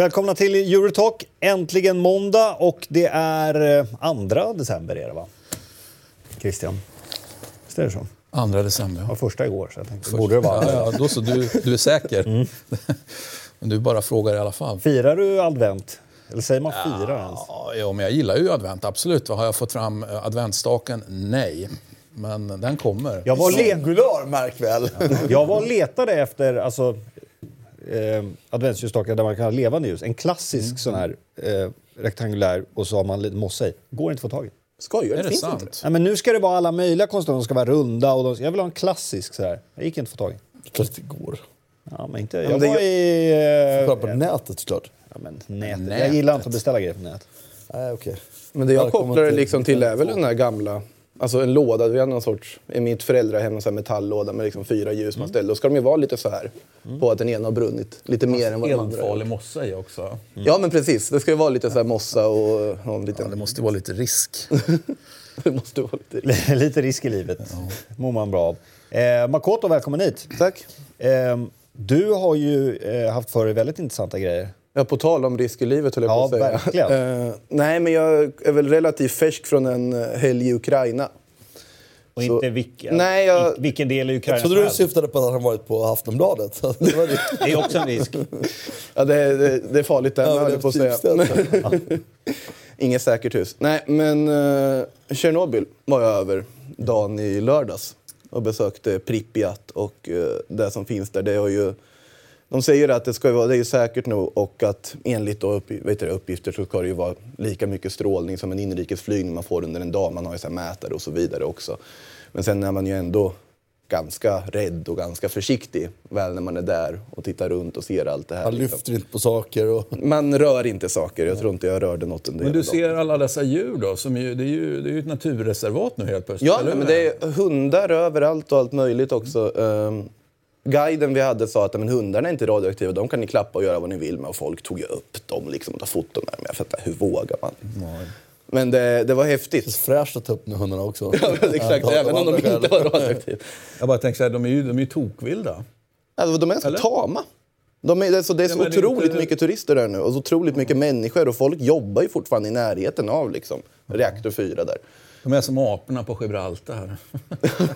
Välkomna till Eurotalk. Äntligen måndag och det är 2 december är det va? Christian? Visst är det så? 2 december, Det var ja. första igår så jag tänkte, borde det vara. ja, ja då så, du, du är säker. Mm. Men du bara frågar i alla fall. Firar du advent? Eller säger man fira ens? Ja, ja, men jag gillar ju advent, absolut. Har jag fått fram eh, adventsstaken? Nej. Men den kommer. Jag var, Singular, märk väl. jag var letade efter alltså, eh, adventsljusstakar där man kan ha levande ljus. En klassisk sån här eh, rektangulär och så har man lite mossa i. Går inte att få tag i. Skojar Är det? det Finns sant? inte. Nej, men nu ska det vara alla möjliga konster. De ska vara runda och de, jag vill ha en klassisk sådär. Jag gick inte att få tag i. Klart det går. Ja, men inte. men Jag det var i... Kolla på Eh, nätet såklart. ja, men nätet. Jag gillar inte att beställa grejer på nätet. Nej, okej. Men det jag kopplar det till- liksom till är väl den här gamla, alltså en låda, vi har någon sorts, i mitt föräldrahem en sån här metalllåda med liksom fyra ljus man ställer. Då ska de ju vara lite så här på att den ena har brunnit lite mer än vad den andra Eldfarlig mossa i också. Ja men precis, det ska ju vara lite så här mossa och, och en liten... Ja, det måste vara lite risk. det måste vara lite... Lite risk i livet. mår man bra av. Eh, Makoto, välkommen hit. Tack. Eh, du har ju eh, haft för dig väldigt intressanta grejer. Ja, på tal om risk i livet höll jag Ja, på att säga. verkligen. Eh, nej, men jag är väl relativt färsk från en eh, helg i Ukraina. Och Så- inte vilken, Nej, jag- vilken del i Ukraina Jag trodde du syftade på att han varit på Aftonbladet. Det var det. Det är också en risk. Ja, det, det, det är farligt Ja, höll jag på att säga. Inget säkert hus. Nej, men uh, Tjernobyl var jag över dagen i lördags och besökte Pripyat och eh, det som finns där. Det är ju, de säger att det, ska vara, det är säkert nog och att enligt då upp, vet du, uppgifter så ska det ju vara lika mycket strålning som en inrikesflygning man får under en dag. Man har ju så här mätare och så vidare också. Men sen är man ju ändå ganska rädd och ganska försiktig väl när man är där och tittar runt och ser allt det här. Han liksom. lyfter inte på saker. Och... Man rör inte saker. Jag tror inte jag rörde något under Men du dagen. ser alla dessa djur då? Som ju, det, är ju, det är ju ett naturreservat nu helt plötsligt. Ja, eller men det är hundar överallt och allt möjligt också. Um, guiden vi hade sa att men hundarna är inte radioaktiva, de kan ni klappa och göra vad ni vill med. Och folk tog ju upp dem liksom, och tog foton med dem. Jag fattar, hur vågar man? Men det, det var Det är häftigt. fräscht att ta upp med hundarna också. Ja, exakt, Ja, även om de inte var radioaktiva. Jag bara tänker så här, de är ju, de är ju tokvilda. Alltså, de är ganska tama. De är, det är så, det är så Ja, det är otroligt inte- mycket turister där nu och så otroligt mycket människor och folk jobbar ju fortfarande i närheten av liksom, reaktor 4 där. De är som aporna på Gibraltar.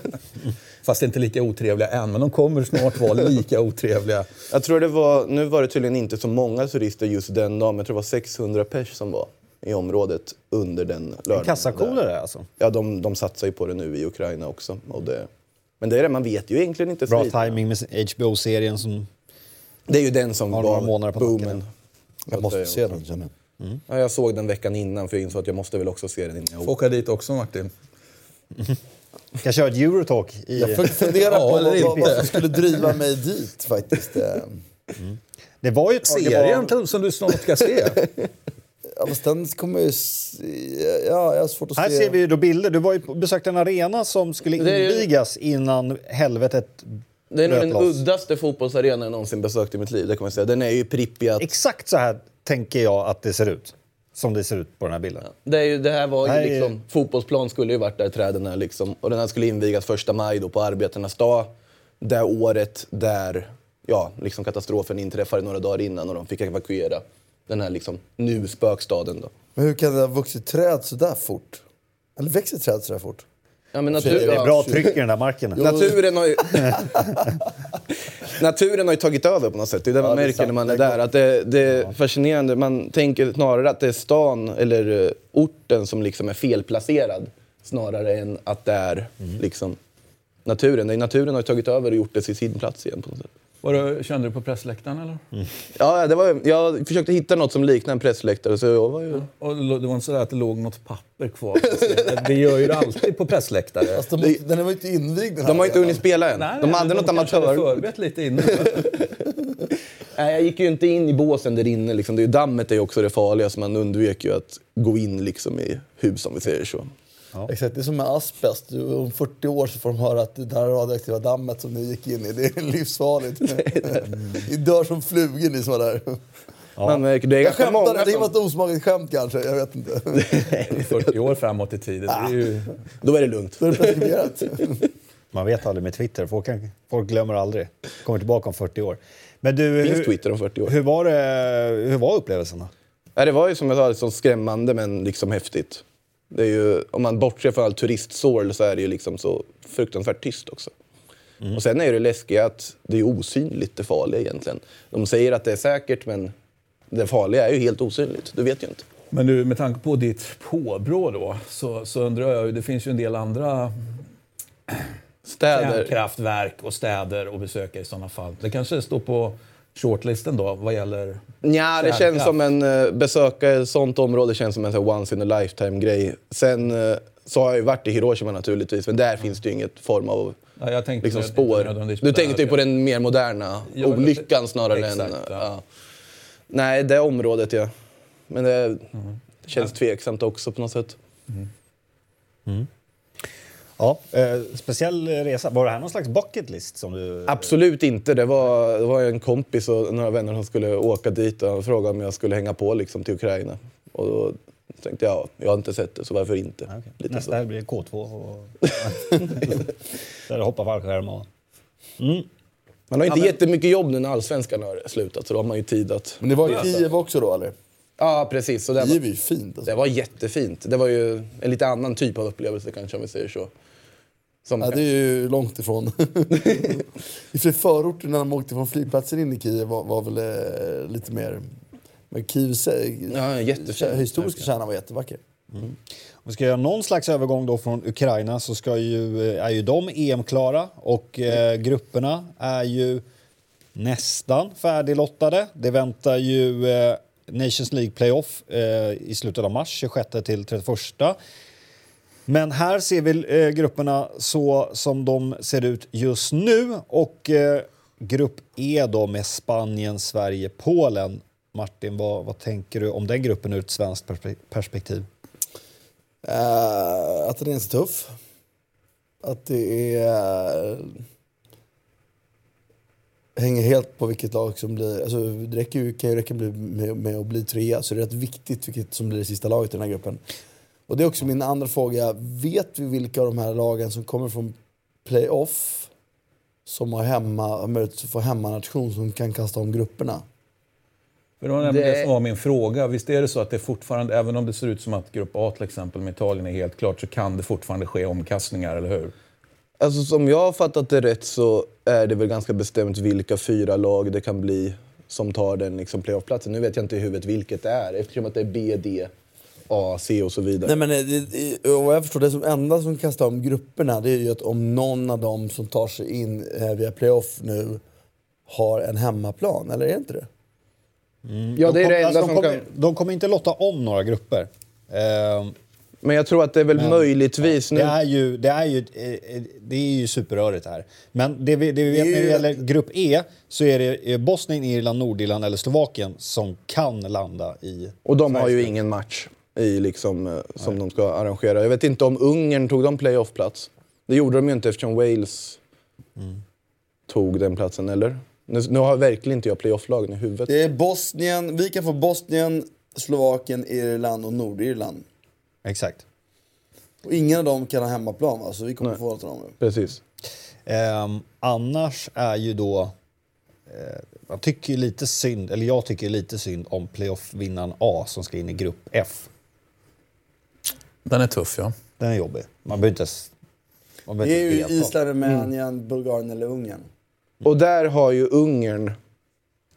Fast inte lika otrevliga än, men de kommer snart vara lika otrevliga. Jag tror det var, nu var det tydligen inte så många turister just den dagen, men jag tror det var 600 pers som var i området under den lördagen. Kassakor är det alltså. Ja, de, de satsar ju på det nu i Ukraina också. Och det, men det är det, man vet ju egentligen inte Bra timing med HBO-serien som... Det är ju den som var månader på nacken, boomen. Jag måste se den känner jag. Ja, jag såg den veckan innan för jag insåg att jag måste väl också se den innan jag Får åka dit också Martin. Ska köra ett Eurotalk i... Jag funderar på vad, vad, som skulle driva mig dit faktiskt. Eh, Det var ju ett tag, det var- Serien som du snart ska se. Ja, fast den kommer ju... Ja, jag har svårt att Här se. ser vi ju då bilder. Du var ju besökte en arena som skulle invigas innan helvetet Det är nog den loss. uddaste fotbollsarena jag någonsin besökt i mitt liv. Det kan man säga. Den är ju Pripyat. Exakt så här tänker jag att det ser ut. Som det ser ut på den här bilden. Det, är ju, det här var ju Nej. liksom, fotbollsplan skulle ju varit där träden är liksom. Och den här skulle invigas första maj då på arbetarnas dag. Det året där ja, liksom katastrofen inträffade några dagar innan och de fick evakuera den här liksom, nu spökstaden då. Men hur kan det ha vuxit träd så där fort? Eller växer träd så där fort? Ja, men Det är natur, Det är bra tryck i den där marken. naturen har ju... Naturen har ju tagit över på något sätt. Det är det man Ja, det är märker sant. när man är där. Att det, det är fascinerande. Man tänker snarare att det är stan eller eh, orten som liksom är felplacerad. Snarare än att det är liksom naturen. Det är naturen har ju tagit över och gjort det till sin plats igen på något sätt. Var du, kände du på pressläktaren eller? Ja, det var, jag försökte hitta något som liknar en pressläktare. Så jag var ju... Och det det var inte så att det låg något papper kvar? Det gör ju det alltid på pressläktare. Alltså, de, den var ju inte invigd den De har inte hunnit spela än. de hade något kanske hade amatör... förberett lite innan. Nej, jag gick ju inte in i båsen där inne. Liksom. Det är, dammet är ju också det farliga, så man undvek ju att gå in liksom, i hus om vi säger så. Exakt, det är som med asbest. Du, Om 40 år så får de höra att det där radioaktiva dammet som ni gick in i, det är livsfarligt. Ni dör som flugor ni som var där. Man märker, det är Jag skämtade, det som, var ett osmakligt skämt kanske. Jag vet inte. 40 år framåt i tiden. Det är ju... Då är det lugnt. Då är det preskriberat. Man vet aldrig med Twitter. Folk, kan, folk glömmer aldrig. Kommer tillbaka om 40 år. Men du, Finns hur, Twitter om 40 år. hur, var det, hur var upplevelsen då? Ja, det var ju som jag sa, så skrämmande men liksom häftigt. Det är ju, om man bortser från all turistsål så är det ju liksom så fruktansvärt tyst också. Och sen är det läskiga att det är osynligt det farliga egentligen. De säger att det är säkert men det farliga är ju helt osynligt. Du vet ju inte. Men du, med tanke på ditt påbrå då, så, så undrar jag, ju, det finns ju en del andra Städer. kärnkraftverk och städer att besöka i sådana fall. Det kanske står på shortlisten då vad gäller Ja, det känns som en uh, besöka ett sånt område känns som en så once in a lifetime grej. Sen eh, så har jag ju varit i Hiroshima naturligtvis, men där finns det ju inget form av Ja, jag tänkte liksom, spår. Du tänkte ju här. på den mer moderna Ja, olyckan snarare exakt, än... ja. Ja. Nej, det området ja. Men det, Mm. känns tveksamt också på något sätt. Ja, eh, speciell resa. Var det här någon slags bucket list? Som du... Absolut inte. Det var, det var en kompis och några vänner som skulle åka dit och han frågade om jag skulle hänga på liksom, till Ukraina. Och då tänkte jag, jag har inte sett det så varför inte? Ja, okej. Lite Nästa så. blir K2. Och... Där det hoppar fallskärm och... Man har inte jättemycket jobb nu när allsvenskan har slutat så då har man ju tid att... Men det var i Kiev också då eller? Ja, precis. Så det, Kiev var, är ju fint alltså. det var jättefint. Det var ju en lite annan typ av upplevelse kanske om vi säger så. Som, Ja, det är ju långt ifrån. I för förorten när de åkte från flygplatsen in i Kiev var, var väl eh, lite mer... Men Kievs Ja, jättefint. historiska kärna var jättevacker. Om vi ska göra någon slags övergång då från Ukraina så ska ju, är ju de EM-klara och eh, grupperna är ju nästan färdiglottade. Det väntar ju eh, Nations League Playoff eh, i slutet av mars, 26 till 31. Men här ser vi eh, grupperna så som de ser ut just nu. Och eh, grupp E då med Spanien, Sverige, Polen. Martin, vad, vad tänker du om den gruppen ur ett svenskt perspektiv? Uh, att den är så tuff. Att det är hänger helt på vilket lag som blir... Alltså, det räcker ju, kan ju räcka med, med, med att bli trea, så det är rätt viktigt vilket som blir det sista laget i den här gruppen. Och det är också min andra fråga. Vet vi vilka av de här lagen som kommer från playoff som har hemma, möjlighet att få hemmanation som kan kasta om grupperna? För det var nämligen. Det- som var min fråga. Visst är det så att det fortfarande, även om det ser ut som att grupp A till exempel med Italien är helt klart, så kan det fortfarande ske omkastningar, eller hur? Alltså som jag har fattat det rätt så är det väl ganska bestämt vilka fyra lag det kan bli som tar den liksom playoffplatsen. Nu vet jag inte i huvudet vilket det är eftersom att det är B, D, A, C och så vidare. Nej, men det, det, och jag förstår, det som enda som kastar om grupperna det är ju att om någon av dem som tar sig in eh, via playoff nu har en hemmaplan, eller är det inte det? ja, det är det de, enda de, som kommer, kan... de kommer inte lotta om några grupper. Eh, Men jag tror att det är väl möjligtvis nu... det, är ju, det, är ju, eh, det är ju superrörigt här. Men det vi, det vi vet när det gäller grupp E så är det eh, Bosnien, Irland, Nordirland eller Slovakien som kan landa i... Och de har ju ingen match i liksom, eh, som de ska arrangera. Jag vet inte om Ungern tog de playoffplats. Det gjorde de ju inte eftersom Wales tog den platsen, eller? Nu, nu har verkligen inte jag playofflagen i huvudet. Det är Bosnien, vi kan få Bosnien, Slovakien, Irland och Nordirland. Exakt. Och ingen av dem kan ha hemmaplan va? Så vi kommer få till dem nu. Precis. Ehm, annars är ju då... Eh, man tycker ju lite synd, eller jag tycker lite synd om playoff-vinnaren A som ska in i grupp F. Den är tuff, ja. Den är jobbig. Man behöver inte. Man Det behöver är inte ju. Island, Rumänien, Bulgarien eller Ungern. Och där har ju Ungern...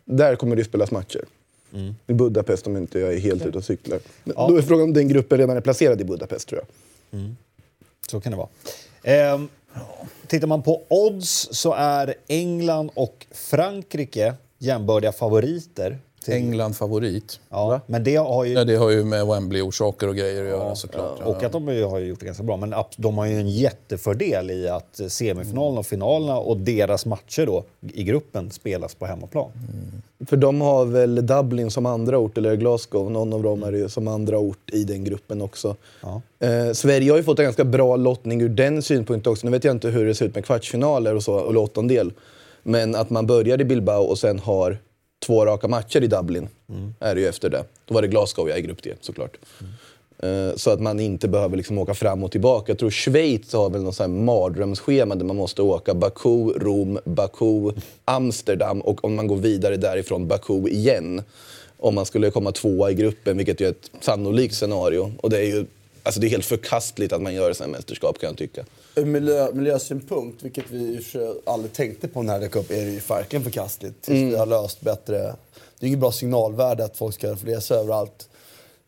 Där kommer det spelas matcher. Mm. I Budapest om inte jag är helt ute och cyklar. Då är frågan om den gruppen redan är placerad i Budapest tror jag. Så kan det vara. Ehm, tittar man på odds så är England och Frankrike jämbördiga favoriter. till- England favorit. Ja, men det har ju... Ja, det har ju med Wembley-orsaker och grejer att göra såklart. Och att de har ju gjort det ganska bra. Men de har ju en jättefördel i att semifinalerna och finalerna och deras matcher då i gruppen spelas på hemmaplan. För de har väl Dublin som andra ort, eller Glasgow, någon av dem är det ju som andra ort i den gruppen också. Ja. Eh, Sverige har ju fått en ganska bra lottning ur den synpunkten också. Nu vet jag inte hur det ser ut med kvartsfinaler och så, och åttondel. Men att man börjar i Bilbao och sen har två raka matcher i Dublin. Är det ju efter det. Då var det Glasgow jag i grupp D såklart. Eh, Så att man inte behöver liksom åka fram och tillbaka. Jag tror Schweiz har väl något sånt mardrömsschema där man måste åka Baku, Rom, Baku, Amsterdam och om man går vidare därifrån Baku igen. Om man skulle komma tvåa i gruppen, vilket är ett sannolikt scenario. Och det är ju alltså det är helt förkastligt att man gör sådana här mästerskap kan jag tycka. Ur miljö, miljösynpunkt, vilket vi aldrig tänkte på när det dök upp, är det ju verkligen förkastligt. Tills vi har löst bättre... Det är inget bra signalvärde att folk ska resa överallt.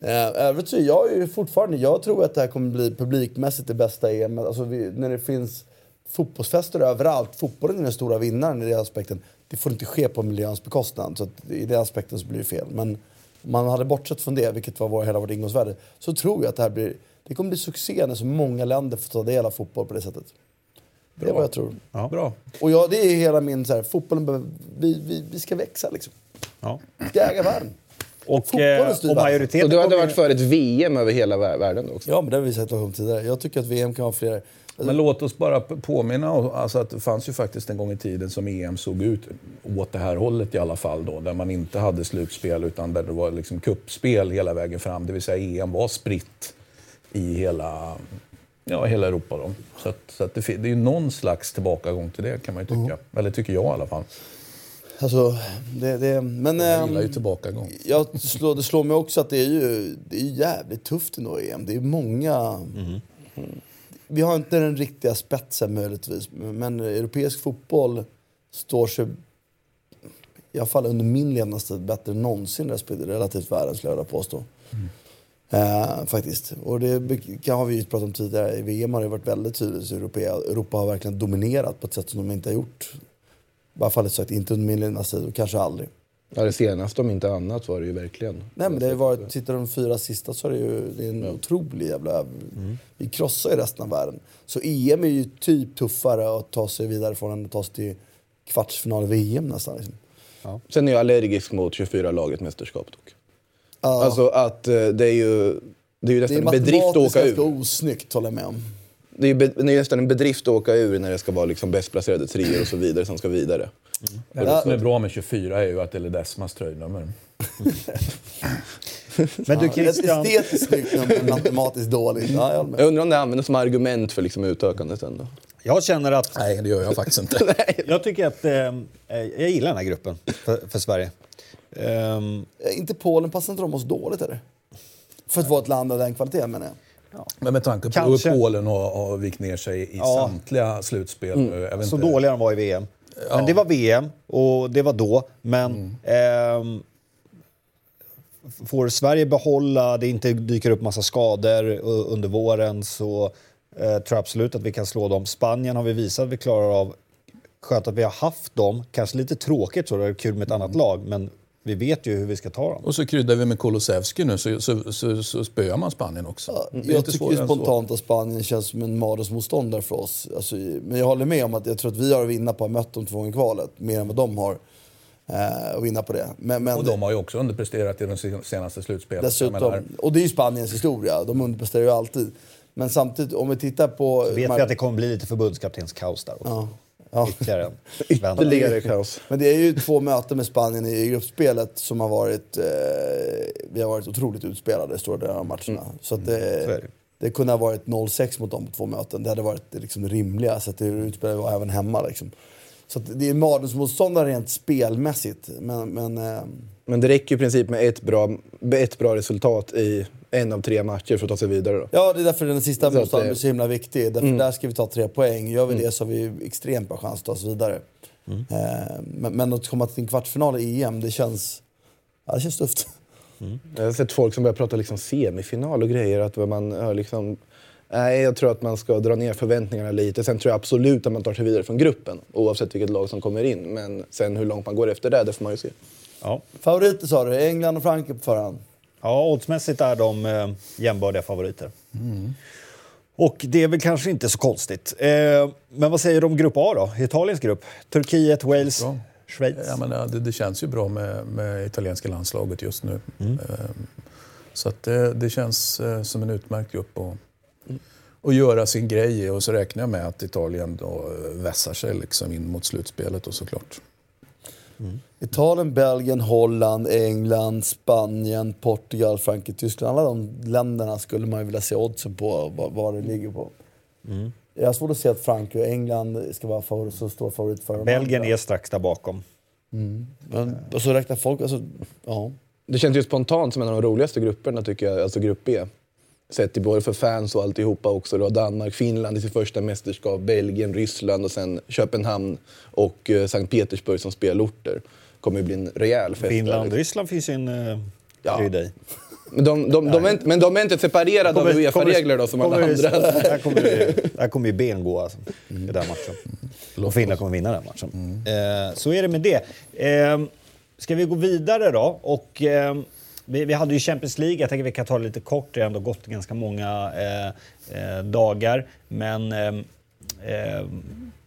Eh, övrigt så är jag ju fortfarande... Jag tror att det här kommer bli publikmässigt det bästa EM. Alltså vi, när det finns fotbollsfester överallt. Fotbollen är den stora vinnaren i den aspekten. Det får inte ske på miljöns bekostnad. Så att i den aspekten så blir det fel. Men om man hade bortsett från det, vilket var vår, hela vårt ingångsvärde, så tror jag att det här blir... Det kommer bli succé när så många länder får ta del av fotboll på det sättet. Det är vad jag tror. Bra. Och jag, det är hela min så här, fotbollen vi, vi, vi ska växa liksom. Ja. Vi ska äga världen. Och, eh, och majoriteten Och du hade varit för ett VM över hela vär- världen också? Ja, men det har vi sett om tidigare. Jag tycker att VM kan vara fler. Men låt oss bara påminna om alltså att det fanns ju faktiskt en gång i tiden som EM såg ut åt det här hållet i alla fall då, där man inte hade slutspel utan där det var liksom kuppspel hela vägen fram. Det vill säga EM var spritt i hela, ja, hela Europa. Då. Så, att, så att det, det är ju någon slags tillbakagång till det kan man ju tycka. Eller tycker jag i alla fall. Alltså, det, det, men... Jag gillar ju ehm, tillbakagång. jag slår, det slår mig också att det är ju det är jävligt tufft ändå i EM. Det är många... Vi har inte den riktiga spetsen möjligtvis. Men europeisk fotboll står sig i alla fall under min levnadstid bättre än någonsin relativt världen skulle jag vilja påstå. Eh, faktiskt. Och det kan, har vi ju pratat om tidigare. I VM har det varit väldigt tydligt Europa, Europa har verkligen dominerat på ett sätt som de inte har gjort. I alla fall sagt, inte under min levnadstid och kanske aldrig. Ja, det senaste om inte annat var det ju verkligen. Nej men det har ju varit, tittar de fyra sista så är det ju det är en otrolig jävla... Vi krossar ju resten av världen. Så EM är ju typ tuffare att ta sig vidare från än att ta sig till kvartsfinal i VM nästan. Liksom. Sen är jag allergisk mot 24-laget mästerskap dock. Ja, Alltså att eh, det är ju, det är ju det är nästan en bedrift att matematiskt åka ganska ur. osnyggt håller jag med om. Det är ju be, det är nästan en bedrift att åka ur när det ska vara liksom bäst placerade treor och så vidare som ska vidare. Det som är bra med 24 är ju att det är Ledesmas tröjnummer. Men du Christian, estetiskt snyggt nummer, matematiskt dåligt. Ja, jag. Jag undrar om det används som argument för liksom utökandet ändå. jag känner att... Nej, det gör jag faktiskt inte. Jag tycker att... Eh, jag gillar den här gruppen för, för Sverige. Eh, Inte Polen, passar inte de oss dåligt eller? För att vara ett land av den kvaliteten menar jag. Men med tanke på hur Polen har, har vikt ner sig i Ja. samtliga slutspel. jag vet så inte. dåliga de var i VM. Men det var VM och det var då. Men ehm, får Sverige behålla, det inte dyker upp massa skador under våren så eh, tror jag absolut att vi kan slå dem. Spanien har vi visat att vi klarar av. Skönt att vi har haft dem. Kanske lite tråkigt så, det är kul med ett annat lag. Men vi vet ju hur vi ska ta dem. Och så kryddar vi med Kulusevski nu så, så, så, så spöar man Spanien också. Är Jag tycker så. spontant att Spanien känns som en mardrömsmotståndare för oss. Alltså, men jag håller med om att jag tror att vi har att vinna på att ha mött dem två gånger i kvalet. Mer än vad de har eh, att vinna på det. Men, men Och de har ju också underpresterat i de sen- senaste slutspelet. Jag dessutom, menar, och det är ju Spaniens historia. De underpresterar ju alltid. Men samtidigt, om vi tittar på... Vet vi att det kommer bli lite förbundskaptenskaos där också. Ja. Ja. Ytterligare en. Ytterligare kaos. Men det är ju två möten med Spanien i gruppspelet som har varit... Eh, vi har varit otroligt utspelade i stora delar av matcherna. Så att det, Mm. så är det. det kunde ha varit 0-6 mot dem på två möten. Det hade varit det liksom rimliga sättet hur utspelade var även hemma. Liksom. Så att det är mardrömsmotståndare rent spelmässigt. Men, men eh, Men det räcker i princip med ett bra, ett bra resultat i en av tre matcher för att ta sig vidare. Då. ja, det är därför den sista motståndaren är så himla viktig. Därför där ska vi ta tre poäng. Gör vi det så har vi extremt bra chans att ta oss vidare. Eh, men, men att komma till en kvartsfinal i EM, det känns, ja, det känns tufft. Jag har sett folk som börjar prata liksom semifinal och grejer. Att man har liksom, nej, jag tror att man ska dra ner förväntningarna lite. Sen tror jag absolut att man tar sig vidare från gruppen oavsett vilket lag som kommer in. Men sen hur långt man går efter det, det får man ju se. Ja. Favoriter sa du? England och Frankrike på förhand? Ja, oddsmässigt är de eh, jämbördiga favoriter. Och det är väl kanske inte så konstigt. Eh, men vad säger du om grupp A då? Italiens grupp? Turkiet, Wales, Bra. Schweiz? Ja, men, ja, det, det känns ju bra med, med italienska landslaget just nu. Ehm, Så att det, det känns eh, som en utmärkt grupp att, att göra sin grej i. Och så räknar jag med att Italien då eh, vässar sig liksom in mot slutspelet och såklart. Italien, Belgien, Holland, England, Spanien, Portugal, Frankrike, Tyskland. Alla de länderna skulle man ju vilja se oddsen på, vad, vad det ligger på. Jag har svårt att se att Frankrike och England ska vara favorit, så stor favorit för Belgien andra. är strax där bakom. Men, och så räknar folk, alltså, ja. Det känns ju spontant som en av de roligaste grupperna tycker jag, alltså grupp B. Sett till både för fans och alltihopa också. Du har Danmark, Finland i sitt första mästerskap, Belgien, Ryssland och sen Köpenhamn och eh, Sankt Petersburg som spelorter. Kommer ju bli en rejäl fest. Finland, liksom. Ryssland finns ju en uh, Ja. i. Men de, de, de, är men de är inte separerade av Uefa-regler då som alla kommer, andra. Där kommer, ju- där kommer ju ben gå alltså, i den matchen. Och Finland kommer vinna den matchen. Eh, så är det med det. Eh, ska vi gå vidare då? Och, eh, vi, vi hade ju Champions League, jag tänker vi kan ta det lite kort. Det har ändå gått ganska många eh, eh, dagar. Men eh,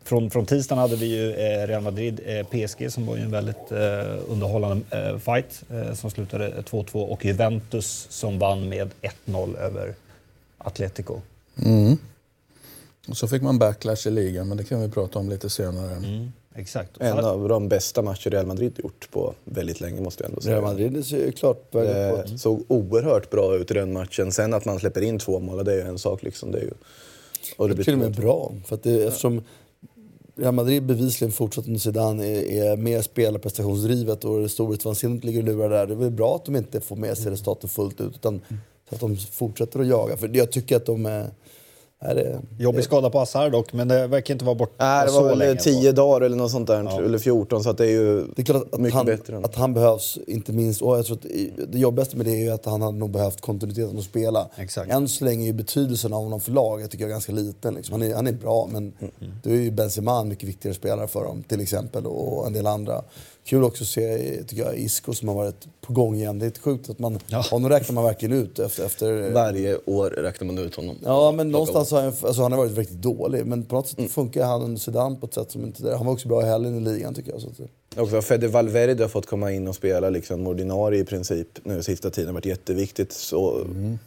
från, från tisdagen hade vi ju eh, Real Madrid eh, som var ju en väldigt eh, underhållande eh, fight eh, som slutade 2-2 och Juventus som vann med 1-0 över Atletico. Och så fick man backlash i ligan, men det kan vi prata om lite senare. Mm, exakt. En av de bästa matcher Real Madrid gjort på väldigt länge måste jag ändå säga. Real Madrid ser ju klart på. Det såg oerhört bra ut i den matchen. Sen att man släpper in två mål, det är ju en sak. Liksom. Det är ju, och det blir till och med bra. För att det, eftersom Real Madrid bevisligen fortsatt under Zidane är, är mer spelarprestationsdrivet och storhetsvansinnet ligger och lurar där. Det är väl bra att de inte får med sig resultaten fullt ut utan så att de fortsätter att jaga. För jag tycker att de är... är det, Jobbig skada på Assar dock, men det verkar inte vara borta Nej, det så var väl länge. 10 dagar eller något sånt där, eller 14, så att det är ju Det är klart att, mycket han, bättre. än- att han behövs, inte minst. Och jag tror att det jobbigaste med det är ju att han hade nog behövt kontinuiteten att spela. Exakt. Än så länge är betydelsen av honom för laget tycker jag är ganska liten. Liksom. Han, är, han är bra, men Mm, då är ju Benzema en mycket viktigare spelare för dem till exempel. Och en del andra. Kul också att se tycker jag, Isco som har varit på gång igen. Det är sjukt att man, Ja. honom räknar man verkligen ut efter... efter Varje år räknar man ut honom. Ja, men någonstans har han, alltså, han har varit riktigt dålig. Men på något sätt funkar han under Zidane på ett sätt som inte... Han var också bra i helgen i ligan tycker jag. Så att, Också Fede Valverde har fått komma in och spela liksom ordinarie i princip nu sista tiden. har varit jätteviktigt. Så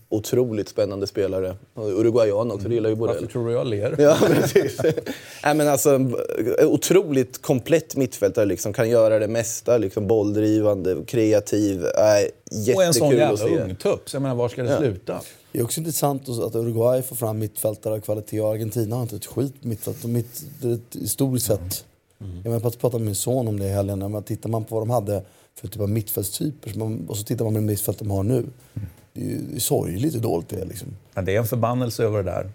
otroligt spännande spelare. Och Uruguayan också, det gillar ju Varför Borrell. tror du jag ler? Ja, precis. Nej, men alltså, otroligt komplett mittfältare. Liksom, kan göra det mesta. Liksom, bolldrivande, kreativ. Nej, Och en sån jättekul jävla ungtupp. Så jag menar, var ska det sluta? Det är också intressant att att Uruguay får fram mittfältare av kvalitet och Argentina har inte ett skit mittfält. Och Mitt, det historiskt sett. Menar, jag pratade med min son om det i helgen. Tittar man på vad de hade för typ av mittfältstyper och så tittar man på det mittfält de har nu. Det är ju sorgligt hur dåligt det är. Liksom. Ja, det är en förbannelse över det där.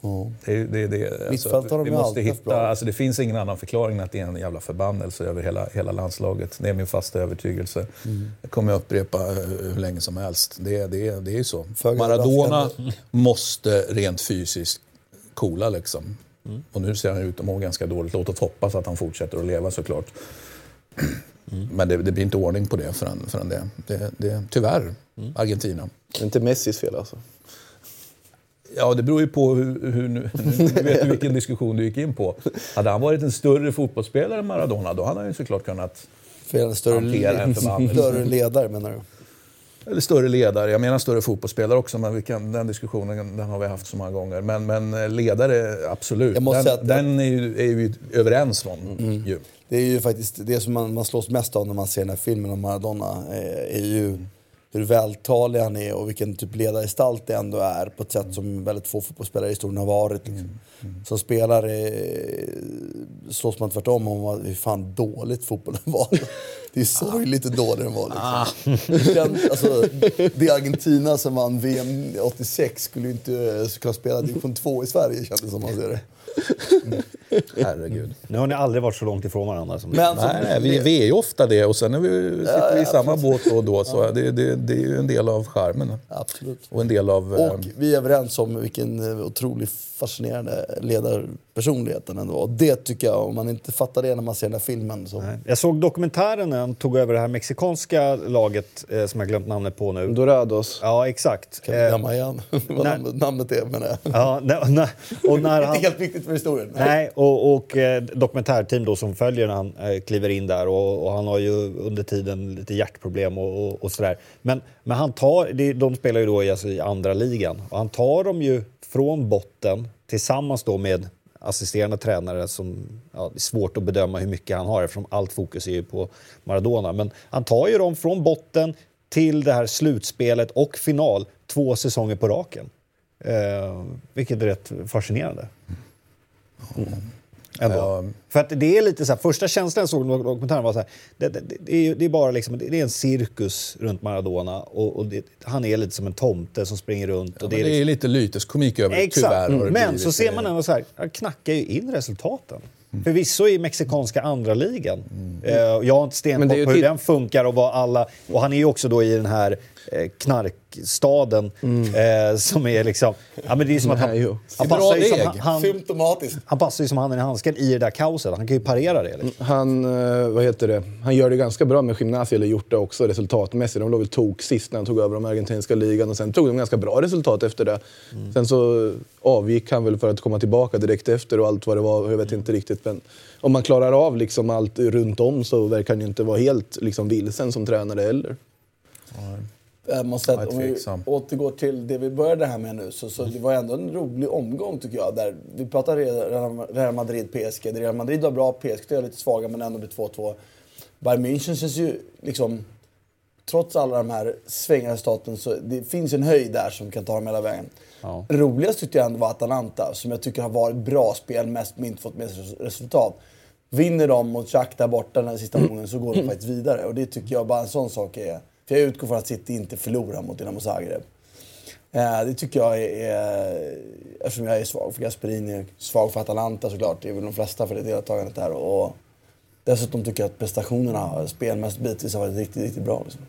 Ja. Det, det, det, de vi ju måste hitta, alltså det finns ingen annan förklaring än att det är en jävla förbannelse över hela, hela landslaget. Det är min fasta övertygelse. Mm. Det kommer jag upprepa eh, hur länge som helst. Det, det, det är ju så. Maradona måste rent fysiskt coola liksom. Mm. Och nu ser han ut att må ganska dåligt. Låt oss hoppas att han fortsätter att leva såklart. Mm. Men det, det blir inte ordning på det förrän, förrän det. det, det tyvärr, Mm. Argentina. Det är inte Messis fel alltså. Ja, det beror ju på hur... hur nu, nu vet du vilken diskussion du gick in på. Hade han varit en större fotbollsspelare än Maradona, då hade han ju såklart kunnat... För en större, Hantera en större ledare menar du? Eller större ledare. Jag menar större fotbollsspelare också, men kan, den diskussionen den har vi haft så många gånger. Men, men eh, ledare, absolut. Den att- den är, ju, är vi överens om. Ju. Det är ju faktiskt det som man, man slås mest av när man ser den här filmen om Maradona. Eh, är ju hur vältalig han är och vilken typ ledargestalt det ändå är på ett sätt som väldigt få fotbollsspelare i historien har varit. Liksom. Som spelare slås man tvärtom om hur fan dåligt fotbollen var. Det är sorgligt hur dålig den var. Liksom. Det, känns, alltså, det Argentina som vann VM 86 skulle ju inte eh, kunna spela division 2 i Sverige kändes som man ser det. Herregud. Nu har ni aldrig varit så långt ifrån varandra som Men som- Nej, nej, vi, vi är ju ofta det och sen är vi, sitter vi i samma båt då och då. Så det, det, det är ju en del av charmen. Absolut. Och en del av... eh, Och vi är överens om vilken eh, otroligt fascinerande ledarpersonlighet han ändå det tycker jag, om man inte fattar det när man ser den här filmen så... Nej. Jag såg dokumentären när han tog över det här mexikanska laget eh, som jag glömt namnet på nu. Dorados. Ja, exakt. Kan vi Eh, glömma igen vad nej. namnet, är menar jag. ja, när, när, och när Inte han, helt viktigt för historien. Nej, och, och eh, dokumentärteam då som följer när han eh, kliver in där och, och han har ju under tiden lite hjärtproblem och, och, och sådär. Men, men han tar, det, de spelar ju då i, alltså, i andra ligan och han tar dem ju från botten tillsammans då med assisterande tränare som ja, det är svårt att bedöma hur mycket han har eftersom allt fokus är ju på Maradona. Men han tar ju dem från botten till det här slutspelet och final två säsonger på raken. Eh, vilket är rätt fascinerande. Mm. Ja. För att det är lite så här, första känslan jag såg i dokumentären var så här, det, det, det, är, det är bara liksom, det är en cirkus runt Maradona och, och det, han är lite som en tomte som springer runt. Ja, Och det det är är liksom, lite lyteskomik över det, Exakt. tyvärr. det Men så ser man ändå så här, han knackar ju in resultaten. Förvisso i mexikanska andra ligan. Eh, jag har inte det är stenkoll på hur den funkar och vad alla... Och han är ju också då i den här eh, knarkstaden eh, som är liksom... Ja men det är som att han... Nej. Han passar, ju som, han, Symptomatiskt. han passar ju som handen i handsken i det där kaoset. Han kan ju parera det. Liksom. Han, eh, vad heter det? han gör det ganska bra med Gimnasia, eller gjort det också resultatmässigt. De låg väl tok sist när han tog över de argentinska ligan och sen tog de ganska bra resultat efter det. Sen så avgick han väl för att komma tillbaka direkt efter och allt vad det var. Jag vet inte riktigt. Men om man klarar av liksom allt runt om så verkar han ju inte vara helt liksom vilsen som tränare heller. Jag att är om vi återgår till det vi började här med nu så, så det var ändå en rolig omgång tycker jag. Där vi pratade Real- Real Madrid, PSG. Där Real Madrid var bra, PSG är lite svaga men ändå blir 2-2. Bayern München känns ju liksom... Trots alla de här svängiga resultaten så det finns en höjd där som kan ta dem hela vägen. Ja. Roligast tyckte jag ändå var Atalanta som jag tycker har varit bra spel, mest men inte fått med sig resultat. Vinner de mot Shakhtar borta den här sista omgången så går de faktiskt vidare. Och det tycker jag bara en sån sak är... För jag utgår från att City inte förlorar mot Dinamo Zagreb. Eh, det tycker jag är, är... Eftersom jag är svag för Gasperini, svag för Atalanta såklart. Det är väl de flesta för det deltagandet där. Och dessutom tycker jag att prestationerna spelmässigt bitvis har varit riktigt, riktigt bra. Liksom.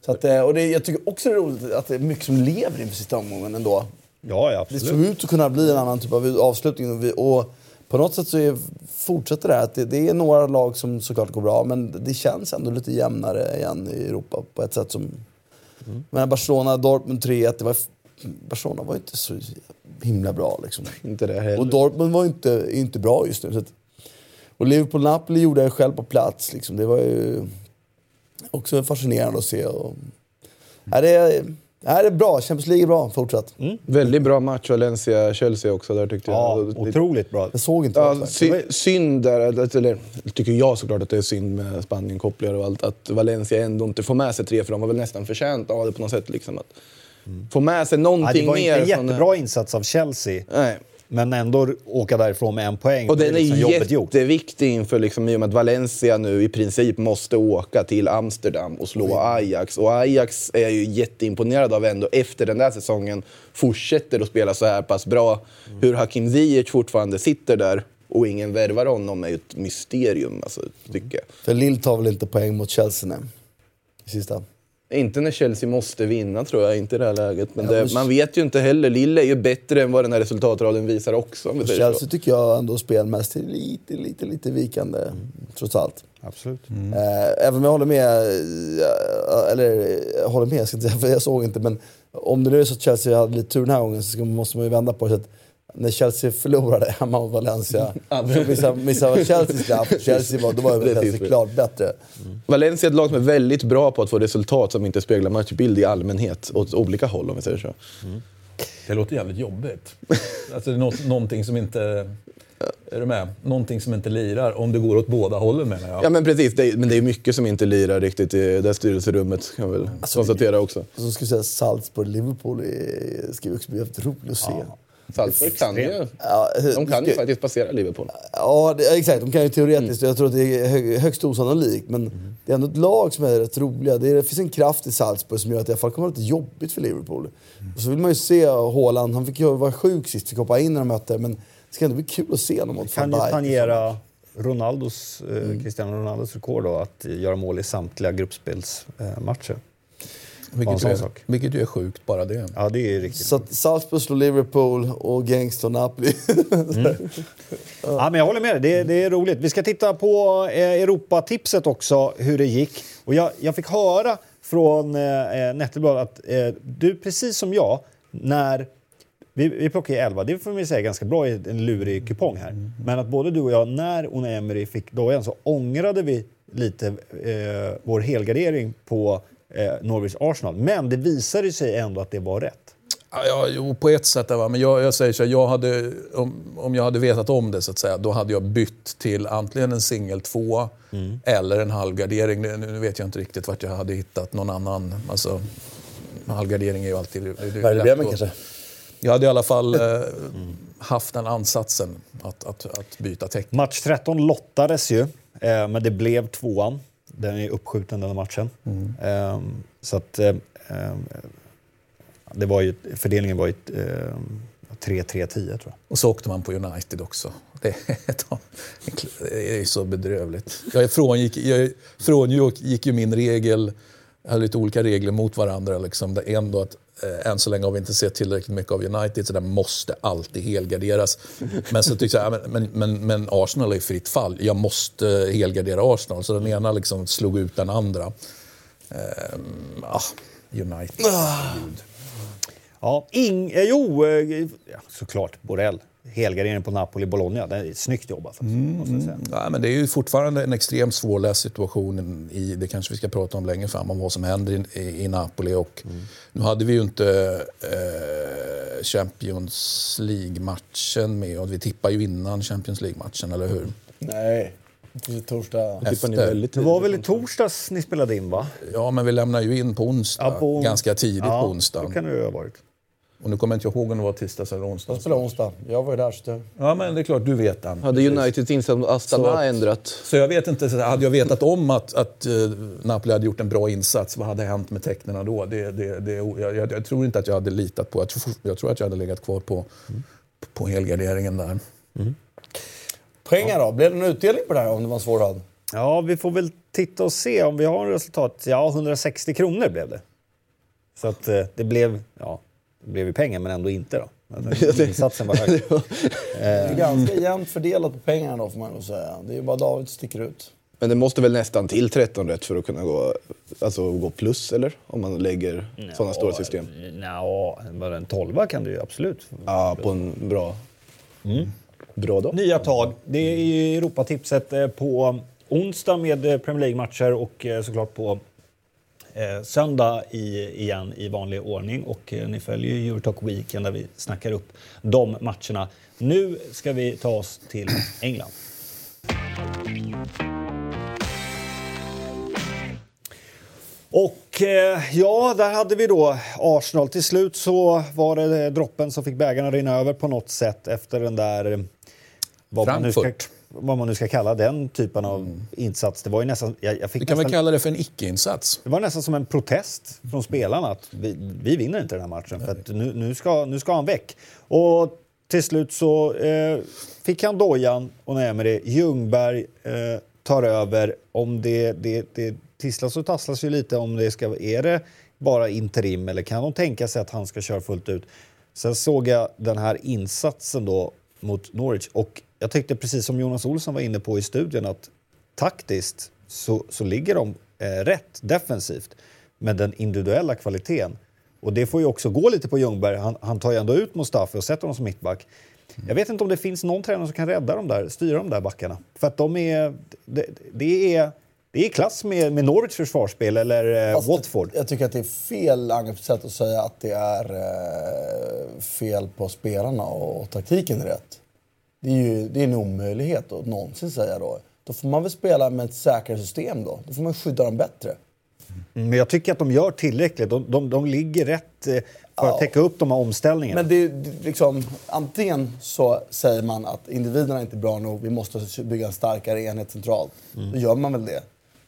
Så att, eh, och det, jag tycker också det är roligt att det är mycket som lever inför sista omgången ändå. Ja, ja, Det absolut. såg ut att kunna bli en annan typ av avslutning. Och, vi, och på något sätt så är, fortsätter det här. Att det, det är några lag som såklart går bra, men det känns ändå lite jämnare igen i Europa på ett sätt som... Men Barcelona, Dortmund 3-1, det var, Barcelona var inte så himla bra liksom. Inte det heller. Och Dortmund var inte, inte bra just nu. Så att, och Liverpool-Napoli gjorde jag själv på plats. Liksom. Det var ju också fascinerande att se. Och, ja, det, ja, det är bra. Champions League är bra fortsatt. Väldigt bra match Valencia-Chelsea också där tyckte Ja, jag. Otroligt bra. Jag såg inte Ja, sy synd där, eller tycker jag såklart att det är synd med Spanien-kopplingar och allt, att Valencia ändå inte får med sig tre, för de var väl nästan förtjänta av det på något sätt. Liksom, att få med sig Ja, någonting det var inte mer. en jättebra insats av Chelsea. Nej. Men ändå åka därifrån med en poäng. Och det den är liksom gjort. jätteviktig inför, liksom, i och med att Valencia nu i princip måste åka till Amsterdam och slå Ajax. Och Ajax är jag ju jätteimponerad av ändå efter den där säsongen fortsätter att spela så här pass bra. Hur Hakim Ziyech fortfarande sitter där och ingen värvar honom är ju ett mysterium, alltså, tycker jag. För Lill tar väl inte poäng mot Chelsea nu? I sista. Inte när Chelsea måste vinna tror jag, inte i det här läget. Men Ja, det, man vet ju inte heller. Lille är ju bättre än vad den här resultatraden visar också. om så. Chelsea tycker jag ändå spelmässigt är lite, lite, lite vikande. Trots allt. Absolut. Eh, även om jag håller med, eh, eller eh, håller med ska jag inte säga, för jag såg inte. Men om det nu är så att Chelsea hade lite tur den här gången så måste man ju vända på det. När Chelsea förlorade hemma mot Valencia så missade, missade Chelsea straff. Chelsea var, då var typiskt. klart bättre. Valencia är ett lag som är väldigt bra på att få resultat som inte speglar matchbild i allmänhet. Åt olika håll om vi säger så. Det låter jävligt jobbigt. Alltså det är något, någonting som inte... Är du med? Någonting som inte lirar, om det går åt båda hållen menar jag. Ja men precis, det är, men det är mycket som inte lirar riktigt i det styrelserummet kan vi väl Alltså, konstatera också. Så ska jag säga Salzburg-Liverpool ska också bli jävligt roligt att se. Salzburg kan ju, Ja, de kan ju faktiskt passera Liverpool. Ja, det, exakt. De kan ju teoretiskt. Mm. Jag tror att det är hö, högst osannolikt. Men det är ändå ett lag som är rätt roliga. Det, är, det finns en kraft i Salzburg som gör att det i alla fall kommer att vara lite jobbigt för Liverpool. Mm. Och så vill man ju se Haaland. Han fick ju vara sjuk sist, fick hoppa in när de mötte. Men det ska ändå bli kul att se honom mot Kan ju Dijk. tangera Ronaldos, eh, Mm. Cristiano Ronaldos rekord då, att göra mål i samtliga gruppspelsmatcher. en vilket, är, sak. vilket ju är sjukt, bara det. Ja, det är riktigt. Så Salzburg slår Liverpool och Gangster Napoli. Ja, men jag håller med dig. Det, det är roligt. Vi ska titta på eh, Europatipset också, hur det gick. Och jag, jag fick höra från eh, eh, Nettelblad att eh, du, precis som jag, när... Vi, vi plockade ju 11, det får vi säga ganska bra i en lurig kupong här. Men att både du och jag, när Unai Emery fick dojan så ångrade vi lite eh, vår helgardering på eh, Norwich Arsenal. Men det visade sig ändå att det var rätt. Ja, jo, på ett sätt. Va? Men jag, jag säger så här, jag hade, om, om jag hade vetat om det så att säga, då hade jag bytt till antingen en singel tvåa Mm. eller en halvgardering. Nu, nu vet jag inte riktigt vart jag hade hittat någon annan. Alltså, halvgardering är ju alltid... Värdebremmen kanske? Jag hade i alla fall eh, haft den ansatsen att, att, att byta tecken. Match 13 lottades ju, eh, men det blev tvåan. Den är uppskjuten den här matchen. Eh, så att eh, det var ju, fördelningen var ju eh, 3-3-10 tror jag. Och så åkte man på United också. Det är, så bedrövligt. Jag frångick, jag frångick ju min regel, jag hade lite olika regler mot varandra. Liksom. Det är ändå att Eh, än så länge har vi inte sett tillräckligt mycket av United så den måste alltid helgarderas. Men så tyckte jag, men, men, men, men Arsenal är i fritt fall. Jag måste helgardera Arsenal. Så den ena liksom slog ut den andra. Ehm, ah, United. Ah. Ja, ing, eh, jo, eh, såklart Borrell. Helgardering på Napoli-Bologna. Det är snyggt jobbat. Alltså, säga. Ja, men det är ju fortfarande en extremt svårläst situation. I, det kanske vi ska prata om längre fram, om vad som händer i, i, i Napoli. Och Nu hade vi ju inte eh, Champions League-matchen med och vi tippar ju innan Champions League-matchen, eller hur? Nej. Torsdag. Det var väl i torsdags ni spelade in va? Ja, men vi lämnar ju in på onsdag, Ja, på- ganga tidigt Ja, på Då onsdagen. kan det ju ha varit. Och nu kommer jag inte ihåg om det var tisdags eller onsdag. Jag spelar onsdag. Jag var ju där. Så det... Ja, men det är klart, du vet den. Hade Uniteds insats mot Astana Så- ändrat? Så jag vet inte, så hade jag vetat om att, att eh, Napoli hade gjort en bra insats, vad hade hänt med tecknen då? Det, det, det, jag, jag, jag tror inte att jag hade litat på, jag tror, jag tror att jag hade legat kvar på, på helgarderingen där. Pengar då? Blev det någon utdelning på det här om det var en svår rad? Ja, vi får väl titta och se om vi har resultat. Ja, 160 kronor blev det. Så att eh, det blev, ja, det blev ju pengar men ändå inte då. Alltså, Insatsen var hög. Det är ganska jämnt fördelat på pengarna då får man nog säga. Det är ju bara David som sticker ut. Men det måste väl nästan till 13 rätt för att kunna gå, alltså gå plus, eller? Om man lägger sådana stora system. Ja, bara en tolva kan du ju absolut. Ja, på en bra, bra dag. Nya tag. Det är ju Europatipset eh, på onsdag med eh, Premier League-matcher och eh, såklart på Eh, söndag i, igen i vanlig ordning. Och eh, ni följer ju Eurotalk Weekend där vi snackar upp de matcherna. Nu ska vi ta oss till England. Och eh, ja, där hade vi då Arsenal. Till slut så var det droppen som fick bägaren att rinna över på något sätt efter den där... Eh, vad man, nu ska, Frankfurt vad man nu ska kalla den typen av insats. Det var ju nästan... Jag, jag fick Vi kan väl nästan kalla det för en icke-insats. det var nästan som en protest från spelarna att vi, vi vinner inte den här matchen för att nu, nu, ska, nu ska han väck. Och till slut så eh, fick han dojan och Emery. Ljungberg eh, tar över. Om det, det, det tisslas och tasslas ju lite om det ska... Är det bara interim eller kan de tänka sig att han ska köra fullt ut? Sen såg jag den här insatsen då mot Norwich och jag tyckte precis som Jonas Olsson var inne på i studien att taktiskt så, så ligger de eh, rätt defensivt med den individuella kvaliteten. Och det får ju också gå lite på Ljungberg. Han, han tar ju ändå ut Mustafi och sätter honom som mittback. Jag vet inte om det finns någon tränare som kan rädda dem där, styra de där backarna. För att de är... Det, det är det är klass med, med Norwich försvarsspel eller eh, Watford. Jag tycker att det är fel angreppssätt att säga att det är eh, fel på spelarna och, och taktiken är rätt. Det är ju det är en omöjlighet att någonsin säga då. Då får man väl spela med ett säkrare system då. Då får man skydda dem bättre. Mm, Men jag tycker att de gör tillräckligt. De, de, de ligger rätt eh, för att täcka upp de här omställningarna. Men det, det, liksom, antingen så säger man att individerna är inte bra nog, vi måste bygga en starkare enhet centralt. Då gör man väl det.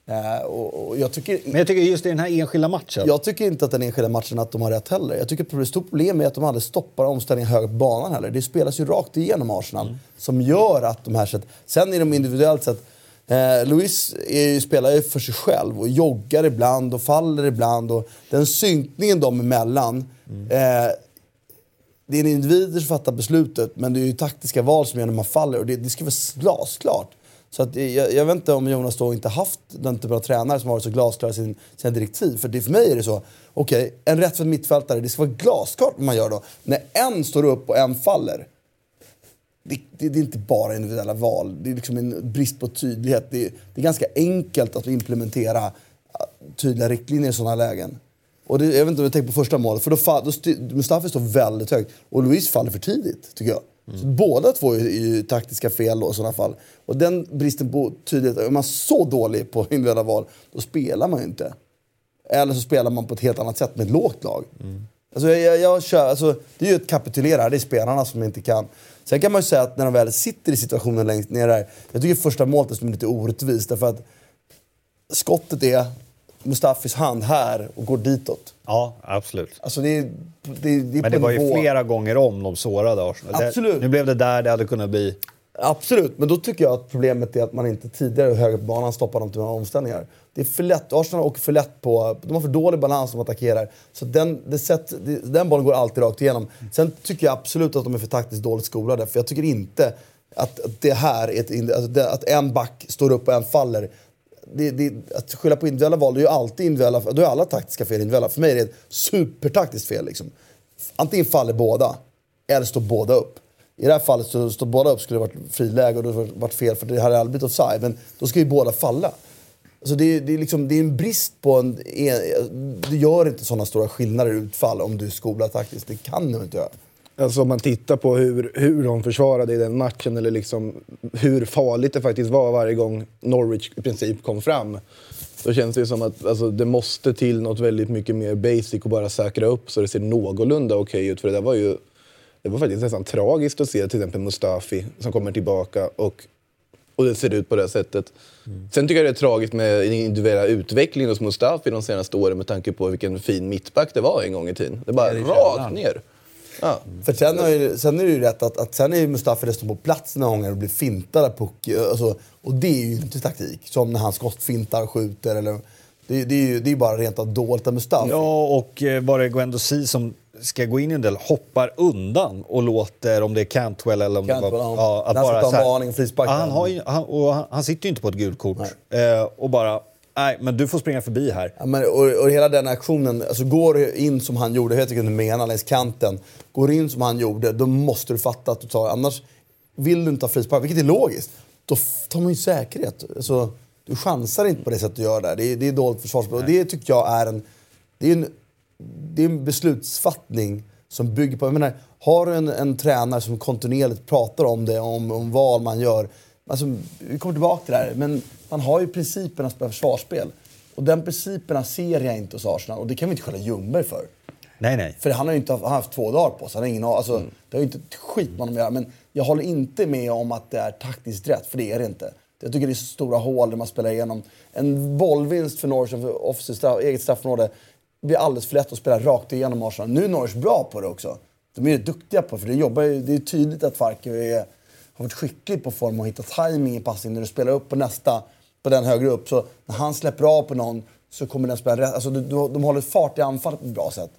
Eh, och, jag, tycker, Men jag tycker just i den här enskilda matchen. jag tycker inte att den enskilda matchen att de har rätt heller. Jag tycker att det stora problemet är att de aldrig stoppar omställningen högre på banan heller. Det spelas ju rakt igenom Arsenal som gör att de här sätt. Sen är de individuellt sett Eh, Luis ju, spelar ju för sig själv och joggar ibland och faller ibland. Och den synkningen dem emellan. Eh, det är en individ som fattar beslutet men det är ju taktiska val som gör när man faller och det, det ska vara glasklart. Så att, eh, jag, jag vet inte om Jonas då inte haft den typen av tränare som har varit så glasklara i sin, sina direktiv. För det, för mig är det så, okej, okay, en rättfärdig mittfältare, det ska vara glasklart vad man gör då. När en står upp och en faller, det, det, det är inte bara individuella val. Det är liksom en brist på tydlighet. Det, det är ganska enkelt att implementera eh, tydliga riktlinjer i sådana lägen. Och det, jag vet inte om jag tänker på första målet, för då, fall, då Mustafi står väldigt högt och Luis faller för tidigt, tycker jag. Så båda två är ju taktiska fel då, i sådana fall. Och den bristen på tydlighet, är man så dålig på individuella val, då spelar man ju inte. Eller så spelar man på ett helt annat sätt med ett lågt lag. Alltså jag, jag, kör, alltså, det är ju ett kapitulera, det är spelarna som inte kan. Sen kan man ju säga att när de väl sitter i situationen längst ner där, jag tycker första målet är lite orättvist därför att skottet är Mustafis hand här och går ditåt. Ja, absolut. Alltså det är, det, det är Men det var ju nivå- flera gånger om de sårade Arsenal. Absolut. Det, nu blev det där det hade kunnat bli. Absolut, men då tycker jag att problemet är att man inte tidigare högre på banan stoppar dem till några omställningar. Det är för lätt, Arsenal åker för lätt på, de har för dålig balans när de attackerar. Så den, det sätt, den bollen går alltid rakt igenom. Sen tycker jag absolut att de är för taktiskt dåligt skolade, för jag tycker inte att, det här är ett, det, att en back står upp och en faller. Det, det, att skylla på individuella val, det är ju alltid individuella, då är alla taktiska fel individuella. För mig är det ett supertaktiskt fel. Liksom. Antingen faller båda, eller står båda upp. I det här fallet så står båda upp skulle det varit friläge och det hade varit fel för det hade aldrig blivit offside. Men då ska ju båda falla. Alltså det, är, det, är liksom, det är en brist på en... en du gör inte sådana stora skillnader i utfall om du skolar taktiskt. Det kan du inte göra. Alltså om man tittar på hur, hur de försvarade i den matchen eller liksom hur farligt det faktiskt var varje gång Norwich i princip kom fram. Då känns det som att alltså, det måste till något väldigt mycket mer basic och bara säkra upp så det ser någorlunda okej ut. För det där var ju det var faktiskt nästan tragiskt att se till exempel Mustafi som kommer tillbaka och, och det ser ut på det sättet. Sen tycker jag det är tragiskt med den individuella utvecklingen hos Mustafi de senaste åren med tanke på vilken fin mittback det var en gång i tiden. Det är bara rakt ner. Ja. För sen, är det, sen är det ju rätt att, att sen är ju Mustafi dessutom på plats några gånger och blir fintad av Puck. Alltså, och det är ju inte taktik. Som när han skottfintar och skjuter. Eller, det, det är ju det är bara rent av dåligt av Mustafi. Ja, och eh, var det Guendouzi som ska gå in i en del hoppar undan och låter, om det är Cantwell eller om Cantwell, det ja. var... att När han ska ta en varning, frispark. Ja, han, har ju, han, han sitter ju inte på ett gult kort. Eh, och bara, nej, men du får springa förbi här. Ja, men, och, och hela den aktionen, alltså går in som han gjorde, jag vet inte menar, längs kanten. Går in som han gjorde, då måste du fatta att du tar, annars vill du inte ha frispark, vilket är logiskt. Då tar man ju säkerhet. Alltså, du chansar inte på det sättet du gör där. Det är, det är dåligt försvarsspel. Och det tycker jag är en, det är en, det är en beslutsfattning som bygger på... Jag menar, har du en, en tränare som kontinuerligt pratar om det, om, om vad man gör. Alltså, vi kommer tillbaka till det här, men man har ju principen att spela försvarsspel. Och den principerna ser jag inte hos Arsenal och det kan vi inte skälla Ljungberg för. Nej, nej. För han har ju inte haft, har haft två dagar på sig. Han har ingen, alltså, Det har ju inte ett skit med honom att göra. Men jag håller inte med om att det är taktiskt rätt, för det är det inte. Jag tycker det är så stora hål där man spelar igenom. En bollvinst för Norwich, för offside straff, eget straffområde, blir alldeles för lätt att spela rakt igenom Arsenal. Nu är Norwich bra på det också. De är ju duktiga på det, för det, jobbar, ju- det är tydligt att Farke har varit skicklig på form att hitta timing i passning när du spelar upp på nästa, på den högre upp. Så när han släpper av på någon så kommer den spela rätt. Alltså, de, de håller fart i anfallet på ett bra sätt.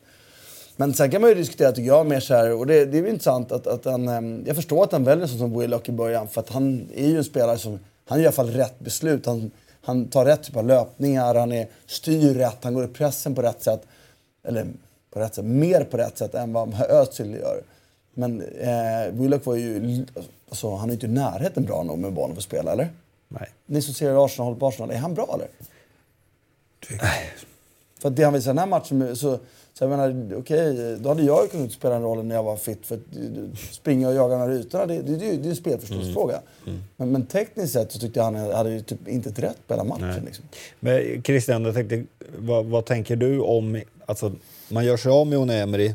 Men sen kan man ju diskutera, tycker jag, mer så här, och det, det är ju intressant att, att han, ehm, jag förstår att han väljer sånt som Willock i början, för att han är ju en spelare som, han gör i alla fall rätt beslut. Han, han tar rätt typ av löpningar, han är, styr rätt, han går i pressen på rätt sätt. Eller på rätt sätt, mer på rätt sätt än vad Özil gör. Men eh, Willock var ju, alltså, han är ju inte i närheten bra nog med bollen för att spela, eller? Nej. Ni som ser Arsenal, håller på Arsenal, är han bra eller? För att det han visar i den här matchen, så, så jag menar, okej, då hade jag kunnat spela den rollen när jag var fit. För du- springa och jaga de här ytorna, det, det, det, är ju- en spelförståelsefråga. Men, men tekniskt sett så tyckte jag han hade ju typ inte ett rätt på hela matchen. Liksom. Men Christian, jag tänkte, vad, vad tänker du om... Alltså, man gör sig av med Unai Emery,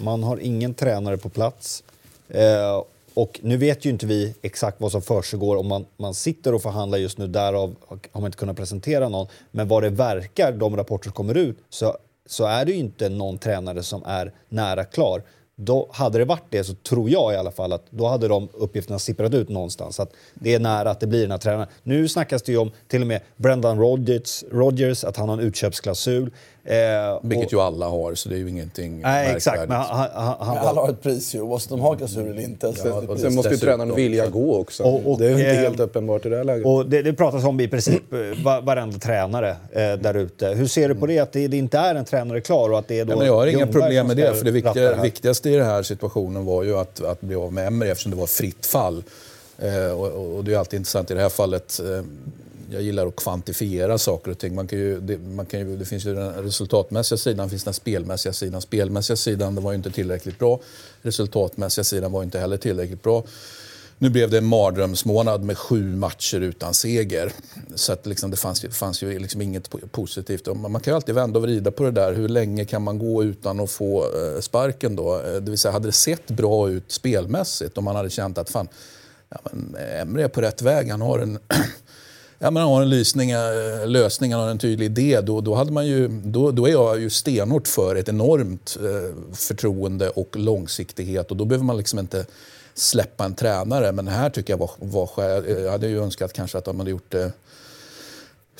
man har ingen tränare på plats. Eh, och nu vet ju inte vi exakt vad som försiggår om man, man sitter och förhandlar just nu, därav har man inte kunnat presentera någon. Men vad det verkar, de rapporter som kommer ut, så, så är det ju inte någon tränare som är nära klar. Då hade det varit det så tror jag i alla fall att då hade de uppgifterna sipprat ut någonstans. Att det är nära att det blir den här tränaren. Nu snackas det ju om till och med Brendan Rodgers, Rodgers att han har en utköpsklausul. Eh, Vilket och- ju alla har, så det är ju ingenting Nej, exakt. Men han, han, han, alla har ett pris ju, oavsett om de har klausul eller inte. Så Ja, det- och Sen måste ju tränaren vilja gå också. Och- och, det är ju inte eh, helt uppenbart i det här läget. Och det, det pratas om i princip eh, va- varenda tränare eh, där ute. Hur ser du på det, att det, det inte är en tränare klar och att det är då Ja, men jag har inga problem med det, för det viktiga, här? viktigaste i den här situationen var ju att, att bli av med Emery eftersom det var fritt fall. Eh, och, och, och det är alltid intressant i det här fallet. Eh, jag gillar att kvantifiera saker och ting. Man kan ju, det, man kan ju, det finns ju den resultatmässiga sidan, det finns den spelmässiga sidan. Spelmässiga sidan det var ju inte tillräckligt bra. Resultatmässiga sidan var inte heller tillräckligt bra. Nu blev det en mardrömsmånad med sju matcher utan seger. Så att liksom det fanns, fanns ju liksom inget positivt. Man kan ju alltid vända och vrida på det där. Hur länge kan man gå utan att få eh, sparken då? Eh, det vill säga, hade det sett bra ut spelmässigt om man hade känt att fan, ja, men Emre är på rätt väg. Han har en ja, men har en lysning, eh, lösning, han har en tydlig idé. Då, då, hade man ju, då, då är jag ju stenhårt för ett enormt eh, förtroende och långsiktighet. Och då behöver man liksom inte släppa en tränare. Men här tycker jag var, var. Eh, jag hade ju önskat kanske att de hade gjort det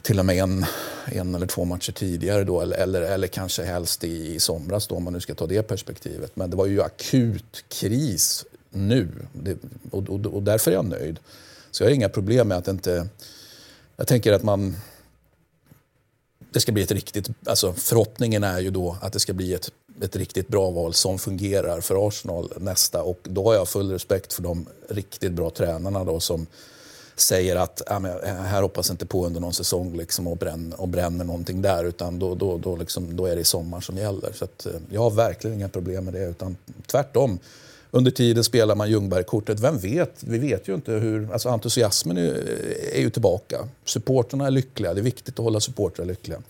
till och med en, en eller två matcher tidigare då, eller, eller, eller kanske helst i, i somras då, om man nu ska ta det perspektivet. Men det var ju akut kris nu det, och, och, och därför är jag nöjd. Så jag har inga problem med att inte... Jag tänker att man... Det ska bli ett riktigt... Alltså förhoppningen är ju då att det ska bli ett ett riktigt bra val som fungerar för Arsenal nästa. Och då har jag full respekt för de riktigt bra tränarna då som säger att ja, men här hoppas jag inte på under någon säsong liksom och, bränner, och bränner någonting där utan då, då, då, liksom, då är det i sommar som gäller. Så att, eh, jag har verkligen inga problem med det utan tvärtom. Under tiden spelar man Ljungberg-kortet. Vem vet? Vi vet ju inte hur... Alltså entusiasmen är, är ju tillbaka. Supporterna är lyckliga. Det är viktigt att hålla supportrar lyckliga.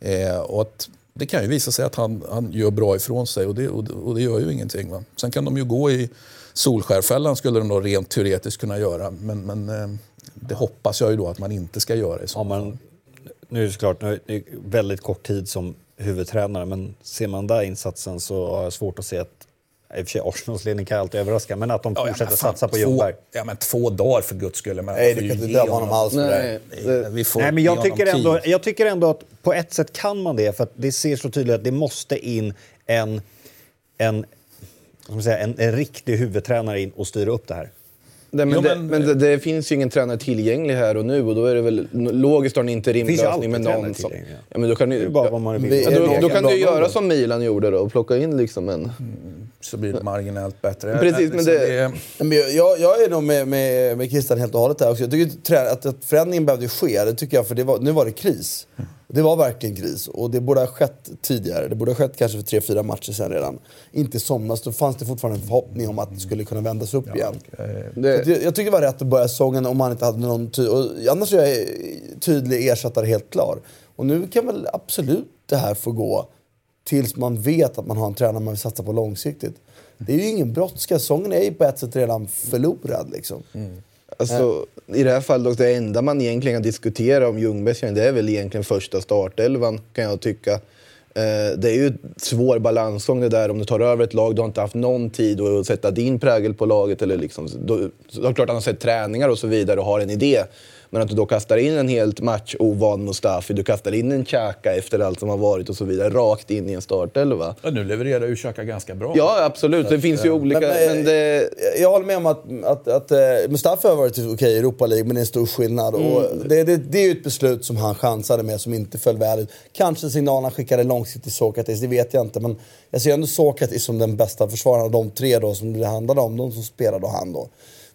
Eh, och att det kan ju visa sig att han, han gör bra ifrån sig och det, och och det gör ju ingenting. Va? Sen kan de ju gå i Solskärfällan skulle de då rent teoretiskt kunna göra. Men, men eh, det hoppas jag ju då att man inte ska göra i så ja, men, Nu är det såklart nu det väldigt kort tid som huvudtränare men ser man där insatsen så har jag svårt att se att i och för sig Arsenals ledning kan alltid överraska, men att de ja, fortsätter ja, satsa på Ljungberg. Ja, men två dagar för guds skull. Nej, du kan inte döma honom alls för det. Nej, Nej, men jag tycker, ändå, jag tycker ändå att på ett sätt kan man det, för det ser så tydligt att det måste in en, en, säga, en, en riktig huvudtränare in och styra upp det här. Det, men, jo, men, det, men det, det, finns ju ingen tränare tillgänglig här och nu och då är det väl logiskt att ha en interimlösning med någon som... Ja, men då kan du, bara vad man vill. Ja, då, då kan du göra som Milan gjorde då och plocka in liksom en... Mm, så blir det marginellt bättre. Precis, men det... Men jag, jag är nog med, med, med Christian helt och hållet där också. Jag tycker att, att förändringen behövde ske, det tycker jag, för det var, nu var det kris. Det var verkligen kris och det borde ha skett tidigare. Det borde ha skett kanske för tre, fyra matcher sen redan. Inte i somras, då fanns det fortfarande en förhoppning om att det skulle kunna vändas upp ja, igen. Det... Jag, jag tycker det var rätt att börja säsongen om man inte hade någon tydlig... Annars är jag tydlig ersättare helt klar. Och nu kan väl absolut det här få gå tills man vet att man har en tränare man vill satsa på långsiktigt. Det är ju ingen brådska. Säsongen är ju på ett sätt redan förlorad liksom. Mm. Alltså, I det här fallet, det enda man egentligen kan diskutera om Ljungbergs det är väl egentligen första startelvan, kan jag tycka. Eh, det är ju en svår balansgång det där om du tar över ett lag, du har inte haft någon tid att sätta din prägel på laget. Eller liksom, då, såklart är klart att han har sett träningar och så vidare och har en idé. Men att du då kastar in en helt matchovan Mustafi, du kastar in en Xhaka efter allt som har varit och så vidare, rakt in i en startelva. Ja, nu levererar ju Xhaka ganska bra. Ja, absolut. Det finns ju eh, olika... Men, men det... Jag håller med om att, att, att, att Mustafi har varit okej okay, i Europa League, men det är en stor skillnad. Mm. Och det, det, det är ju ett beslut som han chansade med som inte föll väl ut. Kanske signalen han skickade långsiktigt till Sokratis, det vet jag inte. Men jag ser ändå Sokratis som den bästa försvararen av de tre då, som det handlade om. De som spelade och han då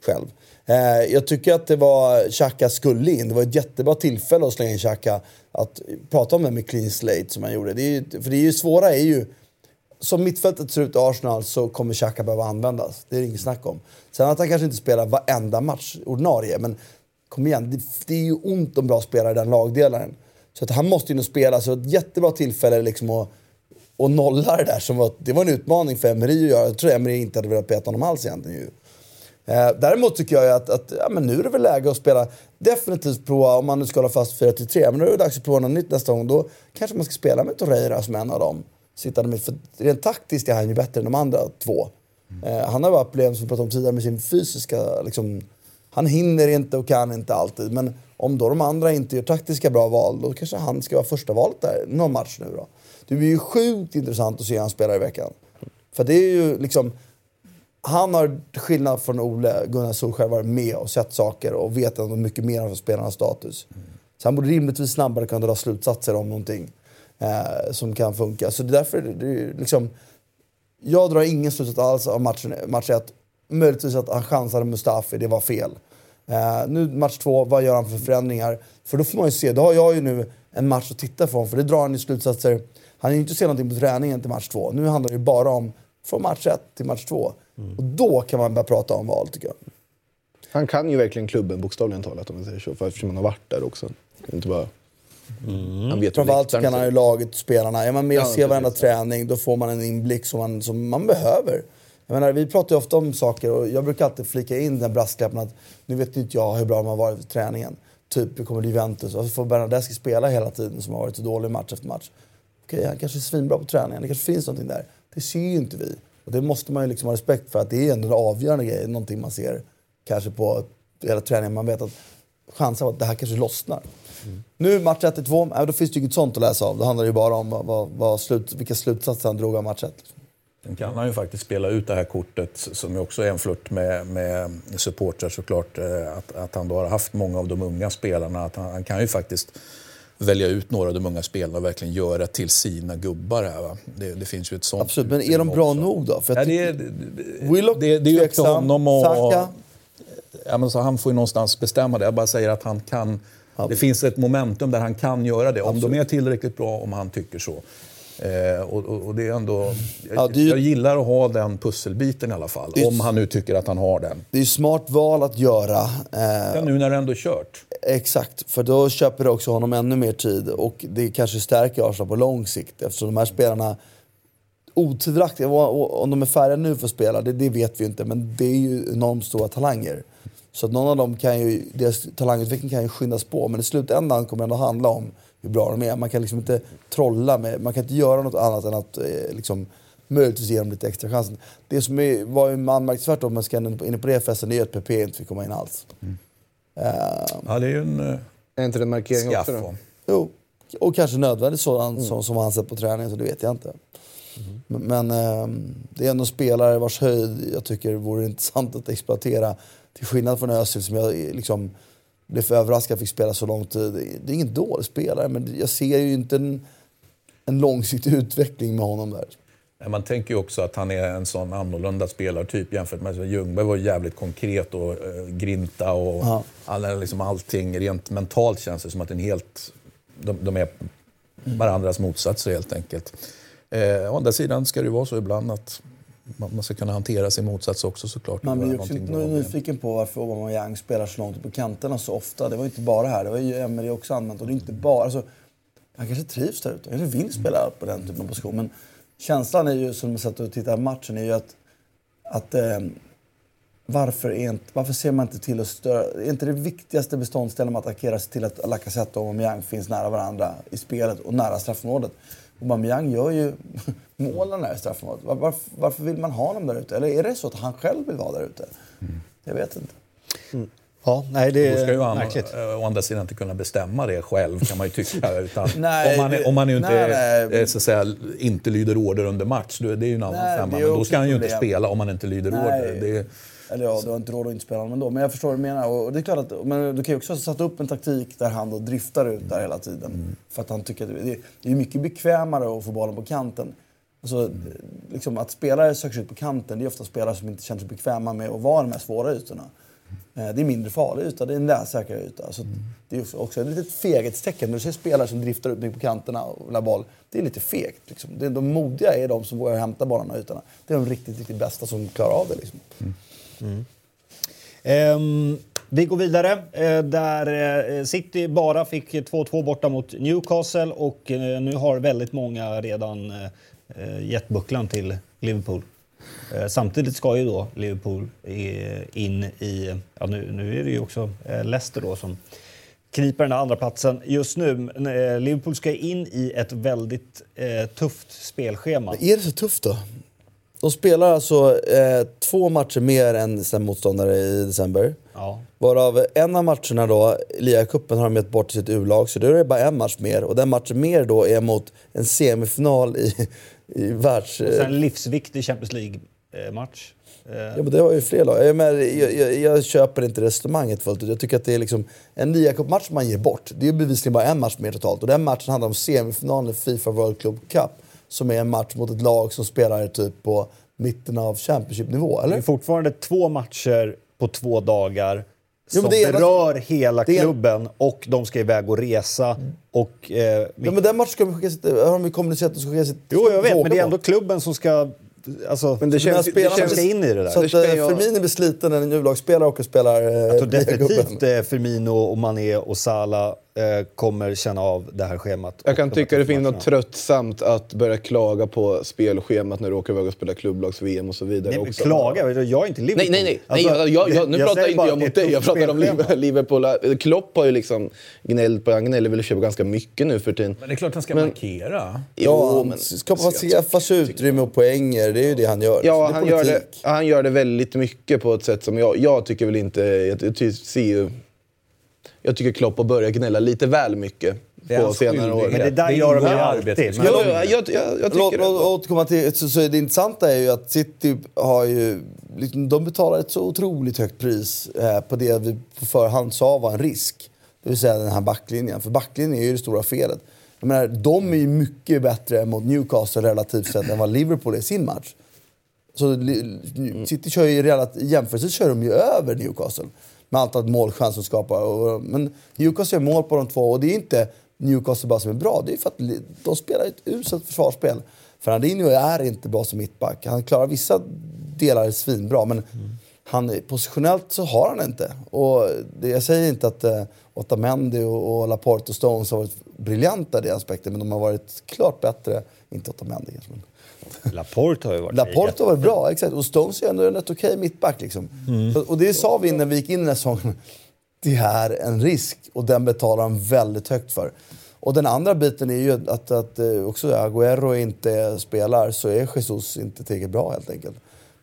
själv. Eh, jag tycker att det var Xhaka skulle in. Det var ett jättebra tillfälle att slänga in Xhaka. Att prata om det med clean slate som han gjorde. Det är ju, för det är ju svåra är ju... Som mittfältet ser ut i Arsenal så kommer Xhaka behöva användas. Det är det inget snack om. Sen att han kanske inte spelar varenda match ordinarie. Men kom igen, det, det är ju ont om bra spelare i den lagdelaren. Så att han måste ju nog spela. Så ett jättebra tillfälle liksom att och nolla det där. Som var, det var en utmaning för Emery att göra. Jag tror Emery inte hade velat peta honom alls egentligen. Ju. Eh, däremot tycker jag att, att ja, men nu är det väl läge att spela, definitivt prova, om man nu ska hålla fast 4-3, men nu är det dags att prova något nytt nästa gång. Då kanske man ska spela med Torreira som en av dem. Sittande med, för rent taktiskt är han ju bättre än de andra två. Eh, han har bara problem, som vi pratade om tidigare, med sin fysiska... Liksom, han hinner inte och kan inte alltid. Men om då de andra inte gör taktiska bra val, då kanske han ska vara första valet där någon match nu då. Det blir ju sjukt intressant att se hur han spelar i veckan. För det är ju liksom han har, till skillnad från Ole Gunnar Solskjaer, varit med och sett saker och vet ändå mycket mer om spelarnas status. Mm. Så han borde rimligtvis snabbare kunna dra slutsatser om någonting eh, som kan funka. Så det är därför, det är liksom, jag drar ingen slutsats alls av matchen, match 1. Möjligtvis att han chansade Mustafi, det var fel. Eh, nu match 2, vad gör han för förändringar? För då får man ju se, då har jag ju nu en match att titta från, för det drar han ju slutsatser. Han är ju inte se någonting på träningen till match 2. Nu handlar det ju bara om från match 1 till match 2. Och då kan man börja prata om val, tycker jag. Han kan ju verkligen klubben bokstavligen talat om man säger så. För eftersom han har varit där också. Inte bara... Han vet Framförallt kan han ju laget, spelarna. Är man med och Ja, ser varenda träning, då får man en inblick som man, som man behöver. Jag menar, vi pratar ju ofta om saker och jag brukar alltid flika in den brasklappen att nu vet inte jag hur bra de har varit i träningen. Typ, vi kommer till Juventus och så får Bernadeschi spela hela tiden som har varit så dålig match efter match. Okej, han kanske är svinbra på träningen, det kanske finns någonting där. Det ser ju inte vi. Och det måste man ju liksom ha respekt för att det är ändå en avgörande grej, någonting man ser kanske på hela träningen. Man vet att chansen att det här kanske lossnar. Nu match 1-2, äh, då finns det ju inget sånt att läsa av. Det handlar ju bara om vad, vad, vad slut, vilka slutsatser han drog av match 1. Sen kan han ju faktiskt spela ut det här kortet som också är en flört med, med supportrar såklart. eh, Att, att han då har haft många av de unga spelarna. Att han, han kan ju faktiskt välja ut några av de unga spelarna och verkligen göra till sina gubbar här. Va? Det, det finns ju ett sånt Absolut, men är de bra också. nog då? För Ja, jag det, är, tycker- det, Willock, det, det är ju upp till honom och... Saka, Ja, men så han får ju någonstans bestämma det. Jag bara säger att han kan... Det finns ett momentum där han kan göra det. Om de är tillräckligt bra, om han tycker så. Eh, och, och, det är ändå... Ja, det är ju- jag gillar att ha den pusselbiten i alla fall. Är- Om han nu tycker att han har den. det är ju smart val att göra. Eh, Ja, nu när det ändå är kört. Exakt, för då köper det också honom ännu mer tid och det kanske stärker Arsenal på lång sikt eftersom de här spelarna otvivelaktigt, om de är färdiga nu för att spela, det, det vet vi inte, men det är ju enormt stora talanger. Så att någon av dem kan ju, deras talangutveckling kan ju skyndas på, men i slutändan kommer det ändå handla om hur bra de är. Man kan liksom inte trolla med, man kan inte göra något annat än att eh, liksom, möjligtvis ge dem lite extra chansen. Det som är, var ju anmärkningsvärt om man ska inne på det festen, är att PP inte fick komma in alls. Eh, Ja, det är ju en uh, Är inte det en markering skaff. också då? Jo, och kanske nödvändigt sådan som, som han sett på träningen, så det vet jag inte. Men, men ehm, det är ändå spelare vars höjd jag tycker vore intressant att exploatera. Till skillnad från Özil som jag eh, liksom blev för överraskad att fick spela så lång tid. Det är ingen dålig spelare, men jag ser ju inte en, en långsiktig utveckling med honom där. Man tänker ju också att han är en sån annorlunda spelartyp jämfört med... Ljungberg var jävligt konkret och eh, grinta och Ja. alla, liksom allting. Rent mentalt känns det som att en helt, de, de är varandras motsatser helt enkelt. Eh, å andra sidan ska det ju vara så ibland att man, ska kunna hantera sin motsats också såklart. Man blir också nyfiken på varför Aubameyang spelar så långt på kanterna så ofta. Det var inte bara här, det var ju Emery också använt. Och det är inte bara... Alltså, han kanske trivs där ute, han kanske vill spela på den typen av position. Men känslan är ju, som man satt och tittade på matchen, är ju att... att eh, varför, är inte, varför ser man inte till att störa... Är inte det viktigaste beståndsdelen med att attackera till att Lacazette och Aubameyang finns nära varandra i spelet och nära straffområdet? Aubameyang gör ju målen nära straffområdet. Var, varför, varför vill man ha honom där ute? Eller är det så att han själv vill vara där ute? Jag vet inte. Ja, nej, det Då ska ju är han märkligt. eh, å andra sidan inte kunna bestämma det själv kan man ju tycka. Utan Nej, om, han, är- om han ju inte, nej, nej. så att säga, inte lyder order under match, det är ju en annan Nej, femma. är Men då ska han ju inte spela om han inte lyder order. Det, Eller ja, du har inte råd att inte spela honom ändå. Men jag förstår vad du menar. Och det är klart att, men du kan ju också ha satt upp en taktik där han då driftar ut där hela tiden. För att han tycker att det, det är mycket bekvämare att få bollen på kanten. Alltså, liksom att spelare söker sig ut på kanten, det är ofta spelare som inte känner sig bekväma med att vara de här svåra ytorna. Eh, Det är mindre farlig yta, det är en lässäkrare yta. Så Det är också- ett litet feghetstecken. När du ser spelare som driftar ut mycket på kanterna och vill boll, det är lite fegt. Liksom. De modiga är de som vågar hämta bollarna och ytorna. Det är de riktigt, riktigt bästa som klarar av det. Liksom. Ehm, vi går vidare. Eh, där eh, City bara fick 2-2 borta mot Newcastle och eh, nu har väldigt många redan eh, eh gett bucklan till Liverpool. Eh, samtidigt ska ju då Liverpool in i... Ja, nu, nu är det ju också Leicester då som kniper den där andra platsen just nu. Liverpool ska in i ett väldigt eh, tufft spelschema. Är det så tufft då? De spelar alltså eh, två matcher mer än sina motståndare i december. Ja. Varav en av matcherna då, Liga-cupen, har de gett bort till sitt U-lag. Så då är det bara en match mer. Och den matchen mer då är mot en semifinal i, i världs... Och sen en livsviktig Champions League-match. Eh, Ja, men det har ju fler lag. Jag, jag, jag, jag köper inte resonemanget fullt ut. Jag tycker att det är liksom en Liga-cupmatch man ger bort. Det är bevisligen bara en match mer totalt. Och den matchen handlar om semifinalen i Fifa World Club Cup. Som är en match mot ett lag som spelar typ på mitten av Championship-nivå, Det eller? är fortfarande två matcher på två dagar som men det är- berör hela det är- klubben och de ska iväg och resa. Och, eh, Ja, men den matchen ska de skicka sitt, har de kommunicerat att de ska skicka sitt jo, jag vet, men det är ändå klubben som ska... Alltså, Men det känns, det spelarna känns, ska in i det där. Så Det att spelar eh, jag- Firmino blir sliten när en U-lagsspelare och spelar eh, jag tror definitivt gubben. eh, Firmino, och Mané och Salah eh, kommer känna av det här schemat. Jag kan de tycka det finns något tröttsamt att börja klaga på spelschemat när du åker iväg och spelar klubblags-VM och så vidare. Nej, men också. klaga, jag är inte Liverpool. Nej, nej, nej. Alltså, nej jag, jag, nu jag pratar inte jag mot dig, jag pratar om. Liverpool. Liverpool. Klopp har ju liksom gnällt på, han gnäller väl köpa ganska mycket nu för tiden. Men det är klart han ska Men- markera. Ja, men- ska bara skaffa sig utrymme och poänger. Det är ju det han gör. Ja, han gör, det, han gör det väldigt mycket på ett sätt som jag, jag tycker väl inte... Jag, jag, ser ju, jag tycker Klopp har börjat gnälla lite väl mycket Det är på senare år. Men det där Det gör de ju alltid. Ja, jag, jag, jag, jag tycker låt det. återkomma till... Så, så det intressanta är ju att City har ju... Liksom, de betalar ett så otroligt högt pris eh, på det vi på förhand sa var en risk. Det vill säga den här backlinjen. För backlinjen är ju det stora felet. Jag menar, de är ju mycket bättre mot Newcastle relativt sett än vad Liverpool är i sin match. Så City kör ju relativt, jämförelsevis kör de ju över Newcastle. Med allt att målchans skapar. Men Newcastle gör mål på de två och det är inte Newcastle bara som är bra. Det är för att de spelar ett uselt försvarsspel. Fernandinho är inte bra som mittback. Han klarar vissa delar svinbra men han, positionellt så har han inte. Och det, jag säger inte att eh, Otamendi och, och Laporte och Stones har varit briljanta i den aspekten men de har varit klart bättre. Inte Otamendi kanske men... Laporte har ju varit Laporte var bra, exakt. Och Stones är ändå en rätt okej mittback. Liksom. Så, och det sa vi när vi gick in i den här säsongen. Det är en risk och den betalar de väldigt högt för. Och den andra biten är ju att, att eh, också Agüero inte spelar så är Jesus inte tillräckligt bra helt enkelt.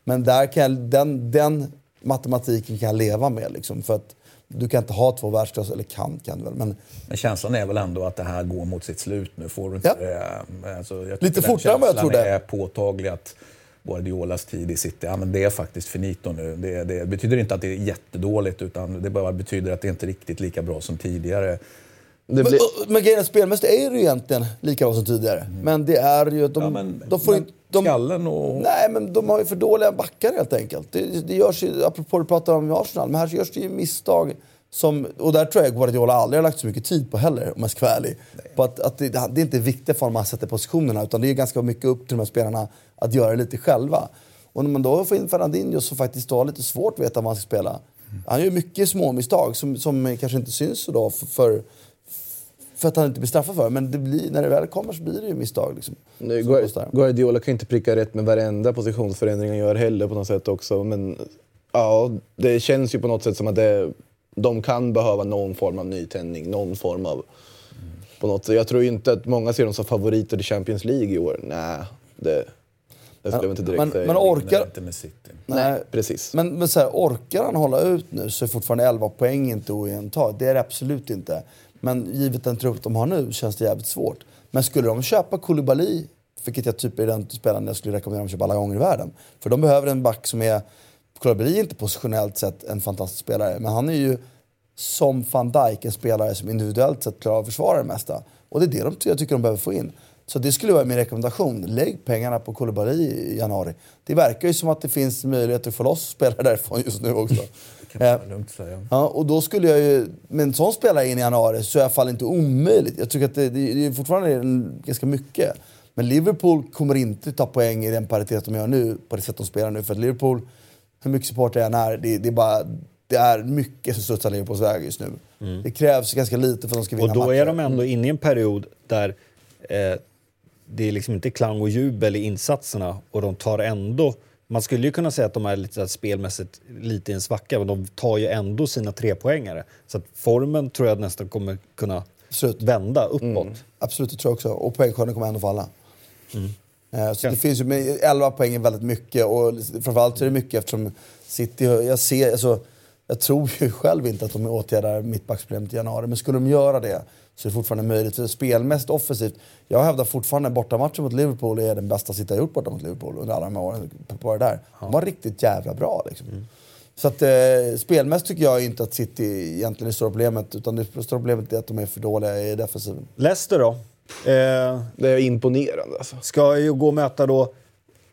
Men där kan jag, den, den matematiken kan jag leva med. Liksom, för att du kan inte ha två världsklass, eller kan kan du väl. Men Men känslan är väl ändå att det här går mot sitt slut nu. Får du inte Ja. det? Alltså, Lite fortare än vad jag trodde. är påtaglig att Guardiolas tid i City, ja, men det är faktiskt finito nu. Det, det betyder inte att det är jättedåligt, utan det bara betyder att det inte är riktigt lika bra som tidigare. Det Men, blir, och- men grejen är, spelmässigt är det ju egentligen lika bra som tidigare. Men det är ju att de, Ja, men, de får men inte... De, skallen och... Nej, men de har ju för dåliga backar helt enkelt. Det, det görs ju, apropå du pratar om Arsenal, men här görs det ju misstag som, och där tror jag Guardiola aldrig har lagt så mycket tid på heller, om jag ska vara ärlig. På att, att det, det är inte viktigt för att sätta positionerna, utan det är ganska mycket upp till de här spelarna att göra det lite själva. Och när man då får in Fernandinho som faktiskt har lite svårt att veta vad han ska spela. Han gör mycket små misstag som, som kanske inte syns så då för, för, för att han inte blir straffad för. Men det blir, när det väl kommer så blir det ju misstag. Liksom. Nu. Guardiola kan ju inte pricka rätt med varenda positionsförändring han gör heller på något sätt också. Men ja, det känns ju på något sätt som att det, de kan behöva någon form av nytändning, någon form av... På något sätt. Jag tror ju inte att många ser dem som favoriter i Champions League i år. Nej, det, Men, men Nej, orkar... inte med City. Nej, Precis. Men, men så här, orkar han hålla ut nu så är fortfarande 11 poäng inte oigentaget. Det är det absolut inte. Men givet den trupp de har nu känns det jävligt svårt. Men skulle de köpa Koulibaly, vilket jag typ är den spelaren jag skulle rekommendera dem att köpa alla gånger i världen. För de behöver en back som är... Koulibaly är inte positionellt sett en fantastisk spelare, men han är ju som van Dijk en spelare som individuellt sett klarar av att försvara det mesta. Och det är det de, jag tycker de behöver få in. Så det skulle vara min rekommendation. Lägg pengarna på Koulibaly i januari. Det verkar ju som att det finns möjlighet att få loss spelare därifrån just nu också. Det kan man Eh, lugnt säga. Ja, och då skulle jag ju, med en sån spelare in i januari så är det i alla fall inte omöjligt. Jag tycker att det, det, är fortfarande ganska mycket. Men Liverpool kommer inte ta poäng i den paritet de gör nu, på det sätt de spelar nu. För att Liverpool, hur mycket supporter jag än är, det, det är bara det är mycket som studsar Liverpools väg just nu. Det krävs ganska lite för att de ska vinna Och då matcher. är de ändå inne i en period där eh, det är liksom inte klang och jubel i insatserna och de tar ändå... Man skulle ju kunna säga att de är lite spelmässigt lite i en svacka men de tar ju ändå sina trepoängare. Så att formen tror jag nästan kommer kunna Absolut. vända uppåt. Absolut, det tror jag också. Och poängskörden kommer ändå falla. Mm. Eh, Så det finns ju, men 11 poäng är väldigt mycket och framförallt är det mycket eftersom City, jag ser, alltså, jag tror ju själv inte att de åtgärdar mittbacksproblemet i januari, men skulle de göra det så är det fortfarande möjligt. För spelmässigt offensivt, jag hävdar fortfarande att bortamatchen mot Liverpool är den bästa City har gjort borta mot Liverpool under alla de här åren. Var där. De var riktigt jävla bra liksom. Så att, eh, spelmässigt tycker jag inte att City egentligen är det stora problemet, utan det stora problemet är att de är för dåliga i defensiven. Leicester då? Eh, Det är imponerande alltså. ska ju gå och möta då...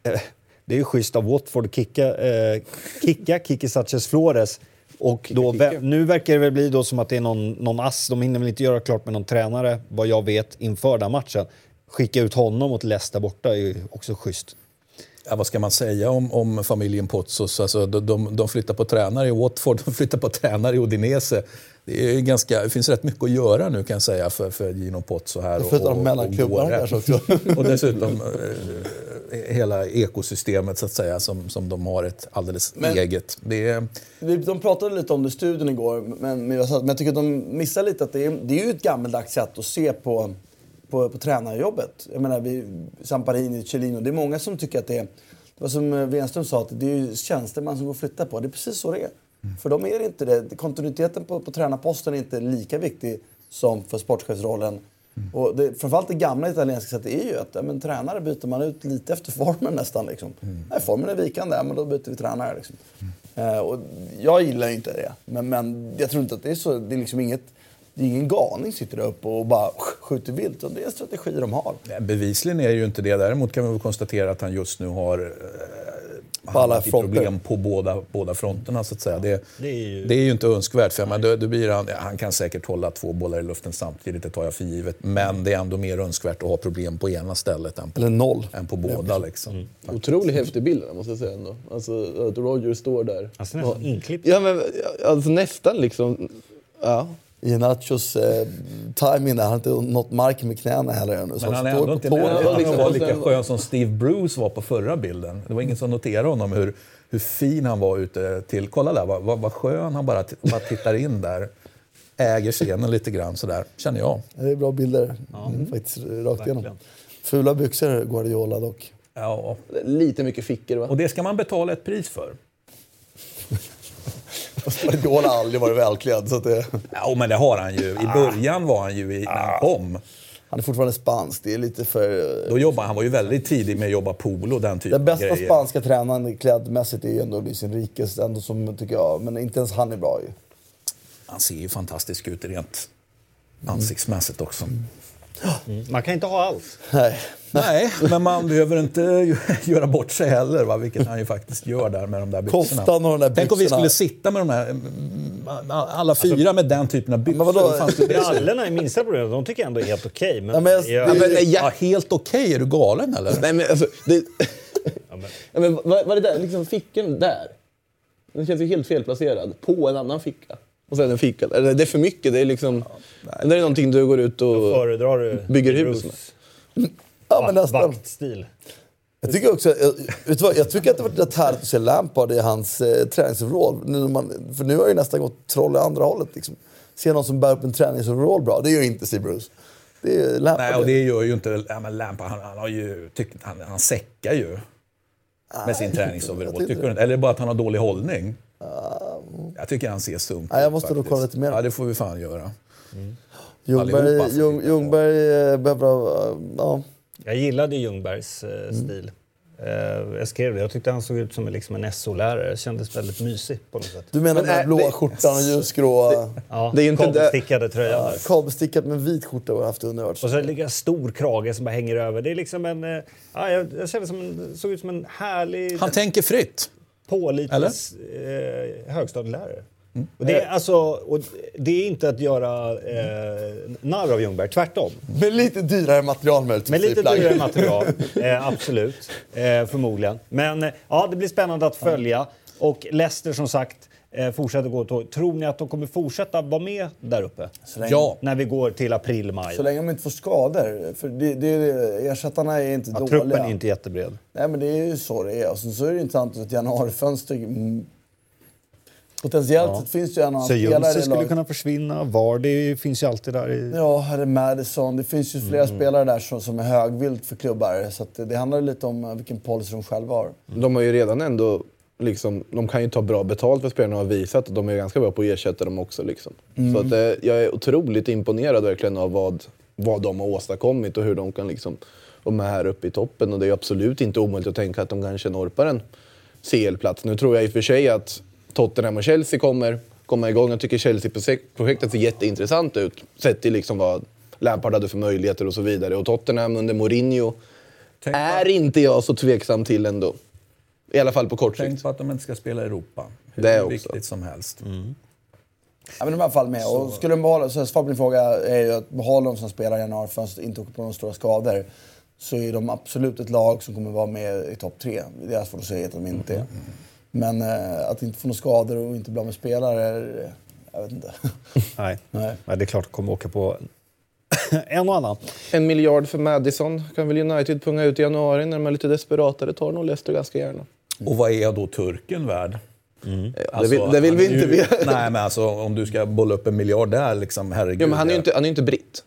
Eh, det är ju schysst av Watford att kicka, eh, kicka Kiki Sanchez Flores Och då, nu verkar det väl bli då som att det är någon, någon ass. De hinner väl inte göra klart med någon tränare, vad jag vet, inför den matchen. Skicka ut honom mot Leicester borta är ju också schysst. Ja, vad ska man säga om, om familjen Potsos? Alltså, de, de, de flyttar på tränare i Watford, de flyttar på tränare i Udinese. Det, är ganska, det finns rätt mycket att göra nu kan jag säga för, för Gino Pozzo här. Då flyttar de mellan och klubbarna Gåre. kanske också. och dessutom eh, hela ekosystemet så att säga som, som de har ett alldeles Men- eget. Det är, De pratade lite om det i studion igår, men, men jag sa- men jag tycker att de missar lite att det är, det är ju ett gammeldags sätt att se på, på, på tränarjobbet. Jag menar, vi, Samparini, Cellino, det är många som tycker att det är... Det var som eh, Wenström sa, att det är ju tjänstemän som går att flytta på. Det är precis så det är. För dem är det inte det. Kontinuiteten på, på tränarposten är inte lika viktig som för sportchefsrollen. Och det, framförallt det gamla italienska sättet är ju att ja, men, tränare byter man ut lite efter formen nästan. Liksom. Nej, formen är vikande, ja, men då byter vi tränare. Liksom. Eh, och jag gillar ju inte det. Men, men jag tror inte att det är så. Det är liksom inget... Det är ingen galning sitter där uppe och bara skjuter vilt. Det är en strategi de har. bevisligen är det ju inte det. Däremot kan vi väl konstatera att han just nu har eh, På alla problem på båda, båda fronterna. Så att säga. Det, det är ju- det är ju inte önskvärt. För men då, då blir han, ja, han kan säkert hålla två bollar i luften samtidigt, det tar jag för givet. Men det är ändå mer önskvärt att ha problem på ena stället än på, Eller noll. än på båda. Liksom. Otroligt häftig bild måste jag säga ändå. Alltså att Roger står där. Alltså nästan inklippt. Ja men alltså nästan liksom. Ja. I Nachos eh, timing där, han har inte nått marken med knäna heller ännu. Så Men han är ändå på inte liksom, och lika skön som Steve Bruce var på förra bilden. Det var ingen som noterade honom hur, hur fin han var ute till... Kolla där, vad, vad, vad skön han bara, bara tittar in där. Äger scenen lite grann sådär, känner jag. Det är bra bilder. Mm, faktiskt rakt igenom. Fula byxor Guardiola dock. Ja, Lite mycket fickor va? och det ska man betala ett pris för. Guardiola har aldrig varit välklädd. Så att det, Ja, men det har han ju. I början var han ju i, när han kom. han är fortfarande spansk. Det är lite för... Då jobbade, han var ju väldigt tidig med att jobba polo den typen Den bästa grejer. spanska tränaren klädmässigt är ju ändå Luis Enriquez. Ändå som, tycker jag. Men inte ens han är bra ju. Han ser ju fantastisk ut rent ansiktsmässigt också. Man kan inte ha allt. Nej. Nej, men man behöver inte göra bort sig heller, va? vilket han ju faktiskt gör där med de där byxorna. Koftan och de där Tänk om vi byxorna. skulle sitta med de här, mm, alla fyra med den typen av byxor. Men vadå? Brallorna är minsta problemet. De tycker jag ändå är helt okej. men Ja, men jag- Ja, men, nej, ja, helt okej, är du galen eller? Nej men alltså. Det... men- ja, men vad, vad är det där? Liksom fickan där? Den känns ju helt felplacerad. På en annan ficka. Och sen en. Eller det är för mycket. Det är liksom... det är någonting du går ut och... föredrar du Bygger hus Bruce Ja, men nästan. vaktstil? Jag tycker också, jag, vet du vad, jag tycker att det varit rätt härligt att se Lampard i hans eh, träningsoverall. För nu har det nästan gått troll i andra hållet. Liksom. Se någon som bär upp en träningsoverall bra, det gör ju inte Steve Bruce. Det är Lampard. Nej, och det gör ju inte... Ja, men Lampard, han, han, har ju, tyck, han, han säckar ju med sin träningsoverall. tycker du inte? Eller är det bara att han har dålig hållning? Jag tycker han ser sunk Nej, jag ut, måste nog kolla lite mer. Ja, det får vi fan göra. Ljungberg, Ljung, på. Ljungberg eh, behöver eh, Ja. Jag gillade Ljungbergs eh, stil. Eh, jag skrev det. Jag tyckte han såg ut som en- liksom en SO-lärare. Kändes väldigt mysig på något sätt. Du menar Men, den blåa det- skjortan och ljusgrå... Ja, det är ju inte kabelstickade tröjan. Ja, kabelstickat med vit skjorta har jag haft underbart. Och så ligger en stor krage som bara hänger över. Det är liksom en... Ja, jag, jag kände som en, såg ut som en härlig, Han tänker fritt. Pålitlig eh, högstadielärare. Och det, är, alltså, och det är inte att göra eh, narr av Ljungberg, tvärtom. Med lite dyrare material möjligtvis. Med lite dyrare material, eh, absolut. Eh, förmodligen. Men eh, ja, det blir spännande att följa. Och Leicester som sagt eh, fortsätter gå tåg. Tror ni att de kommer fortsätta vara med där uppe? Så länge, Ja. När vi går till april, maj? så länge de inte får skador. För det, det, ersättarna är inte Ja, dåliga. truppen är inte jättebred. Nej, men det är ju så det är. Och sen så är det intressant att ett januarifönster... Mm, potentiellt sett finns det ju en annan spelare i skulle kunna försvinna. Vardy finns ju alltid där. I... Ja, eller Madison. Det finns ju Mm. flera spelare där som, som är högvilt för klubbar. Så att det, det handlar lite om eh, vilken policy de själva har. De har ju redan ändå... Liksom, de kan ju ta bra betalt för spelarna och har visat att de är ganska bra på att ersätta dem också. Liksom. Så att, eh, jag är otroligt imponerad verkligen av vad, vad de har åstadkommit och hur de kan liksom, vara med här uppe i toppen. Och det är absolut inte omöjligt att tänka att de kanske norpar en CL-plats. Nu tror jag i och för sig att Tottenham och Chelsea kommer komma igång. Jag tycker Chelsea-projektet ser jätteintressant ut. Sett till liksom vad Lampard hade för möjligheter och så vidare. Och Tottenham under Mourinho är inte jag så tveksam till ändå. I alla fall på kort sikt. Tänk på att de inte ska spela i Europa. hur Det är också. viktigt som helst. Ja, men de är i alla fall med. Och skulle de behålla, så svar på din fråga är ju att behålla dem som spelar i januarifönstret, inte åka på några stora skador, så är de absolut ett lag som kommer vara med i topp tre. Det är svårt att säga att de inte är. Men eh, att inte få några skador och inte bli med spelare, eh, jag vet inte. Nej. Nej. Nej, det är klart att kommer åka på en och annan. En miljard för Madison kan väl United punga ut i januari när de är lite desperata. Det tar nog Leicester ganska gärna. Och vad är då turken värd? det, vill, det vill vi inte veta. Nej, men alltså om du ska bolla upp en miljard där, liksom, herregud. Jo, men han är ju inte, han är inte britt.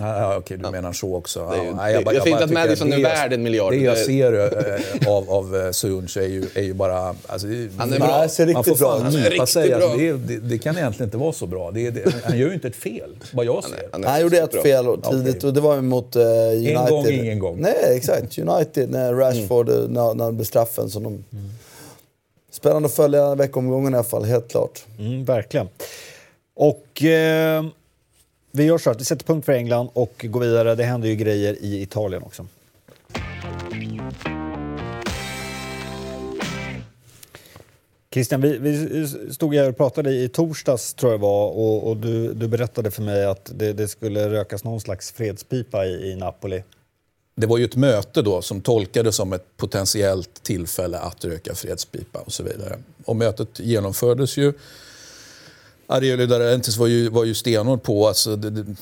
Ja, ja, okej, du menar så också. Det är ju- Ja, det- jag bara- säger inte bara att Madison är jag- värd en miljard. Det jag ser eh, av, av eh, Soyuncu är ju, är ju bara... Alltså, Han är man- bra. Nej, ser Man riktigt får bra ut. Alltså, bra. det, det, det kan egentligen inte vara så bra. Det, det, han gör ju inte ett fel, vad jag ser. Han är Han gjorde ett superbra. fel och tidigt Okej. och det var ju mot eh, United. gång, ingen gång. Nej, exakt. United, när Rashford, eh, när, när det blev straffen som de... Spännande att följa veckomgången i alla fall, helt klart. Mm, verkligen. Och eh, vi gör så att vi sätter punkt för England och går vidare. Det händer ju grejer i Italien också. Christian, vi, vi stod här och pratade i torsdags tror jag var och, och du, du berättade för mig att det, det skulle rökas någon slags fredspipa i, i Napoli. Det var ju ett möte då som tolkades som ett potentiellt tillfälle att röka fredspipa och så vidare. Och mötet genomfördes ju. Ariel Darentis var ju, var ju stenhård på, alltså det, det,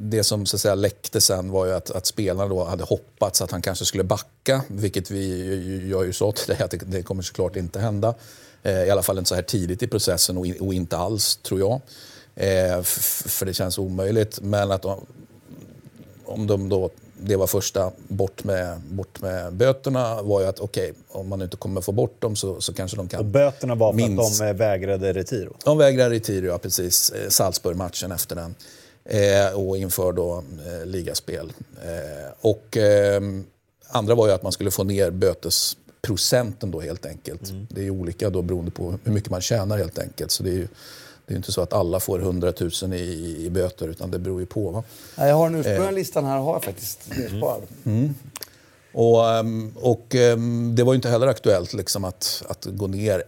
det som så att säga läckte sen var ju att, att spelarna då hade hoppats att han kanske skulle backa, vilket vi, ju- jag ju sa till dig att det, det kommer såklart inte hända. Eh, I alla fall inte så här tidigt i processen och, in, och inte alls, tror jag. Eh, f- för det känns omöjligt. Men att de, om de då, det var första bort med, bort med böterna var ju att okej, om man inte kommer få bort dem så, så kanske de kan... Och böterna var för Minst. att de vägrade Retiro. De vägrar Retiro, ja precis. Eh, Salzburg-matchen efter den. Eh, och inför då eh, ligaspel. Eh, och eh, andra var ju att man skulle få ner bötesprocenten då helt enkelt. Det är ju olika då beroende på hur mycket man tjänar helt enkelt. Så det är ju det är inte så att alla får 100 000 i, i böter utan det beror ju på. Va? Jag har den ursprungliga listan här, har jag faktiskt nedsparad. Och, ehm, och ehm, det var ju inte heller aktuellt liksom att, att gå ner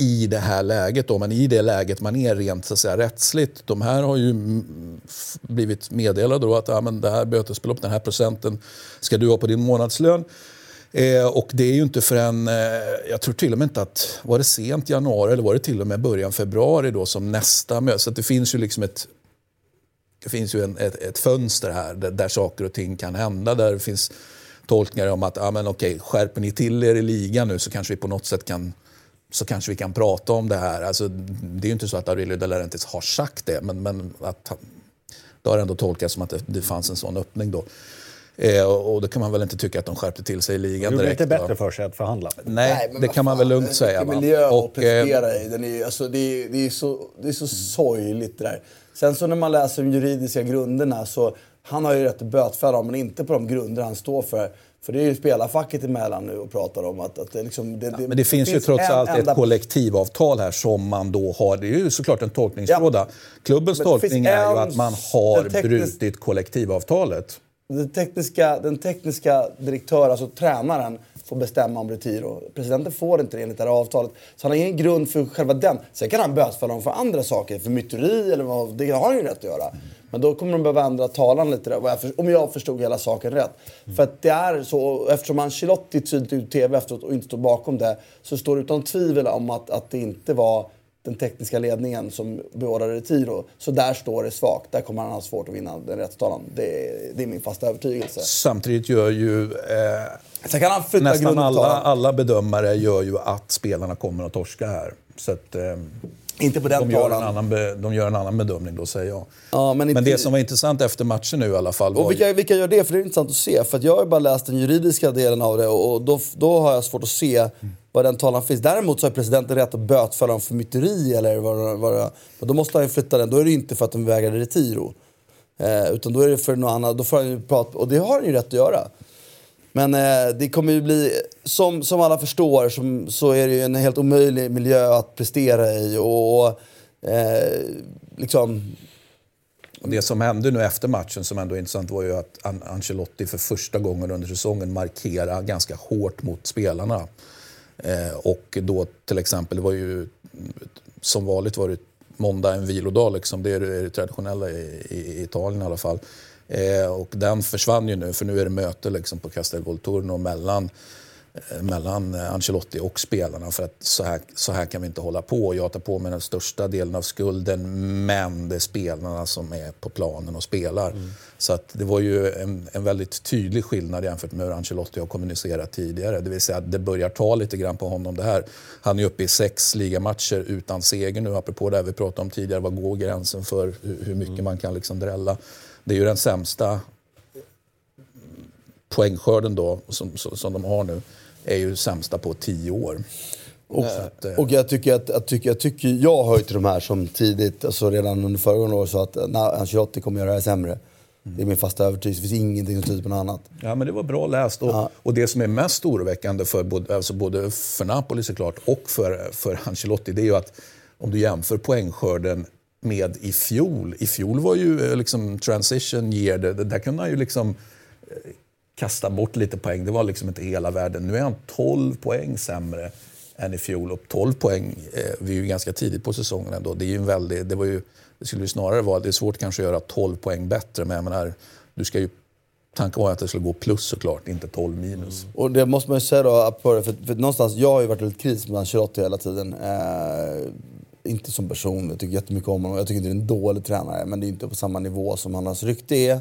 i det här läget. Då. Men i det läget man är rent så att säga, rättsligt. De här har ju mm, blivit meddelade då att ja, men det här bötesbeloppet, den här procenten ska du ha på din månadslön. Eh, och det är ju inte förrän, eh, jag tror till och med inte att, var det sent januari eller var det till och med början februari då som nästa möte. Så att det finns ju liksom ett det finns ju en, ett, ett fönster här där, där saker och ting kan hända. Där det finns tolkningar om att ah, men okej, skärper ni till er i ligan nu så kanske vi på något sätt kan så kanske vi kan prata om det här. Alltså, det är ju inte så att Aurelio De Laurentiis har sagt det, men, men att det har ändå tolkats som att det, det fanns en sån öppning då. Eh, och, då kan man väl inte tycka att de skärpte till sig i ligan Gjorde det direkt. inte va? bättre för sig att förhandla? Nej, men det kan man väl lugnt vilken säga. Va? miljö att Och, eh, prestera i. Den är, alltså, det, är, det, är så, det är så sorgligt det där. Sen så när man läser de juridiska grunderna så han har ju rätt att bötfälla dem, men inte på de grunder han står för. För det är ju spelarfacket emellan nu och pratar om att, att det, liksom, det, det, Men det finns ju trots en allt enda- ett kollektivavtal här som man då har. Det är ju såklart en tolkningsfråga. Klubbens Men det tolkning är ju att man har teknisk- brutit kollektivavtalet. Den tekniska, den tekniska direktören, alltså tränaren, får bestämma om Retiro. Presidenten får inte det enligt det här avtalet. Så han har ingen grund för själva den. Sen kan han bötfälla dem för andra saker, för myteri eller vad, det har han ju rätt att göra. Men då kommer de behöva ändra talan lite där, om jag förstod hela saken rätt. Mm. För att det är så, eftersom Ancelotti tydligt ut TV efteråt och inte står bakom det, så står det utan tvivel om att, att det inte var den tekniska ledningen som beordrade Retiro. Så där står det svagt. Där kommer han ha svårt att vinna den rättstalan. Det, det är min fasta övertygelse. Samtidigt gör ju eh, nästan alla, alla bedömare gör ju att spelarna kommer att torska här. Så att, eh, Inte på den de, gör en annan be, de gör en annan bedömning då, säger jag. Ja, men inte- det som var intressant efter matchen nu i alla fall var Och ju- vilka, vilka gör det? För det är intressant att se. För att jag har bara läst den juridiska delen av det och då, då har jag svårt att se vad den talan finns. Däremot så har presidenten rätt att bötfälla dem för myteri eller vad, vad det Men då måste han ju flytta den. Då är det inte för att de vägrade retiro. Eh, utan då är det för något annat. Då får han ju prata, och det har han ju rätt att göra. Men eh, det kommer ju bli, som, som alla förstår, som, så är det ju en helt omöjlig miljö att prestera i. Och eh, liksom, Det som hände nu efter matchen som ändå är intressant var ju att An- Ancelotti för första gången under säsongen markerade ganska hårt mot spelarna. Eh, och då till exempel, det var ju som vanligt var det måndag en vilodag. Liksom. Det är det, traditionella i, i, Italien i alla fall. Eh, och den försvann ju nu, för nu är det möte liksom, på Castel Volturno mellan mellan eh, Ancelotti och spelarna för att så här, så här kan vi inte hålla på. Jag tar på mig den största delen av skulden men det är spelarna som är på planen och spelar. Mm. Så att det var ju en, en, väldigt tydlig skillnad jämfört med hur Ancelotti har kommunicerat tidigare. Det vill säga att det börjar ta lite grann på honom det här. Han är uppe i sex ligamatcher utan seger nu, apropå det vi pratade om tidigare. Vad går gränsen för hur, hur mycket mm. man kan liksom drälla? Det är ju den sämsta poängskörden då som, som de har nu är ju sämsta på tio år. Och, att, eh, och jag tycker att, jag tycker, jag tycker jag hör till de här som tidigt, alltså redan under föregående år sa att Ancelotti kommer göra det här sämre. Mm. Det är min fasta övertygelse. Det finns ingenting som tyder på något annat. Ja, men det var bra läst. Och, ja. och det som är mest oroväckande för både, alltså både för Napoli såklart och för, för Ancelotti, det är ju att om du jämför poängskörden med i fjol. I fjol var ju eh, liksom transition year, det, där kunde han ju liksom eh, kasta bort lite poäng. Det var liksom inte hela världen. Nu är han 12 poäng sämre än i fjol. Och 12 poäng, eh, vi är ju ganska tidigt på säsongen ändå. Det, är ju en väldig, det, var ju, det skulle ju snarare vara, det är svårt kanske att göra 12 poäng bättre, men jag menar, du ska ju Tanken var att det skulle gå plus såklart, inte 12 minus. Mm. Och det måste man ju säga då, för, för, för någonstans, jag har ju varit lite kris med Ancelotti hela tiden. Eh, inte som person, jag tycker jättemycket om honom. Jag tycker inte det är en dålig tränare, men det är inte på samma nivå som hans rykte är.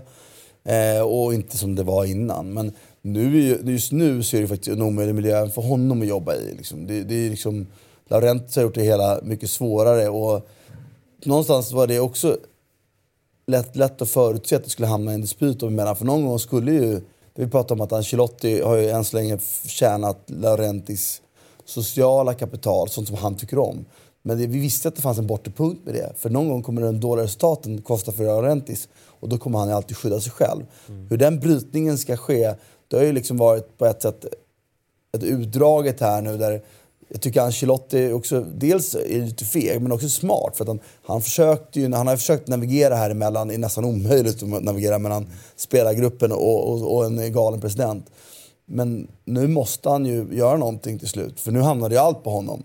Eh, och inte som det var innan. Men nu, just nu så är det faktiskt en omöjlig miljö för honom att jobba i. Liksom. Det, det är liksom, Laurentius har gjort det hela mycket svårare. Och någonstans var det också lätt, lätt att förutse att det skulle hamna i en dispyt emellan. För någon gång skulle ju... Det vi pratade om att Ancelotti har ju än så länge tjänat Laurentis sociala kapital, sånt som han tycker om. Men det, vi visste att det fanns en bortre punkt med det. För någon gång kommer den dåliga resultaten kosta för Laurentis. Och då kommer han alltid skydda sig själv. Mm. Hur den brytningen ska ske, det har ju liksom varit på ett sätt ett utdraget här nu där jag tycker Ancelotti också, dels är lite feg, men också smart. För att han, han, försökte ju, han har försökt navigera här emellan, det är nästan omöjligt att navigera mellan spelargruppen och, och, och en galen president. Men nu måste han ju göra någonting till slut, för nu hamnar ju allt på honom.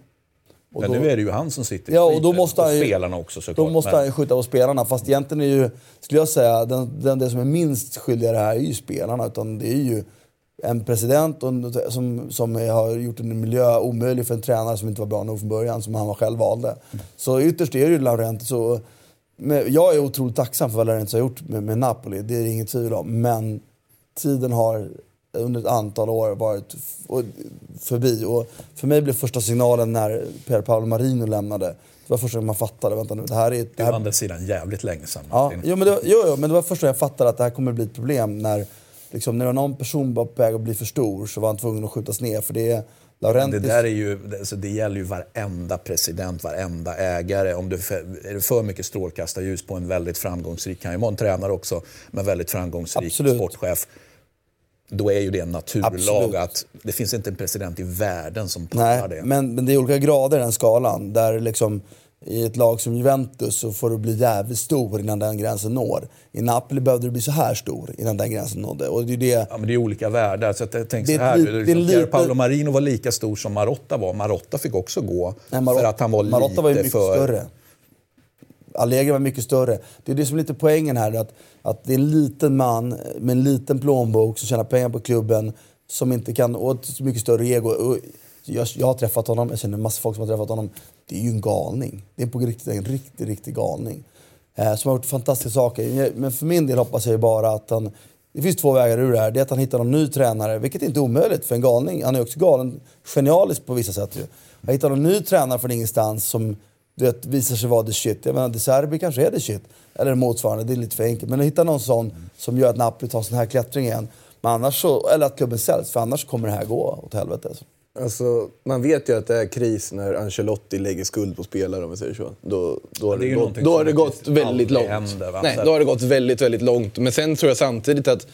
Och men då, nu är det ju han som sitter i ja, och då måste och han ju, spelarna också såklart. Då måste men... han ju skjuta på spelarna. Fast egentligen är ju, skulle jag säga, den, den, det som är minst skyldiga det här är ju spelarna. Utan det är ju en president och, som, som har gjort en miljö omöjlig för en tränare som inte var bra nog från början, som han själv valde. Mm. Så ytterst är det ju Laurentiis. Jag är otroligt tacksam för vad Laurentiis har gjort med, med Napoli, det är det inget tvivel om. Men tiden har under ett antal år varit förbi. Och för mig blev första signalen när Per Paolo Marino lämnade. Det var första gången man fattade. Vänta nu, det här är... Det var andra sidan jävligt länge sedan. Ja, jo, men det var, jo, jo, men det var första gången jag fattade att det här kommer bli ett problem. När, liksom, när någon person var på väg att bli för stor så var han tvungen att skjutas ner. För det är Laurentis... Det där är ju, alltså det gäller ju varenda president, varenda ägare. Om du är det för mycket strålkastarljus på en väldigt framgångsrik, kan ju vara en tränare också, men väldigt framgångsrik Absolut. sportchef då är ju det en naturlag Absolut. att det finns inte en president i världen som pallar det. Men, men det är olika grader i den skalan. Där liksom, I ett lag som Juventus så får du bli jävligt stor innan den gränsen når. I Napoli behövde du bli så här stor innan den gränsen nådde. Och det, är det... Ja, men det är olika världar. Så jag tänk så här, det, liksom, lite... Paolo Marino var lika stor som Marotta var. Marotta fick också gå Nej, Marotta, för att han var Marotta lite var ju mycket för... större. Allegri var mycket större. Det är det som är lite poängen här. Att, att det är en liten man med en liten plånbok som tjänar pengar på klubben. Som inte kan, och ett mycket större ego. Jag, jag har träffat honom, jag känner en massa folk som har träffat honom. Det är ju en galning. Det är på riktigt en riktig, riktig galning. Eh, som har gjort fantastiska saker. Men för min del hoppas jag bara att han... Det finns två vägar ur det här. Det är att han hittar någon ny tränare, vilket är inte är omöjligt för en galning. Han är också galen, genialisk på vissa sätt ju. Han hittar någon ny tränare från ingenstans som du vet, visar sig vara the shit. Jag menar, De Serbi kanske är the shit. Eller motsvarande, det är lite för enkelt. Men att hitta någon sån som gör att Napoli tar sån här klättring igen. Men annars så, eller att klubben säljs, för annars kommer det här gå åt helvete. Alltså. Alltså, man vet ju att det är kris när Ancelotti lägger skuld på spelare om vi säger så. Då, då, har, det, gått, då har det gått väldigt långt. Händer, Nej, då har det gått väldigt, väldigt långt. Men sen tror jag samtidigt att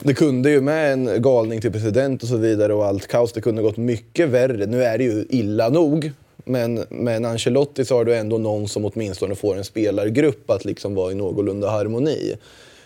det kunde ju med en galning till president och så vidare och allt kaos, det kunde gått mycket värre. Nu är det ju illa nog. Men med en Ancelotti så har du ändå någon som åtminstone får en spelargrupp att liksom vara i någorlunda harmoni.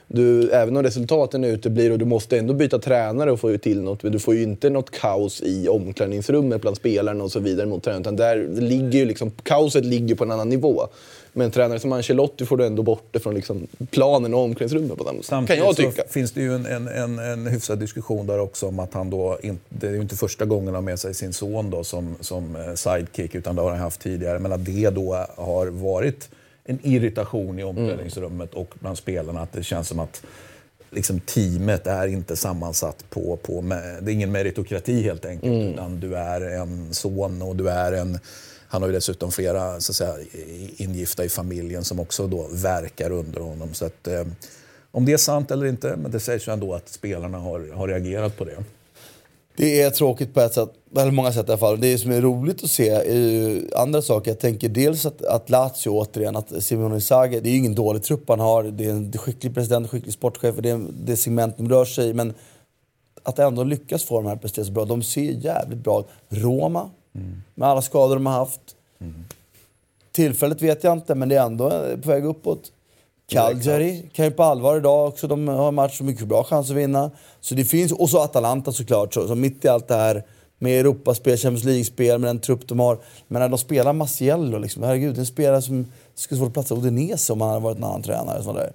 Du, även om resultaten uteblir och du måste ändå byta tränare och få till något. Men du får ju inte något kaos i omklädningsrummet bland spelarna och så vidare mot tränaren. Utan där ligger ju liksom, kaoset ligger på en annan nivå. Men en tränare som Ancelotti får du ändå bort det från liksom planen och omklädningsrummet på den. Kan jag tycka. så finns det ju en, en, en, en hyfsad diskussion där också om att han då, inte, det är ju inte första gången han har med sig sin son då som, som eh, sidekick, utan det har han haft tidigare. Men att det då har varit en irritation i omklädningsrummet och bland spelarna. Att det känns som att liksom, teamet är inte sammansatt på... på det är ingen meritokrati helt enkelt. Utan du är en son och du är en... Han har ju dessutom flera så att säga, ingifta i familjen som också då verkar under honom. Så att, eh, om det är sant eller inte, men det sägs ju ändå att spelarna har, har reagerat på det. Det är tråkigt på ett sätt, eller många sätt i alla fall. Det som är roligt att se är ju andra saker. Jag tänker dels att, att Lazio återigen, att Simone Inzaghi, det är ju ingen dålig trupp han har. Det är en skicklig president, skicklig sportchef, det är det segment de rör sig i. Men att ändå lyckas få de här prestera så bra. De ser jävligt bra ut. Roma, mm. med alla skador de har haft. Mm. Tillfället vet jag inte, men det är ändå på väg uppåt. Cagliari kan ju på allvar idag också. De har en match som mycket bra chans att vinna. Så det finns, och så Atalanta såklart, så, så mitt i allt det här med Europaspel, Champions League-spel, med den trupp de har. Men när de spelar Maciello, liksom, herregud, en spelare som skulle svårt platsa Udinese om han hade varit en annan tränare. Så där.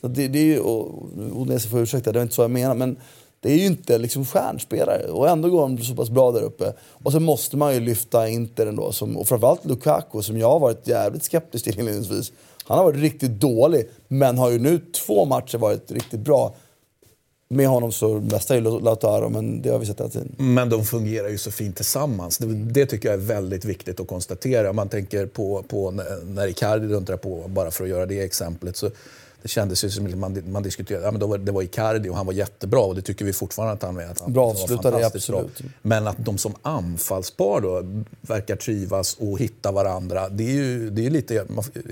Så det, det är ju, och, Udinese får ursäkta, det var inte så jag menar. Men det är ju inte liksom stjärnspelare och ändå går de så pass bra där uppe. Och så måste man ju lyfta Inter ändå, som, och framförallt Lukaku som jag har varit jävligt skeptisk till inledningsvis. Han har varit riktigt dålig, men har ju nu två matcher varit riktigt bra. Med honom så bästa är ju Lautaro, men det har vi sett hela tiden. Men de fungerar ju så fint tillsammans. Det, det tycker jag är väldigt viktigt att konstatera. Om man tänker på, på när Icardi duntrar på, bara för att göra det exemplet. Så det kändes ju som man, man diskuterade, ja, men då var, det var Icardi och han var jättebra och det tycker vi fortfarande att han är. Att han bra avslutare, absolut. Bra. Men att de som anfallspar då verkar trivas och hitta varandra, det är ju det är lite... Jag,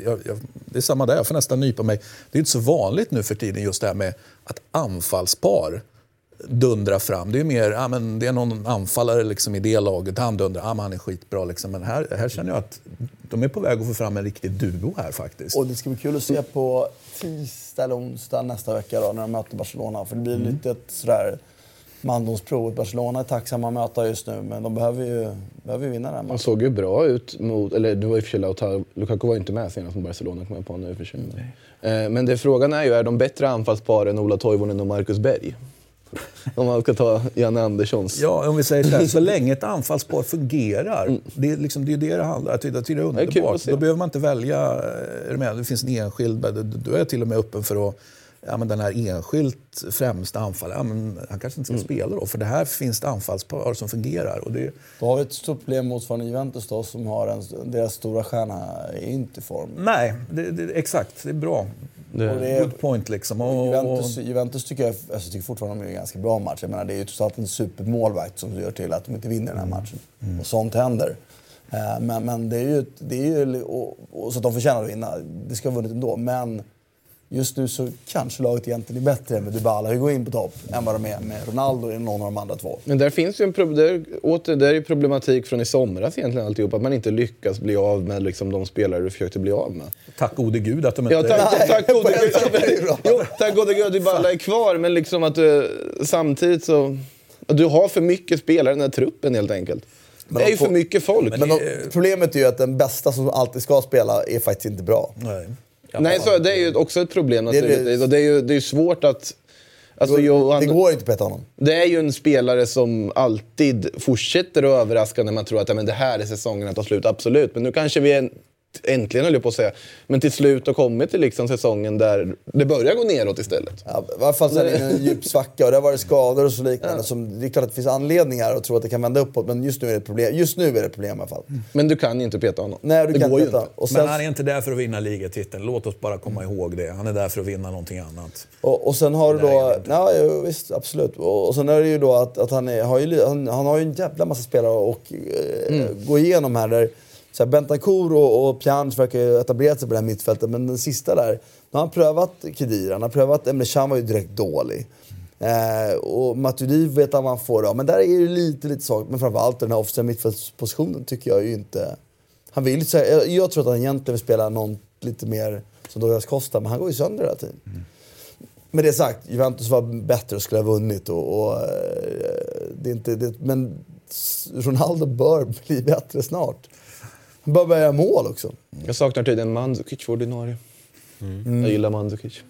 jag, det är samma där, jag får nästan nypa mig. Det är inte så vanligt nu för tiden just det här med att anfallspar dundra fram. Det är mer, ja, men det är någon anfallare liksom i det laget, han dundrar, ja, men han är skitbra. Liksom. Men här, här känner jag att de är på väg att få fram en riktig duo här faktiskt. Och det ska bli kul att se på tisdag eller onsdag nästa vecka då, när de möter Barcelona. För det blir mm. lite ett sådär mandomsprov. Barcelona är tacksamma att möta just nu, men de behöver ju, behöver ju vinna den matchen. De såg ju bra ut mot, eller det var i och för sig Lautaro, Lukaku var ju inte med senast mot Barcelona kom jag på nu för sig. Mm. Men det frågan är ju, är de bättre anfallspar än Ola Toivonen och Marcus Berg? Om man ska ta Janne Anderssons. Ja, om vi säger så här, så länge ett anfallspar fungerar. Mm. Det, är liksom, det är det det handlar om. Det är underbart. Då behöver man inte välja. Är med? Det finns en enskild. Då är jag till och med öppen för att ja, men den här enskilt främsta anfallaren, ja, han kanske inte ska mm. spela då. För det här finns det anfallspar som fungerar. Och det... Då har vi ett stort problem motsvarande Juventus då, som har en, deras stora stjärna är inte i form. Nej, det, det, exakt. Det är bra. Det är, good point liksom. Och, Juventus, Juventus tycker jag alltså, tycker fortfarande de gör en ganska bra match. Jag menar, det är ju trots allt en supermålvakt som gör till att de inte vinner den här mm. matchen. Mm. Och sånt händer. Uh, men, men det är ju... Det är ju och, och, så att de förtjänar att vinna. Det ska ha vunnit ändå. Men Just nu så kanske laget egentligen är bättre med Dybala Higuain på topp än vad de är med Ronaldo eller någon av de andra två. Men där finns ju en pro där, åter, där är problematik från i somras egentligen alltihop. Att man inte lyckas bli av med liksom, de spelare du försökte bli av med. Tack gode gud att de inte... Ja, tack, Nej, tack gode gud. jo, tack gode gud att Dybala är kvar. Men liksom att du, samtidigt så... Du har för mycket spelare i den här truppen helt enkelt. Men det är ju för mycket folk. Men, men de, problemet är ju att den bästa som alltid ska spela är faktiskt inte bra. Nej. Nej, så, det är ju också ett problem naturligtvis. Det, det, det är ju det är svårt att... Alltså, Johan, det går inte att peta honom. Det är ju en spelare som alltid fortsätter att överraska när man tror att ja, men det här är säsongen att ta slut. Absolut, men nu kanske vi är äntligen höll jag på att säga, men till slut har kommit till liksom säsongen där det börjar gå neråt istället. Ja, I alla fall så är det en djup svacka och det har varit skador och så liknande. Ja. Som, det är klart att det finns anledningar att tro att det kan vända uppåt, men just nu är det ett problem. Just nu är det problem i alla fall. Men du kan ju inte peta honom. Nej, du det kan går inte. Och sen, men han är inte där för att vinna ligatiteln. Låt oss bara komma ihåg det. Han är där för att vinna någonting annat. Och, och sen har du då... Ja, visst, absolut. Och, och sen är det ju då att, att han, är, har ju, han, han har ju en jävla massa spelare att eh, mm. gå igenom här. Där, så här, Bentancur och, och Pjanic verkar ju etablerat sig på det här mittfältet, men den sista där, nu har han prövat Khedira, han har prövat Emre Can var ju direkt dålig. Eh, och Matuidi vet han vad han får då. Men där är det lite, lite svagt. Men framförallt den här offensiva mittfältspositionen tycker jag ju inte... Han vill så här, jag, jag, tror att han egentligen vill spela någon lite mer som Douglas Costa, men han går ju sönder hela tiden. Mm. Med det sagt, Juventus var bättre och skulle ha vunnit. Och, och, eh, det är inte, det, men Ronaldo bör bli bättre snart. Bör börja mål också. Jag saknar tydligen Mandzukic för ordinarie. Jag gillar Mandzukic.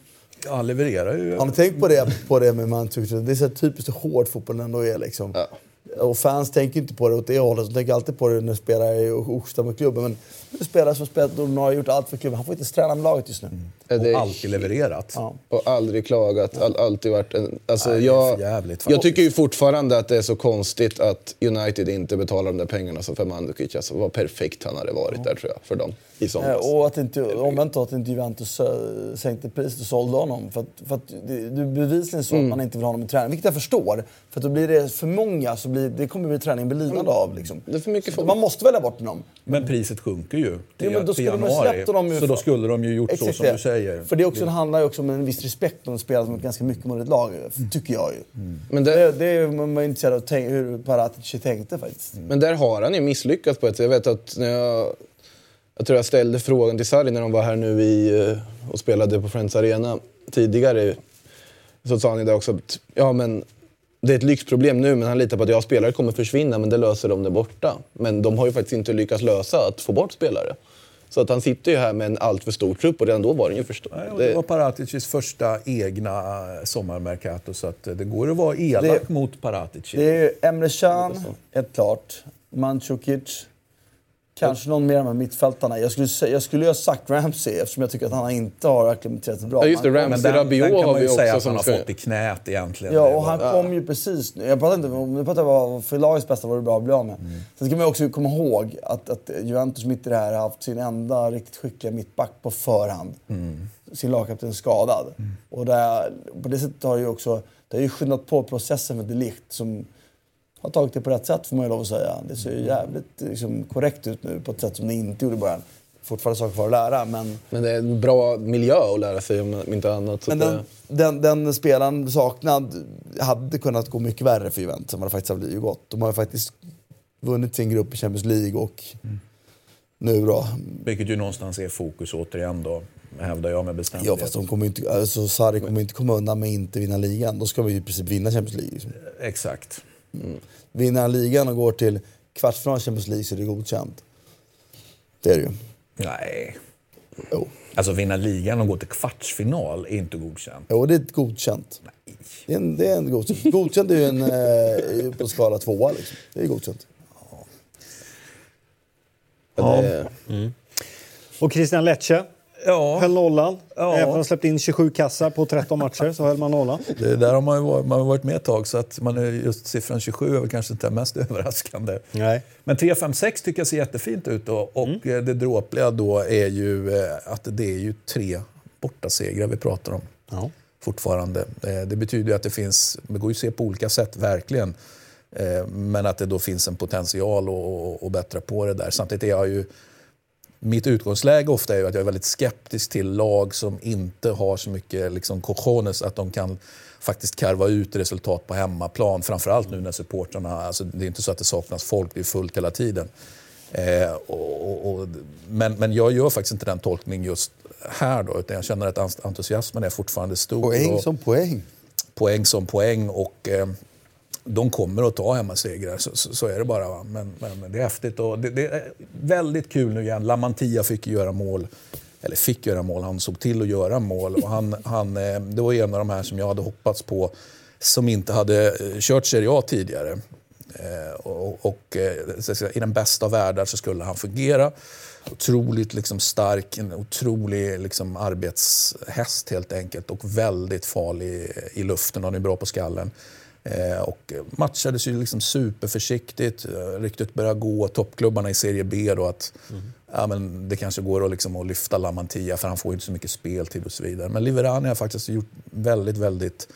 Ja, han levererar ju. Har ni tänkt på det, på det med Mandzukic? Det är så typiskt hur hård fotbollen ändå är. Liksom. Ja. Och fans tänker inte på det åt det hållet. De tänker alltid på det när spelare är ostar med klubben. Men spelare som spelat och har gjort allt för klubben. Han får inte ens träna med laget just nu. Ja, det är Och alltid levererat. Ja. Och aldrig klagat. All, alltid varit en... Alltså Nej, jag, jävligt jag tycker ju fortfarande att det är så konstigt att United inte betalar de där pengarna som för Mandzukic. Alltså vad perfekt han hade varit där tror jag, för dem. I Eh, somras. Och att inte, omvänt då, att inte Juventus eh, sänkte priset och sålde honom. För att, för att det, det är bevisligen så att man inte vill ha honom i träning. Vilket jag förstår. För att då blir det för många så blir, det kommer bli träningen bli lidande av. Liksom. Det är för mycket Så folk. Man måste välja bort honom. Men priset sjunker ju till, Jo, men då till januari. ju så då skulle de ju gjort så Exakt som det. du säger. För det, också, det handlar ju också om en viss respekt om de spelar som ett ganska mycket måligt lag. Tycker jag ju. Men det, Det, det är man är intresserad av tänk, hur Paratici tänkte faktiskt. Men där har han ju misslyckats på ett sätt. Jag vet att när jag... Jag tror jag ställde frågan till Sarri när de var här nu i, eh, och spelade på Friends Arena tidigare. Så sa han ju där också att ja, men det är ett lyxproblem nu men han litar på att jag spelare kommer försvinna men det löser de där borta. Men de har ju faktiskt inte lyckats lösa att få bort spelare. Så att han sitter ju här med en allt för stor trupp och redan då var den ju för stor. Det var Paraticis första egna eh, sommarmercato så att eh, det går att vara elak Det- mot Paratici. Det är Emre Can, helt klart. Mandzukic. Kanske någon mer av mittfältarna. Jag skulle, jag skulle ju ha sagt Ramsey eftersom jag tycker att han inte har acklimatiserat sig bra. Ja, just det, Ramsey. Men den, Rabiot den kan man ju säga att han har ska- fått i knät egentligen. Ja, och han kom ju precis nu. Jag pratar inte om, nu pratar jag bara för lagets bästa var det bra att bli av med. Sen ska man ju också komma ihåg att, att Juventus mitt i det här har haft sin enda riktigt skickliga mittback på förhand. Sin lagkapten skadad. Och där, på det sättet har det ju också det har ju skyndat på processen för Delict som har tagit det på rätt sätt får man ju lov att säga. Det ser ju jävligt liksom, korrekt ut nu på ett sätt som det inte gjorde i början. Fortfarande saker kvar att lära men Men det är en bra miljö att lära sig om inte annat. Så men den, det, den, den spelaren saknad hade kunnat gå mycket värre för Juventus än vad det faktiskt har blivit gått. De har ju faktiskt vunnit sin grupp i Champions League och nu då. Vilket ju någonstans är fokus återigen då, hävdar jag med Ja bestämdhet. fast de kommer inte, alltså Sarri kommer inte komma undan med att inte vinna ligan. Då ska vi i princip vinna Champions League. Liksom. Exakt. Vinner ligan och går till kvartsfinal i Champions League så är det godkänt. Det är det ju. Nej. Jo, Alltså vinna ligan och gå till kvartsfinal är inte godkänt. jo det är ett godkänt. Det är en, det är en godkänt. Godkänt är ju en, eh, på skala tvåa liksom. Det är godkänt. ja. det, Och Christian Lecce Ja, höll nollan. Ja. Även om de släppte in 27 kassar på 13 matcher så höll man nollan. det där har man ju varit, man har varit med ett tag så att man är just siffran 27 är väl kanske inte mest överraskande. Nej. Men 3-5-6 tycker jag ser jättefint ut då. och eh, det dråpliga då är ju eh, att det är ju tre bortasegrar vi pratar om Ja. fortfarande. Eh, Det betyder ju att det finns, det går ju att se på olika sätt verkligen, men att det då finns en potential att bättra på det där. Samtidigt är jag ju mitt utgångsläge ofta är ju att jag är väldigt skeptisk till lag som inte har så mycket liksom, cojones att de kan faktiskt karva ut resultat på hemmaplan. Framförallt nu när supportrarna, alltså, det är inte så att det saknas folk, det är fullt hela tiden. Eh, och, och, men, men jag gör faktiskt inte den tolkning just här då, utan jag känner att entusiasmen är fortfarande stor. Poäng som poäng. poäng som poäng och eh, de kommer att ta hemmasegrar. Så, så, så är det bara. Va? Men, men, men det är häftigt och det, det är väldigt kul nu igen. Lamantia fick göra mål. Eller fick göra mål, han såg till att göra mål. Och han, han, eh, det var en av de här som jag hade hoppats på som inte hade eh, kört Serie A tidigare. Eh, och och I den bästa av världar så skulle han fungera. Otroligt liksom stark, en otrolig liksom arbetshäst helt enkelt och väldigt farlig i luften. Han är bra på skallen. Eh, och matchades ju liksom superförsiktigt. Eh, Ryktet började gå, toppklubbarna i Serie B då att ja, men det kanske går att, liksom, att lyfta Lamantia för han får inte så mycket speltid och så vidare. Men Liverani har faktiskt gjort väldigt, väldigt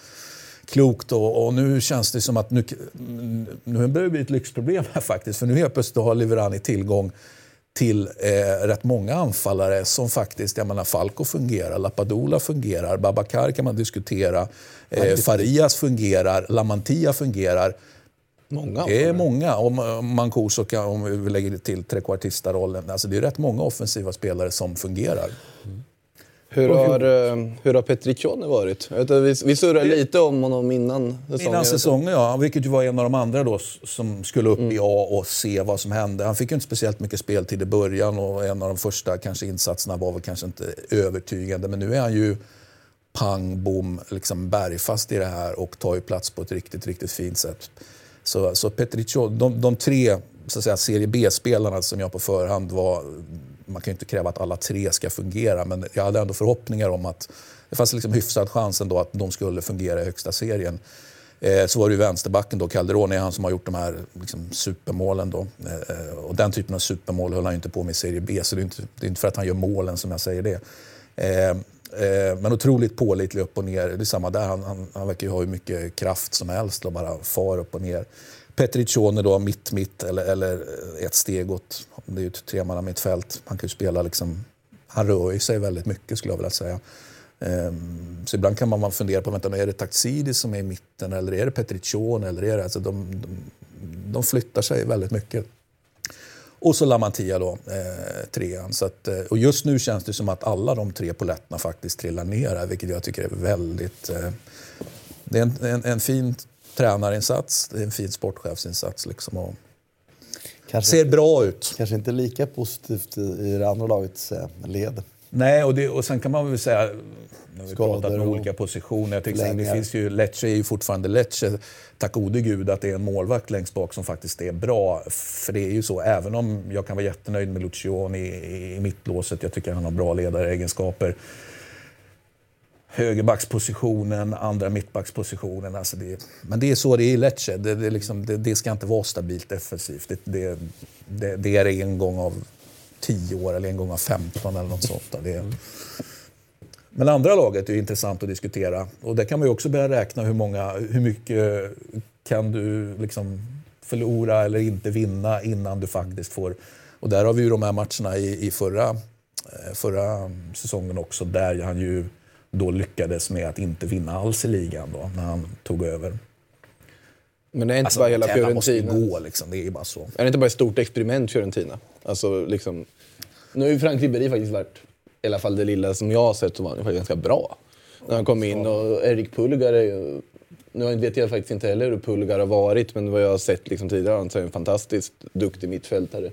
klokt och, och nu känns det som att nu, nu börjar det bli ett lyxproblem här faktiskt. För nu helt plötsligt har Liverani tillgång till eh, rätt många anfallare som faktiskt, jag menar Falco fungerar, Lapadula fungerar, Babakar kan man diskutera, eh, Farias fungerar, Lamantia fungerar. många. Det är många. Om Mancuso, om vi lägger till trekvartista-rollen. Alltså det är rätt många offensiva spelare som fungerar. Hur har, hur har Petriccione varit? Vi, vi surrade lite om honom innan säsongen. Innan säsongen, ja. Vilket ju var en av de andra då som skulle upp Mm. i A och se vad som hände. Han fick ju inte speciellt mycket speltid i början och en av de första kanske insatserna var väl kanske inte övertygande. Men nu är han ju pang, bom, liksom bergfast i det här och tar ju plats på ett riktigt, riktigt fint sätt. Så, så Petriccione, de, de tre så att säga, serie B-spelarna som jag på förhand var... Man kan ju inte kräva att alla tre ska fungera, men jag hade ändå förhoppningar om att det fanns liksom hyfsad chans ändå att de skulle fungera i högsta serien. Eh, så var det ju vänsterbacken då, Calderoni, han som har gjort de här liksom, supermålen då. Eh, och den typen av supermål höll han ju inte på med i Serie B, så det är inte, det är inte för att han gör målen som jag säger det. Eh, eh, men otroligt pålitlig upp och ner. Det är samma där, han, han, han verkar ju ha hur mycket kraft som helst och bara far upp och ner. Petriccione då, mitt-mitt eller, eller eh, ett steg åt, det är ju ett tremannamittfält. Han kan ju spela liksom, han rör ju sig väldigt mycket skulle jag vilja säga. Ehm, så ibland kan man fundera på, vänta, är det Taxidis som är i mitten eller är det Petriccione? Eller är det, alltså de, de, de flyttar sig väldigt mycket. Och så Lamantia då, eh, trean. Så att, eh, och just nu känns det som att alla de tre poletterna faktiskt trillar ner här, vilket jag tycker är väldigt... Eh, det är en, en, en fin tränarinsats, det är en fin sportchefsinsats liksom. Och Kanske, ser bra ut. kanske inte lika positivt i, i det andra lagets eh, led. Nej, och, det, och sen kan man väl säga, har vi Skador pratat med och olika positioner, jag här, det finns ju, Lecce är ju fortfarande Lecce. Tack gode gud att det är en målvakt längst bak som faktiskt är bra. För det är ju så, även om jag kan vara jättenöjd med Lucioni i, i mittlåset, jag tycker han har bra ledaregenskaper. Högerbackspositionen, andra mittbackspositionen. Alltså det, men det är så det är i Lecce. Det, det, är liksom, det, ska inte vara stabilt defensivt. Det, det, det, det är en gång av tio år eller en gång av 15 eller något sånt. Det, men andra laget är ju intressant att diskutera. Och där kan man ju också börja räkna hur, många, hur mycket kan du liksom förlora eller inte vinna innan du faktiskt får... Och där har vi ju de här matcherna i, i förra, eh, förra säsongen också där han ju då lyckades med att inte vinna alls i ligan då, när han tog över. Men det är inte Alltså, bara hela tävlan måste ju Fiorentina. gå liksom, det är bara så. Är det inte bara ett stort experiment Fiorentina? Alltså, liksom, nu har ju Frank Ribéry faktiskt varit, i alla fall det lilla som jag har sett, så var han faktiskt ganska bra. När han kom in och Erik Pulgar är ju... Nu vet jag faktiskt inte heller hur Pulgar har varit, men vad jag har sett liksom tidigare han är en fantastiskt duktig mittfältare.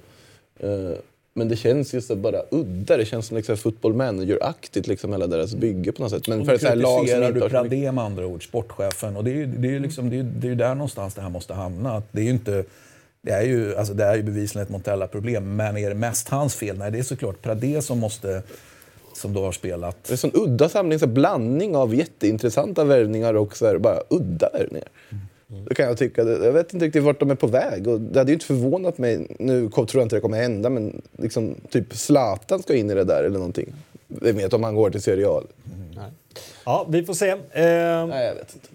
Men det känns ju så bara udda. Det känns som liksom football manager-aktigt, liksom hela deras bygge på något sätt. Men Och för så här lag som du. Pradé med andra ord, sportchefen. Och det är ju, det är ju, liksom, det är, det är där någonstans det här måste hamna. Det är ju inte... Det är ju, alltså det är ju bevisligen ett Montella-problem, men är det mest hans fel? Nej, det är såklart Pradé som måste... Som då har spelat. Det är en sån udda samling, så blandning av jätteintressanta värvningar och så här, bara udda värvningar. Det kan jag tycka. Jag vet inte riktigt vart de är på väg. Och det hade ju inte förvånat mig, nu tror jag inte det kommer hända, men liksom, typ Zlatan ska in i det där eller någonting. Vem vet om han går till Serie A. Ja, vi får se. Eh, Nej, jag vet inte.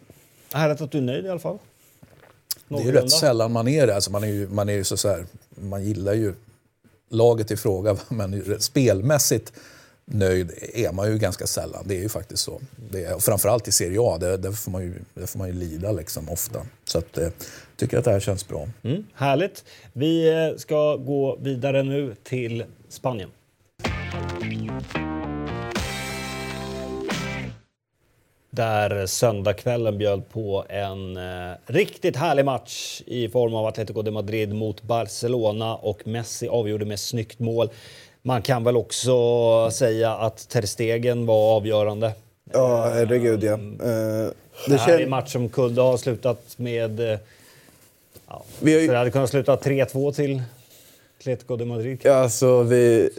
härligt att du är nöjd i alla fall. Det är ju rätt sällan man är det. Alltså man, är ju, man är ju så, så här, man gillar ju laget i fråga, men spelmässigt nöjd är man ju ganska sällan. Det är ju faktiskt så. Det är, framförallt i Serie A, där, där, får man ju, där får man ju lida liksom ofta. Så att, eh, tycker att det här känns bra. Mm, härligt. Vi eh, ska gå vidare nu till Spanien. Där söndagskvällen bjöd på en eh, riktigt härlig match i form av Atletico de Madrid mot Barcelona och Messi avgjorde med snyggt mål. Man kan väl också säga att Ter Stegen var avgörande. Ja, herregud ja. Eh, Det det här är en match som kunde ha slutat med... eh, Ja, Vi har ju- det hade kunnat sluta 3-2 till Atletico de Madrid. Ja, Alltså, vi,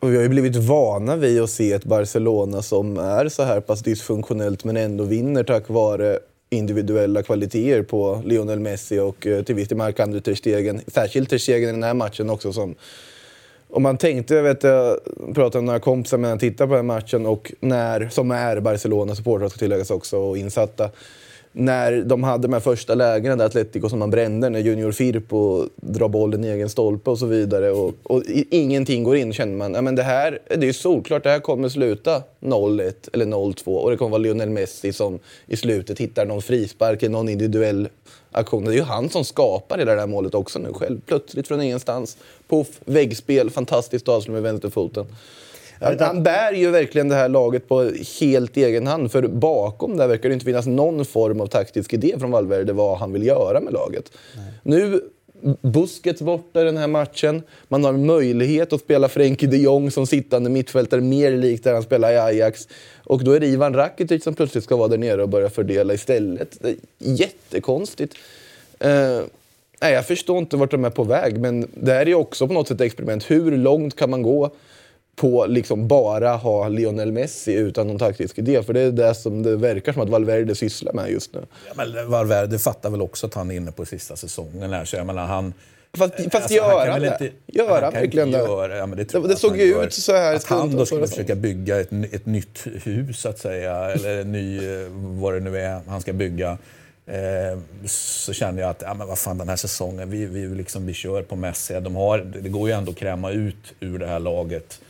och vi har ju blivit vana vid att se ett Barcelona som är så här pass dysfunktionellt men ändå vinner tack vare individuella kvaliteter på Lionel Messi och eh, till viss del Marc-André Ter Stegen. Särskilt Ter Stegen i den här matchen också som och man tänkte, jag vet jag pratade med några kompisar när jag tittade på den här matchen och när, som är Barcelona-supportrar ska tilläggas också och insatta. När de hade de här första lägena där Atletico som man brände, när Junior Firpo drar bollen i egen stolpe och så vidare och, och i- ingenting går in känner man, ja men det här, det är ju solklart, det här kommer sluta 0-1 eller 0-2 och det kommer vara Lionel Messi som i slutet hittar någon frispark eller någon individuell aktion. Det är ju han som skapar hela det här målet också nu själv. Plötsligt från ingenstans. Poff, väggspel, fantastiskt avslut med vänsterfoten. Han, bär ju verkligen det här laget på helt egen hand. För bakom där verkar det inte finnas någon form av taktisk idé från Valverde vad han vill göra med laget. Nu Busquets borta den här matchen. Man har möjlighet att spela Frenkie de Jong som sittande mittfältare mer likt där han spelar i Ajax. Och då är det Ivan Rakitic som plötsligt ska vara där nere och börja fördela istället. Det är jättekonstigt. Eh, nej, jag förstår inte vart de är på väg, men det här är ju också på något sätt ett experiment. Hur långt kan man gå på liksom bara ha Lionel Messi utan någon taktisk idé? För det är det som det verkar som att Valverde sysslar med just nu. Ja, men Valverde fattar väl också att han är inne på sista säsongen här. Så jag menar, han, Fast, fast Alltså, gör han väl det? Gör han han verkligen det? göra- ja, det, Det- det såg han ju ut så här Att han då skulle försöka bygga ett, ett nytt hus, så att säga, eller en ny, eh, vad det nu är han ska bygga. Eh, så kände jag att, ja men vad fan den här säsongen, vi, vi, liksom, vi kör på Messi. De har, det går ju ändå att kräma ut ur det här laget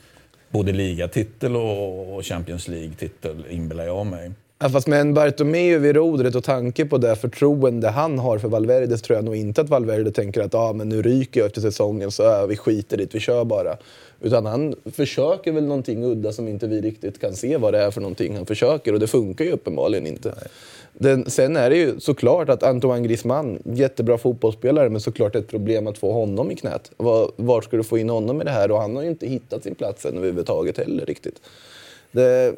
både ligatitel och, Champions League-titel, inbillar jag mig. Ja, fast med en Bartomeu vid rodret och tanke på det förtroende han har för Valverde så tror jag nog inte att Valverde tänker att ah, men nu ryker jag efter säsongen så äh, vi skiter i det, vi kör bara. Utan han försöker väl någonting udda som inte vi riktigt kan se vad det är för någonting han försöker och det funkar ju uppenbarligen inte. Den, sen är det ju såklart att Antoine Griezmann, jättebra fotbollsspelare, men såklart ett problem att få honom i knät. Var, var ska du få in honom i det här? Och han har ju inte hittat sin plats än överhuvudtaget heller riktigt. Det,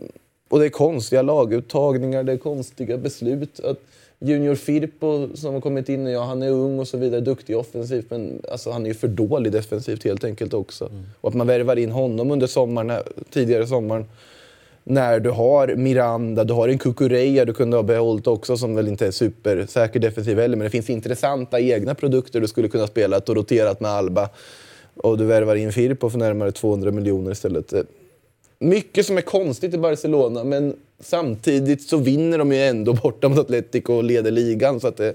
och det är konstiga laguttagningar, det är konstiga beslut. Att Junior Firpo som har kommit in, ja han är ung och så vidare, duktig offensivt men alltså, han är ju för dålig defensivt helt enkelt också. Och att man värvar in honom under sommaren, tidigare sommaren när du har Miranda, du har en Kukureya du kunde ha behållit också som väl inte är supersäker defensiv heller men det finns intressanta egna produkter du skulle kunna spela och roterat med Alba. Och du värvar in Firpo för närmare 200 miljoner istället. Mycket som är konstigt i Barcelona men samtidigt så vinner de ju ändå borta mot Atletico och leder ligan. Så att det,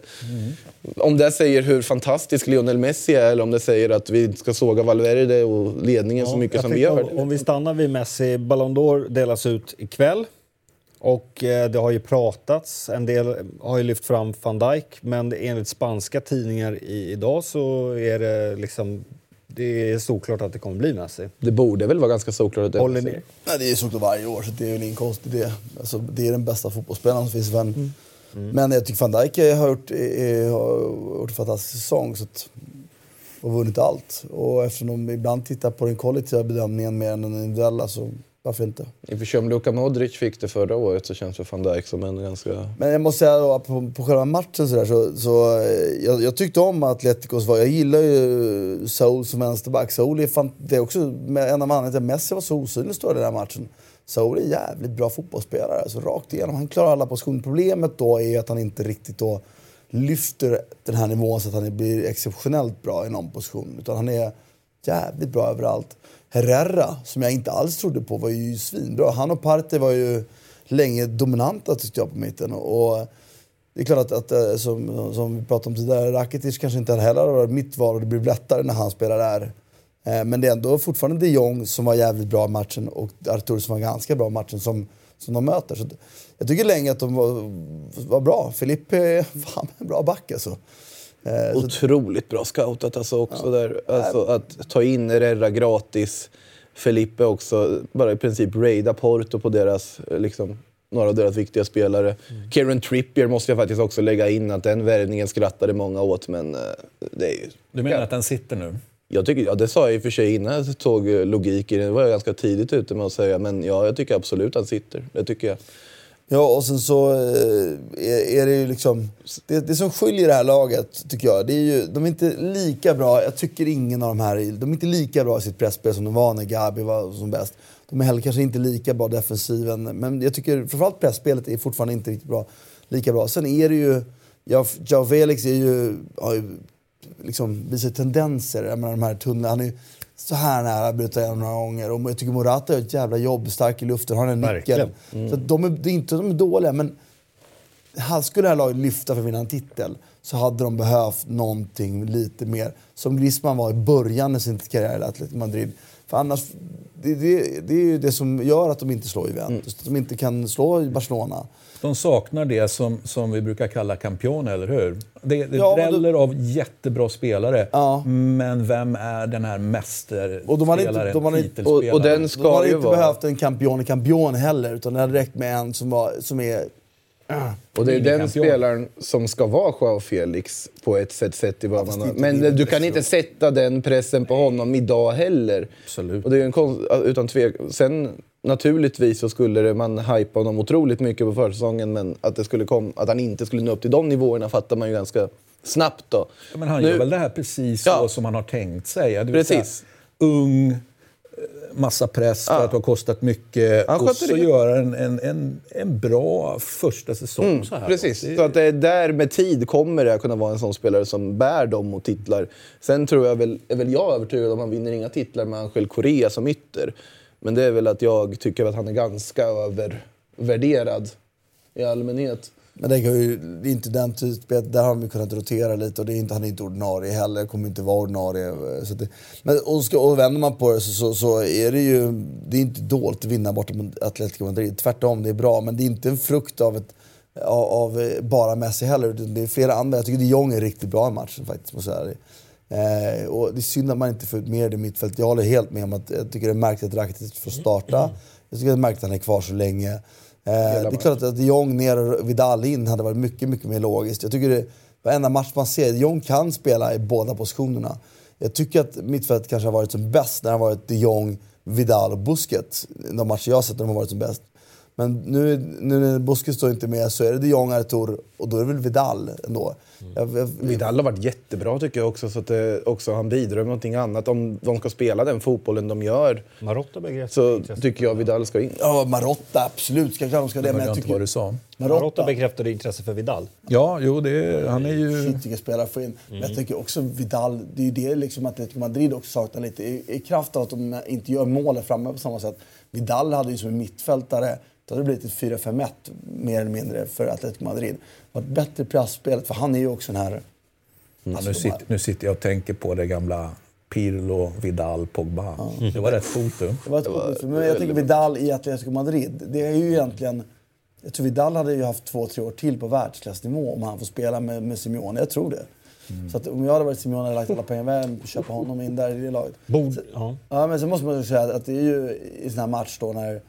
Om det säger hur fantastisk Lionel Messi är eller om det säger att vi ska såga Valverde och ledningen så mycket som vi gör. Om, om vi stannar vid Messi, Ballon d'Or delas ut ikväll. Och eh, det har ju pratats, en del har ju lyft fram van Dijk men enligt spanska tidningar i, idag så är det liksom det är såklart att det kommer bli Messi. Det borde väl vara ganska såklart att det är Messi. Nej, det är såklart varje år, så det är väl ingen konstig idé. Alltså, det är den bästa fotbollsspelaren som finns i världen. Men jag tycker van Dijk har gjort, har gjort en fantastisk säsong så att, och vunnit allt. Och eftersom de ibland tittar på den kollektiva bedömningen mer än den individuella så varför inte? I och för sig om Luka Modric fick det förra året så känns väl van Dijk som en ganska... Men jag måste säga då, på, på själva matchen så, där, så, så eh, jag, jag tyckte om Atleticos var, jag gillar ju Saul som vänsterback. Saul är, fan, det är också med- en av anledningarna till att Messi var så osynlig stora den här matchen. Saul är jävligt bra fotbollsspelare, alltså rakt igenom. Han klarar alla positioner. Problemet då är att han inte riktigt då lyfter den här nivån så att han blir exceptionellt bra i någon position. Utan han är jävligt bra överallt. Herrera, som jag inte alls trodde på, var ju svinbra. Han och Partey var ju länge dominanta tyckte jag på mitten. Och det är klart att, att eh, som, som vi pratade om tidigare, Rakitic kanske inte heller har varit mitt val och det blir lättare när han spelar där. Eh, men det är ändå fortfarande de Jong som var jävligt bra i matchen och Artur som var ganska bra i matchen som, som de möter. Så jag tycker länge att de var, var bra. Filippe är fan en bra back alltså. Eh, så- Otroligt bra scoutat alltså också där. Alltså att ta in Herrera gratis. Felipe också, bara i princip raida Porto på deras, liksom, några av deras viktiga spelare. Mm. Kieran Trippier måste jag faktiskt också lägga in att den värvningen skrattade många åt men eh, det är ju... Du menar att den sitter nu? Jag tycker, ja, det sa jag i och för sig innan jag tog eh, logik i det. Det var jag ganska tidigt ute med att säga. Men ja, jag tycker absolut att han sitter. Det tycker jag. Ja, och sen så eh, är, det ju liksom... Det, det som skiljer det här laget, tycker jag, det är ju... De är inte lika bra, jag tycker ingen av de här, de är inte lika bra i sitt pressspel som de var när Gabi var som bäst. De är heller kanske inte lika bra defensiven, men jag tycker framförallt pressspelet är fortfarande inte riktigt bra, lika bra. Sen är det ju... Ja, Jao Felix är ju, har ju liksom visar tendenser. Jag menar, de här tunnlarna, han är ju så här nära bryta igenom några gånger. Och jag tycker Morata gör ett jävla jobb, stark i luften, har en Verkligen. nickel. Så de är, det är inte de är dåliga, men han skulle det här laget lyfta för att vinna en titel så hade de behövt någonting lite mer. Som Griezmann var i början av sin karriär i Atletico Madrid. För annars, det, det, det är ju det som gör att de inte slår Juventus. Att de inte kan slå Barcelona. De saknar det som, som vi brukar kalla campione, eller hur? Det, det Ja, dräller av jättebra spelare, Ja. men vem är den här Och de hade inte- mästerspelaren, de inte- och- och den De ska ju inte vara... behövt en campione campione heller. Utan det hade räckt med en som, var, som är... Och det är den spelaren som ska vara Joao Felix på ett sätt sett i vad man har. Men du kan inte sätta den pressen på honom idag heller. Absolut. Och det är en konst, utan tvek. Sen naturligtvis så skulle det, man hypa honom otroligt mycket på försäsongen men att, det skulle kom, att han inte skulle nå upp till de nivåerna fattar man ju ganska snabbt då. Ja, men han Nu- gör väl det här precis Ja. så som han har tänkt sig. Precis. Säga, ung, eh, massa press för Ja. att det har kostat mycket. Han och så det. göra en, en, en, en bra första säsong så här. Mm, Precis, Det- så att det är där med tid kommer det att kunna vara en sån spelare som bär dem mot titlar. Sen tror jag väl, är väl jag övertygad om att han vinner inga titlar med Angel Correa som ytter. Men det är väl att jag tycker att han är ganska övervärderad i allmänhet. Men det, är ju, inte den typen, där har vi kunnat rotera lite och det är inte, han är inte ordinarie heller, kommer inte vara ordinarie. Så det, men, och, ska, och vänder man på det så, så, så är det ju, det är inte dåligt att vinna borta mot Atletico Madrid. Tvärtom, det är bra. Men det är inte en frukt av, ett, av, av bara Messi heller. Det är flera andra. Jag tycker de Jong är riktigt bra i matchen faktiskt. Måste jag säga. Eh, och det är synd att man inte får ut mer i mittfält. Jag håller helt med om att jag tycker det är märkligt att Rakitic får starta. Jag tycker det är märkligt att han är kvar så länge. Eh, det är klart att de Jong ner och Vidal in hade varit mycket, mycket mer logiskt. Jag tycker det, varenda match man ser, de Jong kan spela i båda positionerna. Jag tycker att mittfältet kanske har varit som bäst när det har varit de Jong, Vidal och Busquets. De matcher jag har sett när de har varit som bäst. Men nu, nu när Busquets står inte med så är det de Jong, Artur och då är det väl Vidal ändå. Jag, jag, Vidal har varit jättebra tycker jag också, så att det, också han bidrar med någonting annat. Om de ska spela den fotbollen de gör Marotta så tycker jag Vidal ska in. Ja, Marotta, absolut. Ska de ska det. Jag Men hörde jag inte vad du tycker... sa. Marotta Marotta. bekräftade intresse för Vidal. Ja, jo, det, han är ju... Spelare att få in. Men jag tycker också Vidal, det är ju det liksom Atletico Madrid också saknar lite. I, I kraft av att de inte gör mål framme på samma sätt. Vidal hade ju som en mittfältare, då hade det blivit ett 4-5-1 mer eller mindre för Atletico Madrid. Det var ett bättre pressspelet, för han är ju också den här... Ja, Alltså, nu, de sitter, nu sitter jag och tänker på det gamla Pirlo, Vidal, Pogba. Det var rätt foto. Det var ett var, Men jag tänker Vidal i Atletico Madrid. Det är ju egentligen... Jag tror Vidal hade ju haft två, tre år till på världsklassnivå om han får spela med, med Simeone. Jag tror det. Så att om jag hade varit Simeone hade jag lagt alla pengar i världen på köpa honom in där i det laget. Bord, Så- ja. Ja, men sen måste man ju säga att det är ju i sån här match då när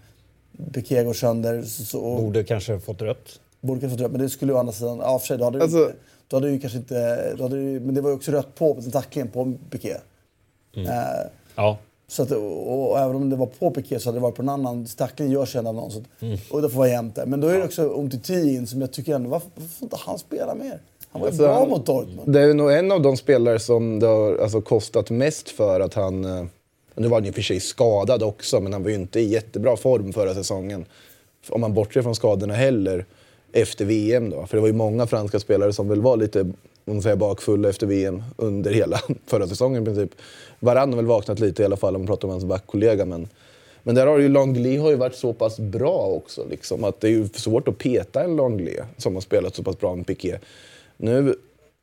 Piqué går sönder så, så, och Borde kanske fått rött. borde kanske få rött, men det skulle ju å andra sidan, ja för sig, då hade, Alltså- du då hade du ju kanske inte, då hade du, men det var ju också rött på, tacklingen på Piqué. Mm. Eh, Ja. så att, och, och även om det var på Piqué så hade det varit på en annan, tackling görs ju ändå av någon. Så att, Mm. Och det får vara jämnt där. Men då är det också Umtiti in som jag tycker ändå, varför, varför får inte han spela mer? Han var ju Alltså, bra mot Dortmund. Det är nog en av de spelare som det har alltså, kostat mest för att han... Nu var han ju för sig skadad också, men han var ju inte i jättebra form förra säsongen. Om man bortser från skadorna heller, efter VM då. För det var ju många franska spelare som väl var lite om man säger, bakfulla efter VM under hela förra säsongen i princip. Varann har väl vaknat lite i alla fall om man pratar om hans backkollega. Men, men där har ju Langley har ju varit så pass bra också. Liksom, att det är ju svårt att peta en Langley som har spelat så pass bra med Piqué. Nu,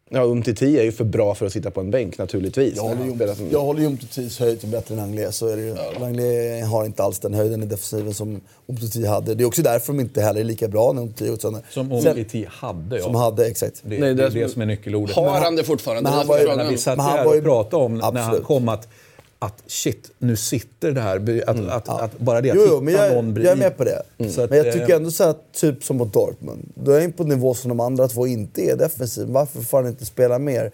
ja, Umtiti är ju för bra för att sitta på en bänk naturligtvis. Jag håller ju, spelar som- jag håller ju Umtitis höjd till bättre än Langlais. Så är det ju. Langlais har inte alls den höjden i defensiven som Umtiti hade. Det är också därför de inte heller är lika bra när Umtiti. Som Omtiti hade, ja. Som hade, exakt. Det, Nej, det, det är det som- som är nyckelordet. Har han det fortfarande? men han var ju- frågan. när vi satt Men han här var ju- och pratade om när han Absolut. kom att, att shit, nu sitter det här. Att, att, att bara det att Jo, hitta men jag, någon jag är med på det. Så att, men jag eh, tycker ändå så att typ som mot Dortmund, då är han på en nivå som de andra två inte är defensiv. Varför får han inte spela mer?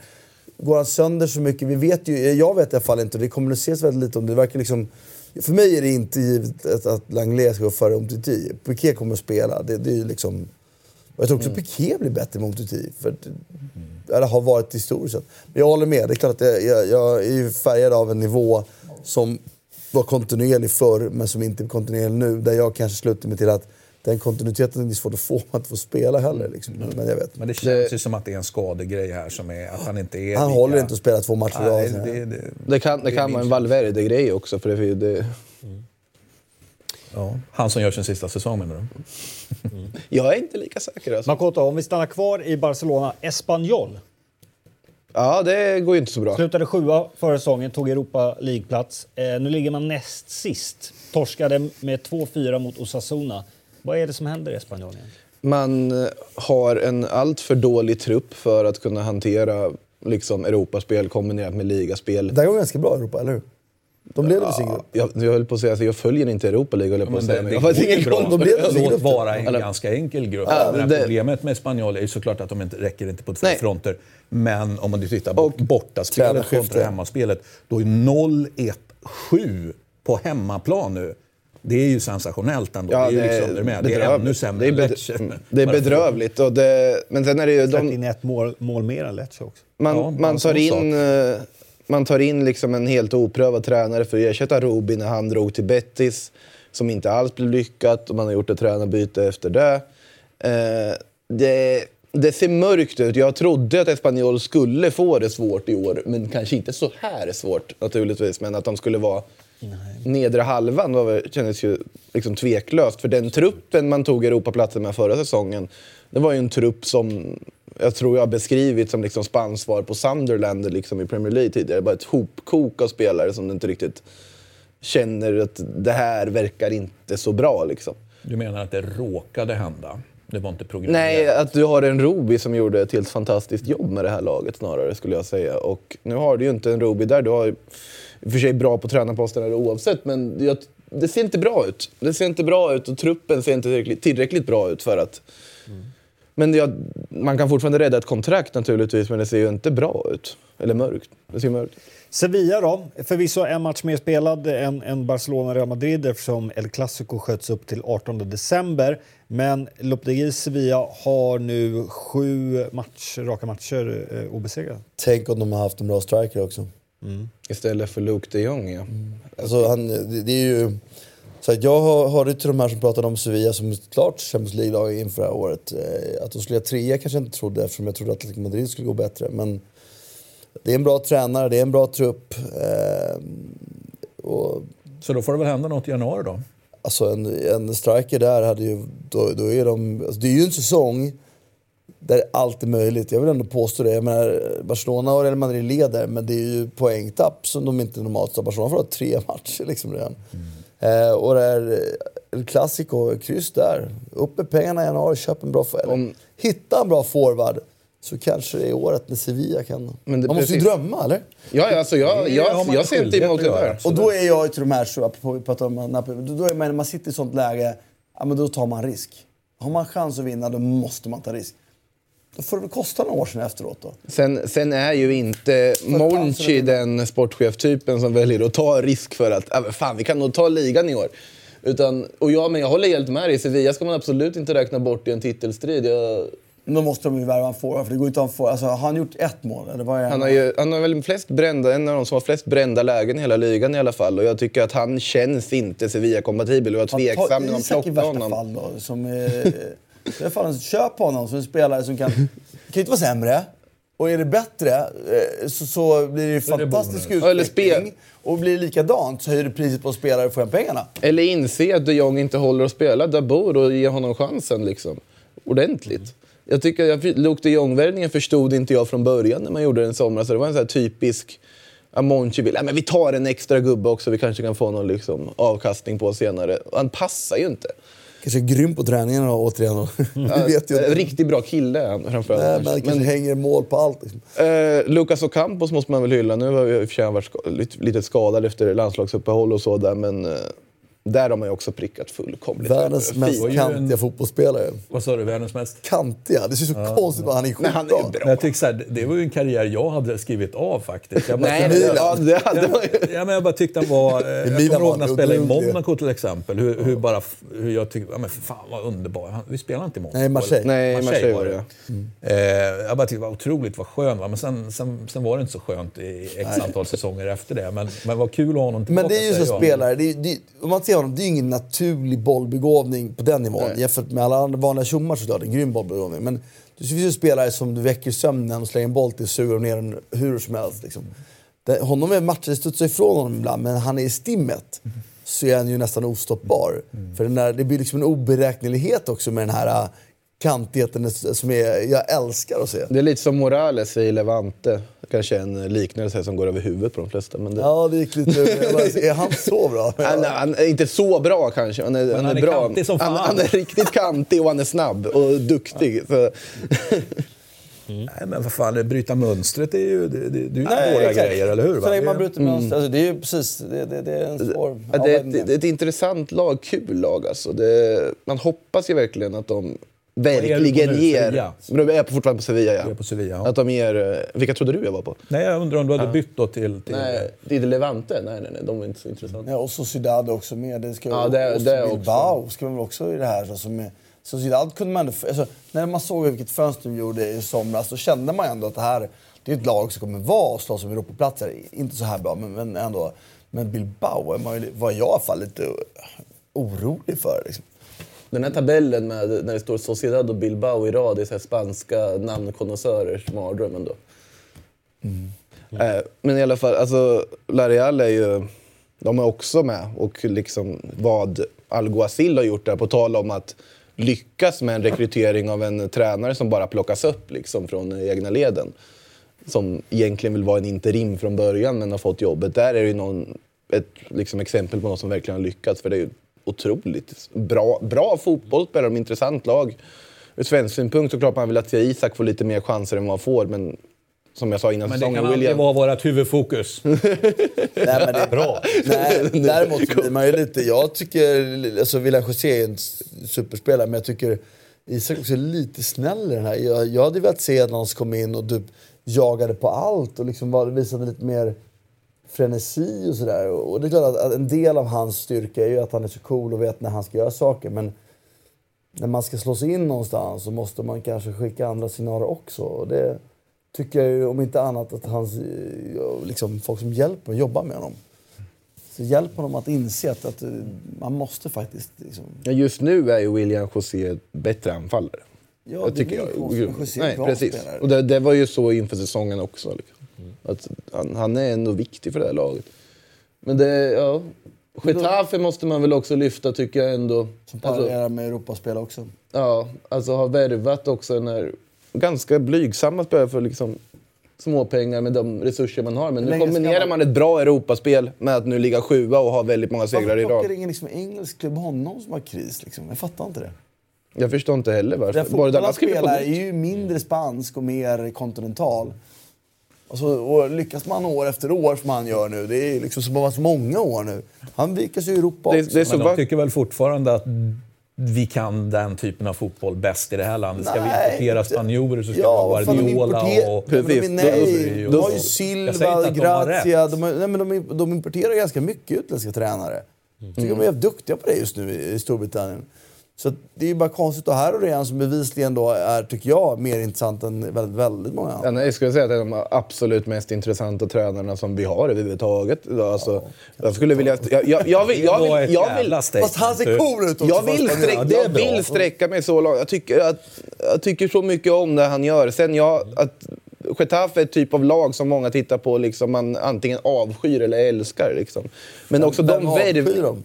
Går han sönder så mycket? Vi vet ju, jag vet i alla fall inte, och det kommuniceras väldigt lite om det. det verkar liksom, för mig är det inte givet att, att Langlais ska gå före Umtiti. Piqué kommer att spela. Det, det är ju liksom... Och jag tror också Mm. Piqué blir bättre med Umtiti. För att, eller har varit historiskt sett. Men jag håller med. Det är klart att jag, jag, jag är ju färgad av en nivå som var kontinuerlig förr, men som inte är kontinuerlig nu. Där jag kanske slutar mig till att den kontinuiteten är svårt att få, att få spela heller. Liksom. Men jag vet. Men det känns ju som att det är en skadegrej här som är att han inte är Han lika... håller inte att spela två matcher Nej, idag. det, det, Det kan, det kan vara en känsla. Valverde-grej också. För det, det, Ja, han som gör sin sista säsong menar du? jag är inte lika säker. Alltså. Makoto, om vi stannar kvar i Barcelona. Espanyol. Ja, det går ju inte så bra. Slutade sjua förra säsongen, tog Europa League-plats. Eh, nu ligger man näst sist. Torskade med 2-4 mot Osasuna. Vad är det som händer i Spanien? Man eh, har en alltför dålig trupp för att kunna hantera liksom, Europaspel kombinerat med ligaspel. Det går ganska bra i Europa, eller hur? De leder väl sin grupp? Jag, jag höll på att säga, alltså, jag följer inte Europa League, höll jag på att säga. det, det jag går ingen bra. De leder sin Låt grupp. vara en Eller- ganska enkel grupp. Ja, Men det- Problemet med Spanjol är ju såklart att de inte räcker inte på två Nej. fronter. Men om man tittar på Och bortaspelet kontra hemmaspelet, då är 0-1-7 på hemmaplan nu. Det är ju sensationellt ändå. Ja, det är liksom, är med. Det är bedrövligt. ännu sämre Det är, än bed- Lecce. det är bedrövligt. Och det, men sen är det ju... De, in ett mål, mål mer än Lecce också. man, Ja, man en tar in, eh, man tar in liksom en helt oprövad tränare för att ersätta Rubi när han drog till Betis, som inte alls blev lyckat. Och man har gjort ett tränarbyte efter det. Eh, det. Det ser mörkt ut. Jag trodde att Espanyol skulle få det svårt i år, men kanske inte så här svårt naturligtvis. Men att de skulle vara nedre halvan var, kändes ju liksom tveklöst. För den truppen man tog Europaplatsen med förra säsongen, det var ju en trupp som jag tror jag har beskrivit som liksom spansvar på Sunderland liksom i Premier League tidigare. Bara ett hopkok av spelare som inte riktigt känner att det här verkar inte så bra. Liksom. Du menar att det råkade hända? Det var inte programmerat? Nej, att du har en Roby som gjorde ett helt fantastiskt jobb med det här laget snarare skulle jag säga. Och nu har du ju inte en Roby där. Du har i och för sig bra på tränarposten eller oavsett, men jag, det ser inte bra ut. Det ser inte bra ut och truppen ser inte tillräckligt, tillräckligt bra ut för att... Men jag, man kan fortfarande rädda ett kontrakt naturligtvis, men det ser ju inte bra ut. Eller mörkt. Det ser mörkt ut. Sevilla då? Förvisso en match mer spelad än, än Barcelona-Real Madrid eftersom El Clasico sköts upp till 18 december. Men Lopetegis Sevilla har nu sju match, raka matcher eh, obesegrade. Tänk om de har haft en bra striker också. Istället för Luke de Jong, ja. Alltså, han, det, det är ju... Så jag har hörde till de här som pratade om Sevilla som ett klart Champions League-lag inför det här året. Eh, att de skulle göra trea kanske jag inte trodde eftersom jag trodde att Atletico Madrid skulle gå bättre. Men det är en bra tränare, det är en bra trupp. Eh, och Så då får det väl hända något i januari då? Alltså en, en striker där hade ju, då, då är de, alltså det är ju en säsong där allt är möjligt. Jag vill ändå påstå det. Jag menar, Barcelona och Real Madrid leder, men det är ju poängtapp som de inte normalt tar. Barcelona får ha tre matcher liksom redan. Eh, och det är eh, El Clasico, kryss där. Upp med pengarna i januari, köp en bra forward. Om- Hitta en bra forward. Så kanske det är året när Sevilla kan... Men det- Man måste ju drömma, eller? Ja, ja, alltså jag, jag, jag ser inte emot det där. Och då är jag till de här, så apropå vi pratar om Napoli, då, då är man, när man sitter i sånt läge, ja, men då tar man risk. Har man chans att vinna, då måste man ta risk. Då får det väl kosta några år sedan efteråt då. Sen, sen är ju inte Monchi den sportcheftypen som väljer att ta risk för att äh, fan, vi kan nog ta ligan i år. Utan, och jag, men jag håller helt med dig. Sevilla ska man absolut inte räkna bort i en titelstrid. Jag, Då måste de ju värva en forward, för det går inte att forward. Alltså, har han gjort ett mål? Eller vad är han, har ju, han har väl flest brända, en av de som har flest brända lägen i hela ligan i alla fall. Och jag tycker att han känns inte Sevilla-kompatibel. Och jag var tveksam när man Isak i värsta honom. fall då, som... Eh, fall, en- köp honom som en spelare som kan... kan ju inte vara sämre. Och är det bättre eh, så, så blir det ju det fantastisk. Eller utveckling. spel- Och blir det likadant så höjer du priset på spelare och får hem pengarna. Eller inse att de Jong inte håller att spela Dabur och ge honom chansen liksom. ordentligt. Jag tycker att Luke de Jong-värvningen förstod inte jag från början när man gjorde den i somras. Så Det var en sån här typisk Amonchi vill, "Ja, men vi tar en extra gubbe också, vi kanske kan få någon liksom, avkastning på senare. Och han passar ju inte. Kanske är grym på träningen då, återigen. Vi vet ju riktigt bra kille han framförallt. Nej, men kanske hänger mål på allt. Liksom. Eh, Lucas Ocampos måste man väl hylla. Nu har vi i och för sig varit lite skadad efter landslagsuppehåll och så där, men eh, där har man ju också prickat fullkomligt. Världens mest ju kantiga en- fotbollsspelare. Vad sa du? Världens mest? Kantiga? Det ser så konstigt ut. Han är Nej, skitbra. han är bra. Men jag tycker så här, det var ju en karriär jag hade skrivit av faktiskt. Jag bara, Nej, jag, jag, ja, det hade man ju. Ja, men jag bara tyckte han var... eh, Jag kommer ihåg när han spelade i. Monaco till exempel. Hur, hur, bara, hur jag tyckte, ja men fan vad underbar. Han, vi spelade inte i Monaco. Nej, Marseille. Nej, Marseille var det. Eh, jag bara tyckte det var otroligt vad skön va? Men sen, sen, sen var det inte så skönt i x antal säsonger efter det. Men, men vad kul att ha honom tillbaka. Men det är ju så jag. spelare, det det, om man ser honom, det är ingen naturlig bollbegåvning på den nivån. Jämfört med alla andra vanliga tjommar såklart, en grym bollbegåvning. Men det finns ju spelare som du väcker sömnen och slänger en boll till suger ner den hur som helst. Liksom. Det, honom är matcher studsar ifrån honom ibland, men han är i stimmet så är han ju nästan ostoppbar. För den där, det blir liksom en oberäknelighet också med den här kantigheten som är, jag älskar att se. Det är lite som Morales i Levante. Kanske en liknelse som går över huvudet på de flesta. Men det... Ja, det gick lite... är han så bra? Han, han är inte så bra kanske. Han är, han han är är bra. kantig som fan. Han, han är riktigt kantig och han är snabb och duktig. Så, Nej, men vad fan, bryta mönstret är ju, det, det, det är ju Nej, svåra exakt. grejer, eller hur? va? Så länge man Det- bryter mönster. Alltså, det är ju precis... Det, det, det är en svår... Ja, Ja, det, är men- ett, det är ett intressant lag, kul lag alltså. Det, man hoppas ju verkligen att de verkligen ger... Sevilla? Men de är på, fortfarande på Sevilla, ja. Jag är på Sevilla, ja. Att de ger... eh, Vilka trodde du jag var på? Nej, jag undrar om du hade bytt då till... till Nej, det är Levante. Nej, nej, nej, de var inte så intressanta. Ja, och Sociedad är också med. Det ska, Ja, det- och det är Bilbao ska väl också i det här. Så, som är, Sociedad kunde man ändå, alltså, När man såg vilket fönster de gjorde i somras så kände man ändå att det här det är ett lag som kommer vara och slåss om Europaplatser. Inte så här bra, men, men ändå. Men Bilbao är man var jag i alla fall lite orolig för. Liksom. Den här tabellen med, när det står Sociedad och Bilbao i rad, det är spanska namnkonnässörers mardröm ändå. Eh, Men i alla fall, alltså La Real är ju... De är också med. Och liksom vad Alguacil har gjort där, på tal om att lyckas med en rekrytering av en tränare som bara plockas upp liksom från egna leden. Som egentligen vill vara en interim från början men har fått jobbet. Där är det ju någon, ett liksom exempel på någon som verkligen har lyckats. För det är ju otroligt bra, bra fotboll, spelar de intressant lag. Ur svensk synpunkt så klart man vill att Isak får lite mer chanser än vad han får. Men som jag sa innan Men det säsongen, kan alltid William... vara vårt huvudfokus. Nej, men det är bra. Nej, däremot så blir man ju lite... Jag tycker... Alltså William José är en superspelare, men jag tycker Isak också är lite snäll i den här. Jag, jag hade velat se att någon kom in och typ jagade på allt och liksom var, visade lite mer frenesi och sådär. Och det är klart att, en del av hans styrka är ju att han är så cool och vet när han ska göra saker. Men när man ska slå sig in någonstans så måste man kanske skicka andra signaler också. Och det tycker jag ju, om inte annat, att hans, eh, liksom, folk som hjälper och jobbar med honom. Så hjälp honom att inse att, att eh, man måste faktiskt... Liksom, Ja, Just nu är ju William José bättre anfallare. Ja, jag det tycker blir jag. José Nej, precis. spelare. Och det, det var ju så inför säsongen också. Liksom. Att han, han är ändå viktig för det här laget. Men det, ja... Getafe måste man väl också lyfta tycker jag ändå. som Alltså, parerar med Europaspel också. ja, alltså har värvat också den här ganska blygsamma spelare för liksom småpengar med de resurser man har. Men nu kombinerar man- man ett bra Europaspel med att nu ligga sjua och ha väldigt många segrar Varför i rad. ingen liksom engelsk klubb honom som har kris? Liksom? Jag fattar inte det. Jag förstår inte heller varför. Den skriver på spelar är ju mindre spansk och mer kontinental. Och, så, och lyckas man år efter år som han gör nu, det är liksom så många år nu. Han lyckas ju i Europa Det- också. det är så Men de tycker väl fortfarande att vi kan den typen av fotboll bäst i det här landet. Ska vi Nej, importera inte- spanjorer så ska Ja, vi ha Guardiola och... Men de, Precis. nej, de har ju Silva, Grazia. De, har, nej, men de, de importerar ganska mycket utländska tränare. Jag tycker de är duktiga på det just nu i Storbritannien. Så det är ju bara konstigt. Och här har du en som bevisligen då är, tycker jag, mer intressant än väldigt, väldigt många andra. Ja, nej, jag skulle säga att det är de absolut mest intressanta tränarna som vi har överhuvudtaget. Alltså, jag skulle vilja... Jag, jag, jag vill... Jag vill, jag vill. Fast han ser cool ut också. jag vill, fast han- sträck, Ja, det är jag vill sträcka mig så långt. Jag tycker, att, jag tycker så mycket om det han gör. Sen jag, att Getafe är ett typ av lag som många tittar på liksom man antingen avskyr eller älskar. Liksom. Men också Vem de avskyr värv... dem?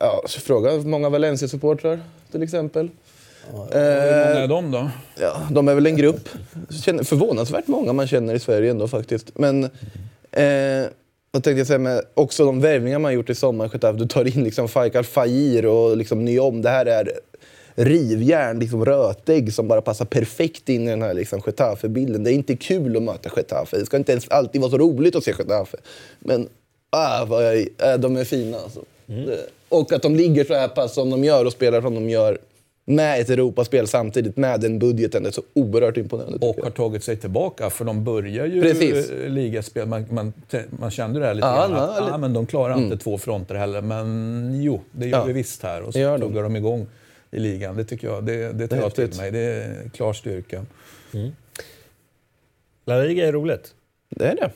Ja, så fråga många Valencia-supportrar till exempel. Hur många är de då? Ja, de är väl en grupp. Känner, förvånansvärt många man känner i Sverige ändå faktiskt. Men eh, vad tänkte jag säga med också de värvningar man gjort i sommar. Getafe. Du tar in liksom Faik Al-Fahir och liksom Nyom. Det här är rivjärn, liksom rötägg som bara passar perfekt in i den här liksom Getafe-bilden. Det är inte kul att möta Getafe. Det ska inte ens alltid vara så roligt att se Getafe. Men ah, vad jag, äh, de är fina alltså. Det, och att de ligger så här pass som de gör och spelar som de gör med ett Europaspel samtidigt, med den budgeten. Det är så oerhört imponerande. Och jag. har tagit sig tillbaka, för de börjar ju Precis. eh, ligaspel. Man, man, man kände det här lite Ja, grann. ja, Att, lite. ah, men de klarar inte två fronter heller. Men jo, det gör Ja. vi visst här. Och så Det tuggar de igång i ligan. Det tycker jag. Det, det tar jag till mig. Det är klar styrka. La Liga är roligt. Det är det.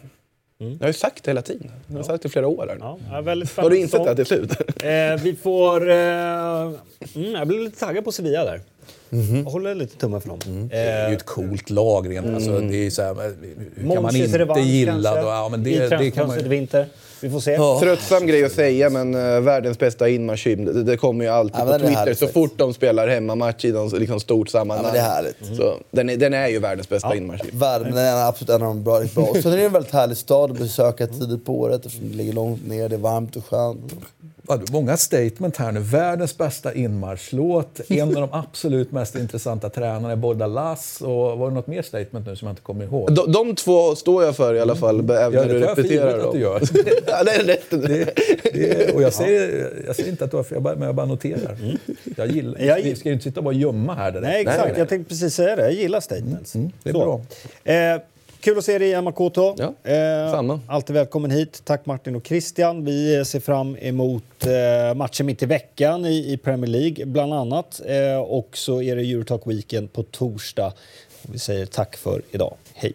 Jag har ju sagt det hela tiden. Jag har sagt det i flera år. Här. Ja, ja, väldigt Har du insett det till slut? Eh, vi får... Eh, mm, jag blir lite taggad på Sevilla där. Jag håller lite tummen för dem. Det är ju Eh, ett coolt lag rent. Alltså, det är så här, hur kan man inte gilla då? Ja, men det, det kan man vinter. Vi får se. Ja. Tröttsam grej att säga, men uh, världens bästa inmarschhymn. Det, det kommer ju alltid Ja, på Twitter härligt så fort de spelar hemmamatch i något liksom stort sammanhang. Ja, men det är härligt. Så, den, är, den är ju världens bästa inmarschhymn. Världen den är absolut en av de bra. bra. Sen är det en väldigt härlig stad att besöka tidigt på året eftersom det ligger långt ner, det är varmt och skönt. Många statement här nu. Världens bästa inmarschlåt, en av de absolut mest intressanta tränarna är Bordalas och var det något mer statement nu som jag inte kommer ihåg? De, de två står jag för i alla fall, även Ja, när du repeterar givet att dem. du gör. ja, det är rätt. Det, det, och jag säger, jag säger inte att du har fel, jag bara- men jag bara noterar. Jag gillar, Jag- vi ska ju inte sitta och bara gömma här. direkt. Nej, exakt. nej, nej. Jag tänkte precis säga det. Jag gillar statements. det är Så. Eh, kul att se dig igen, Makoto. Ja, eh, samma. Alltid välkommen hit. Tack Martin och Christian. Vi ser fram emot eh, matchen mitt i veckan i, i Premier League, bland annat. Eh, och så är det Eurotalk Weekend på torsdag. Vi säger tack för idag. Hej!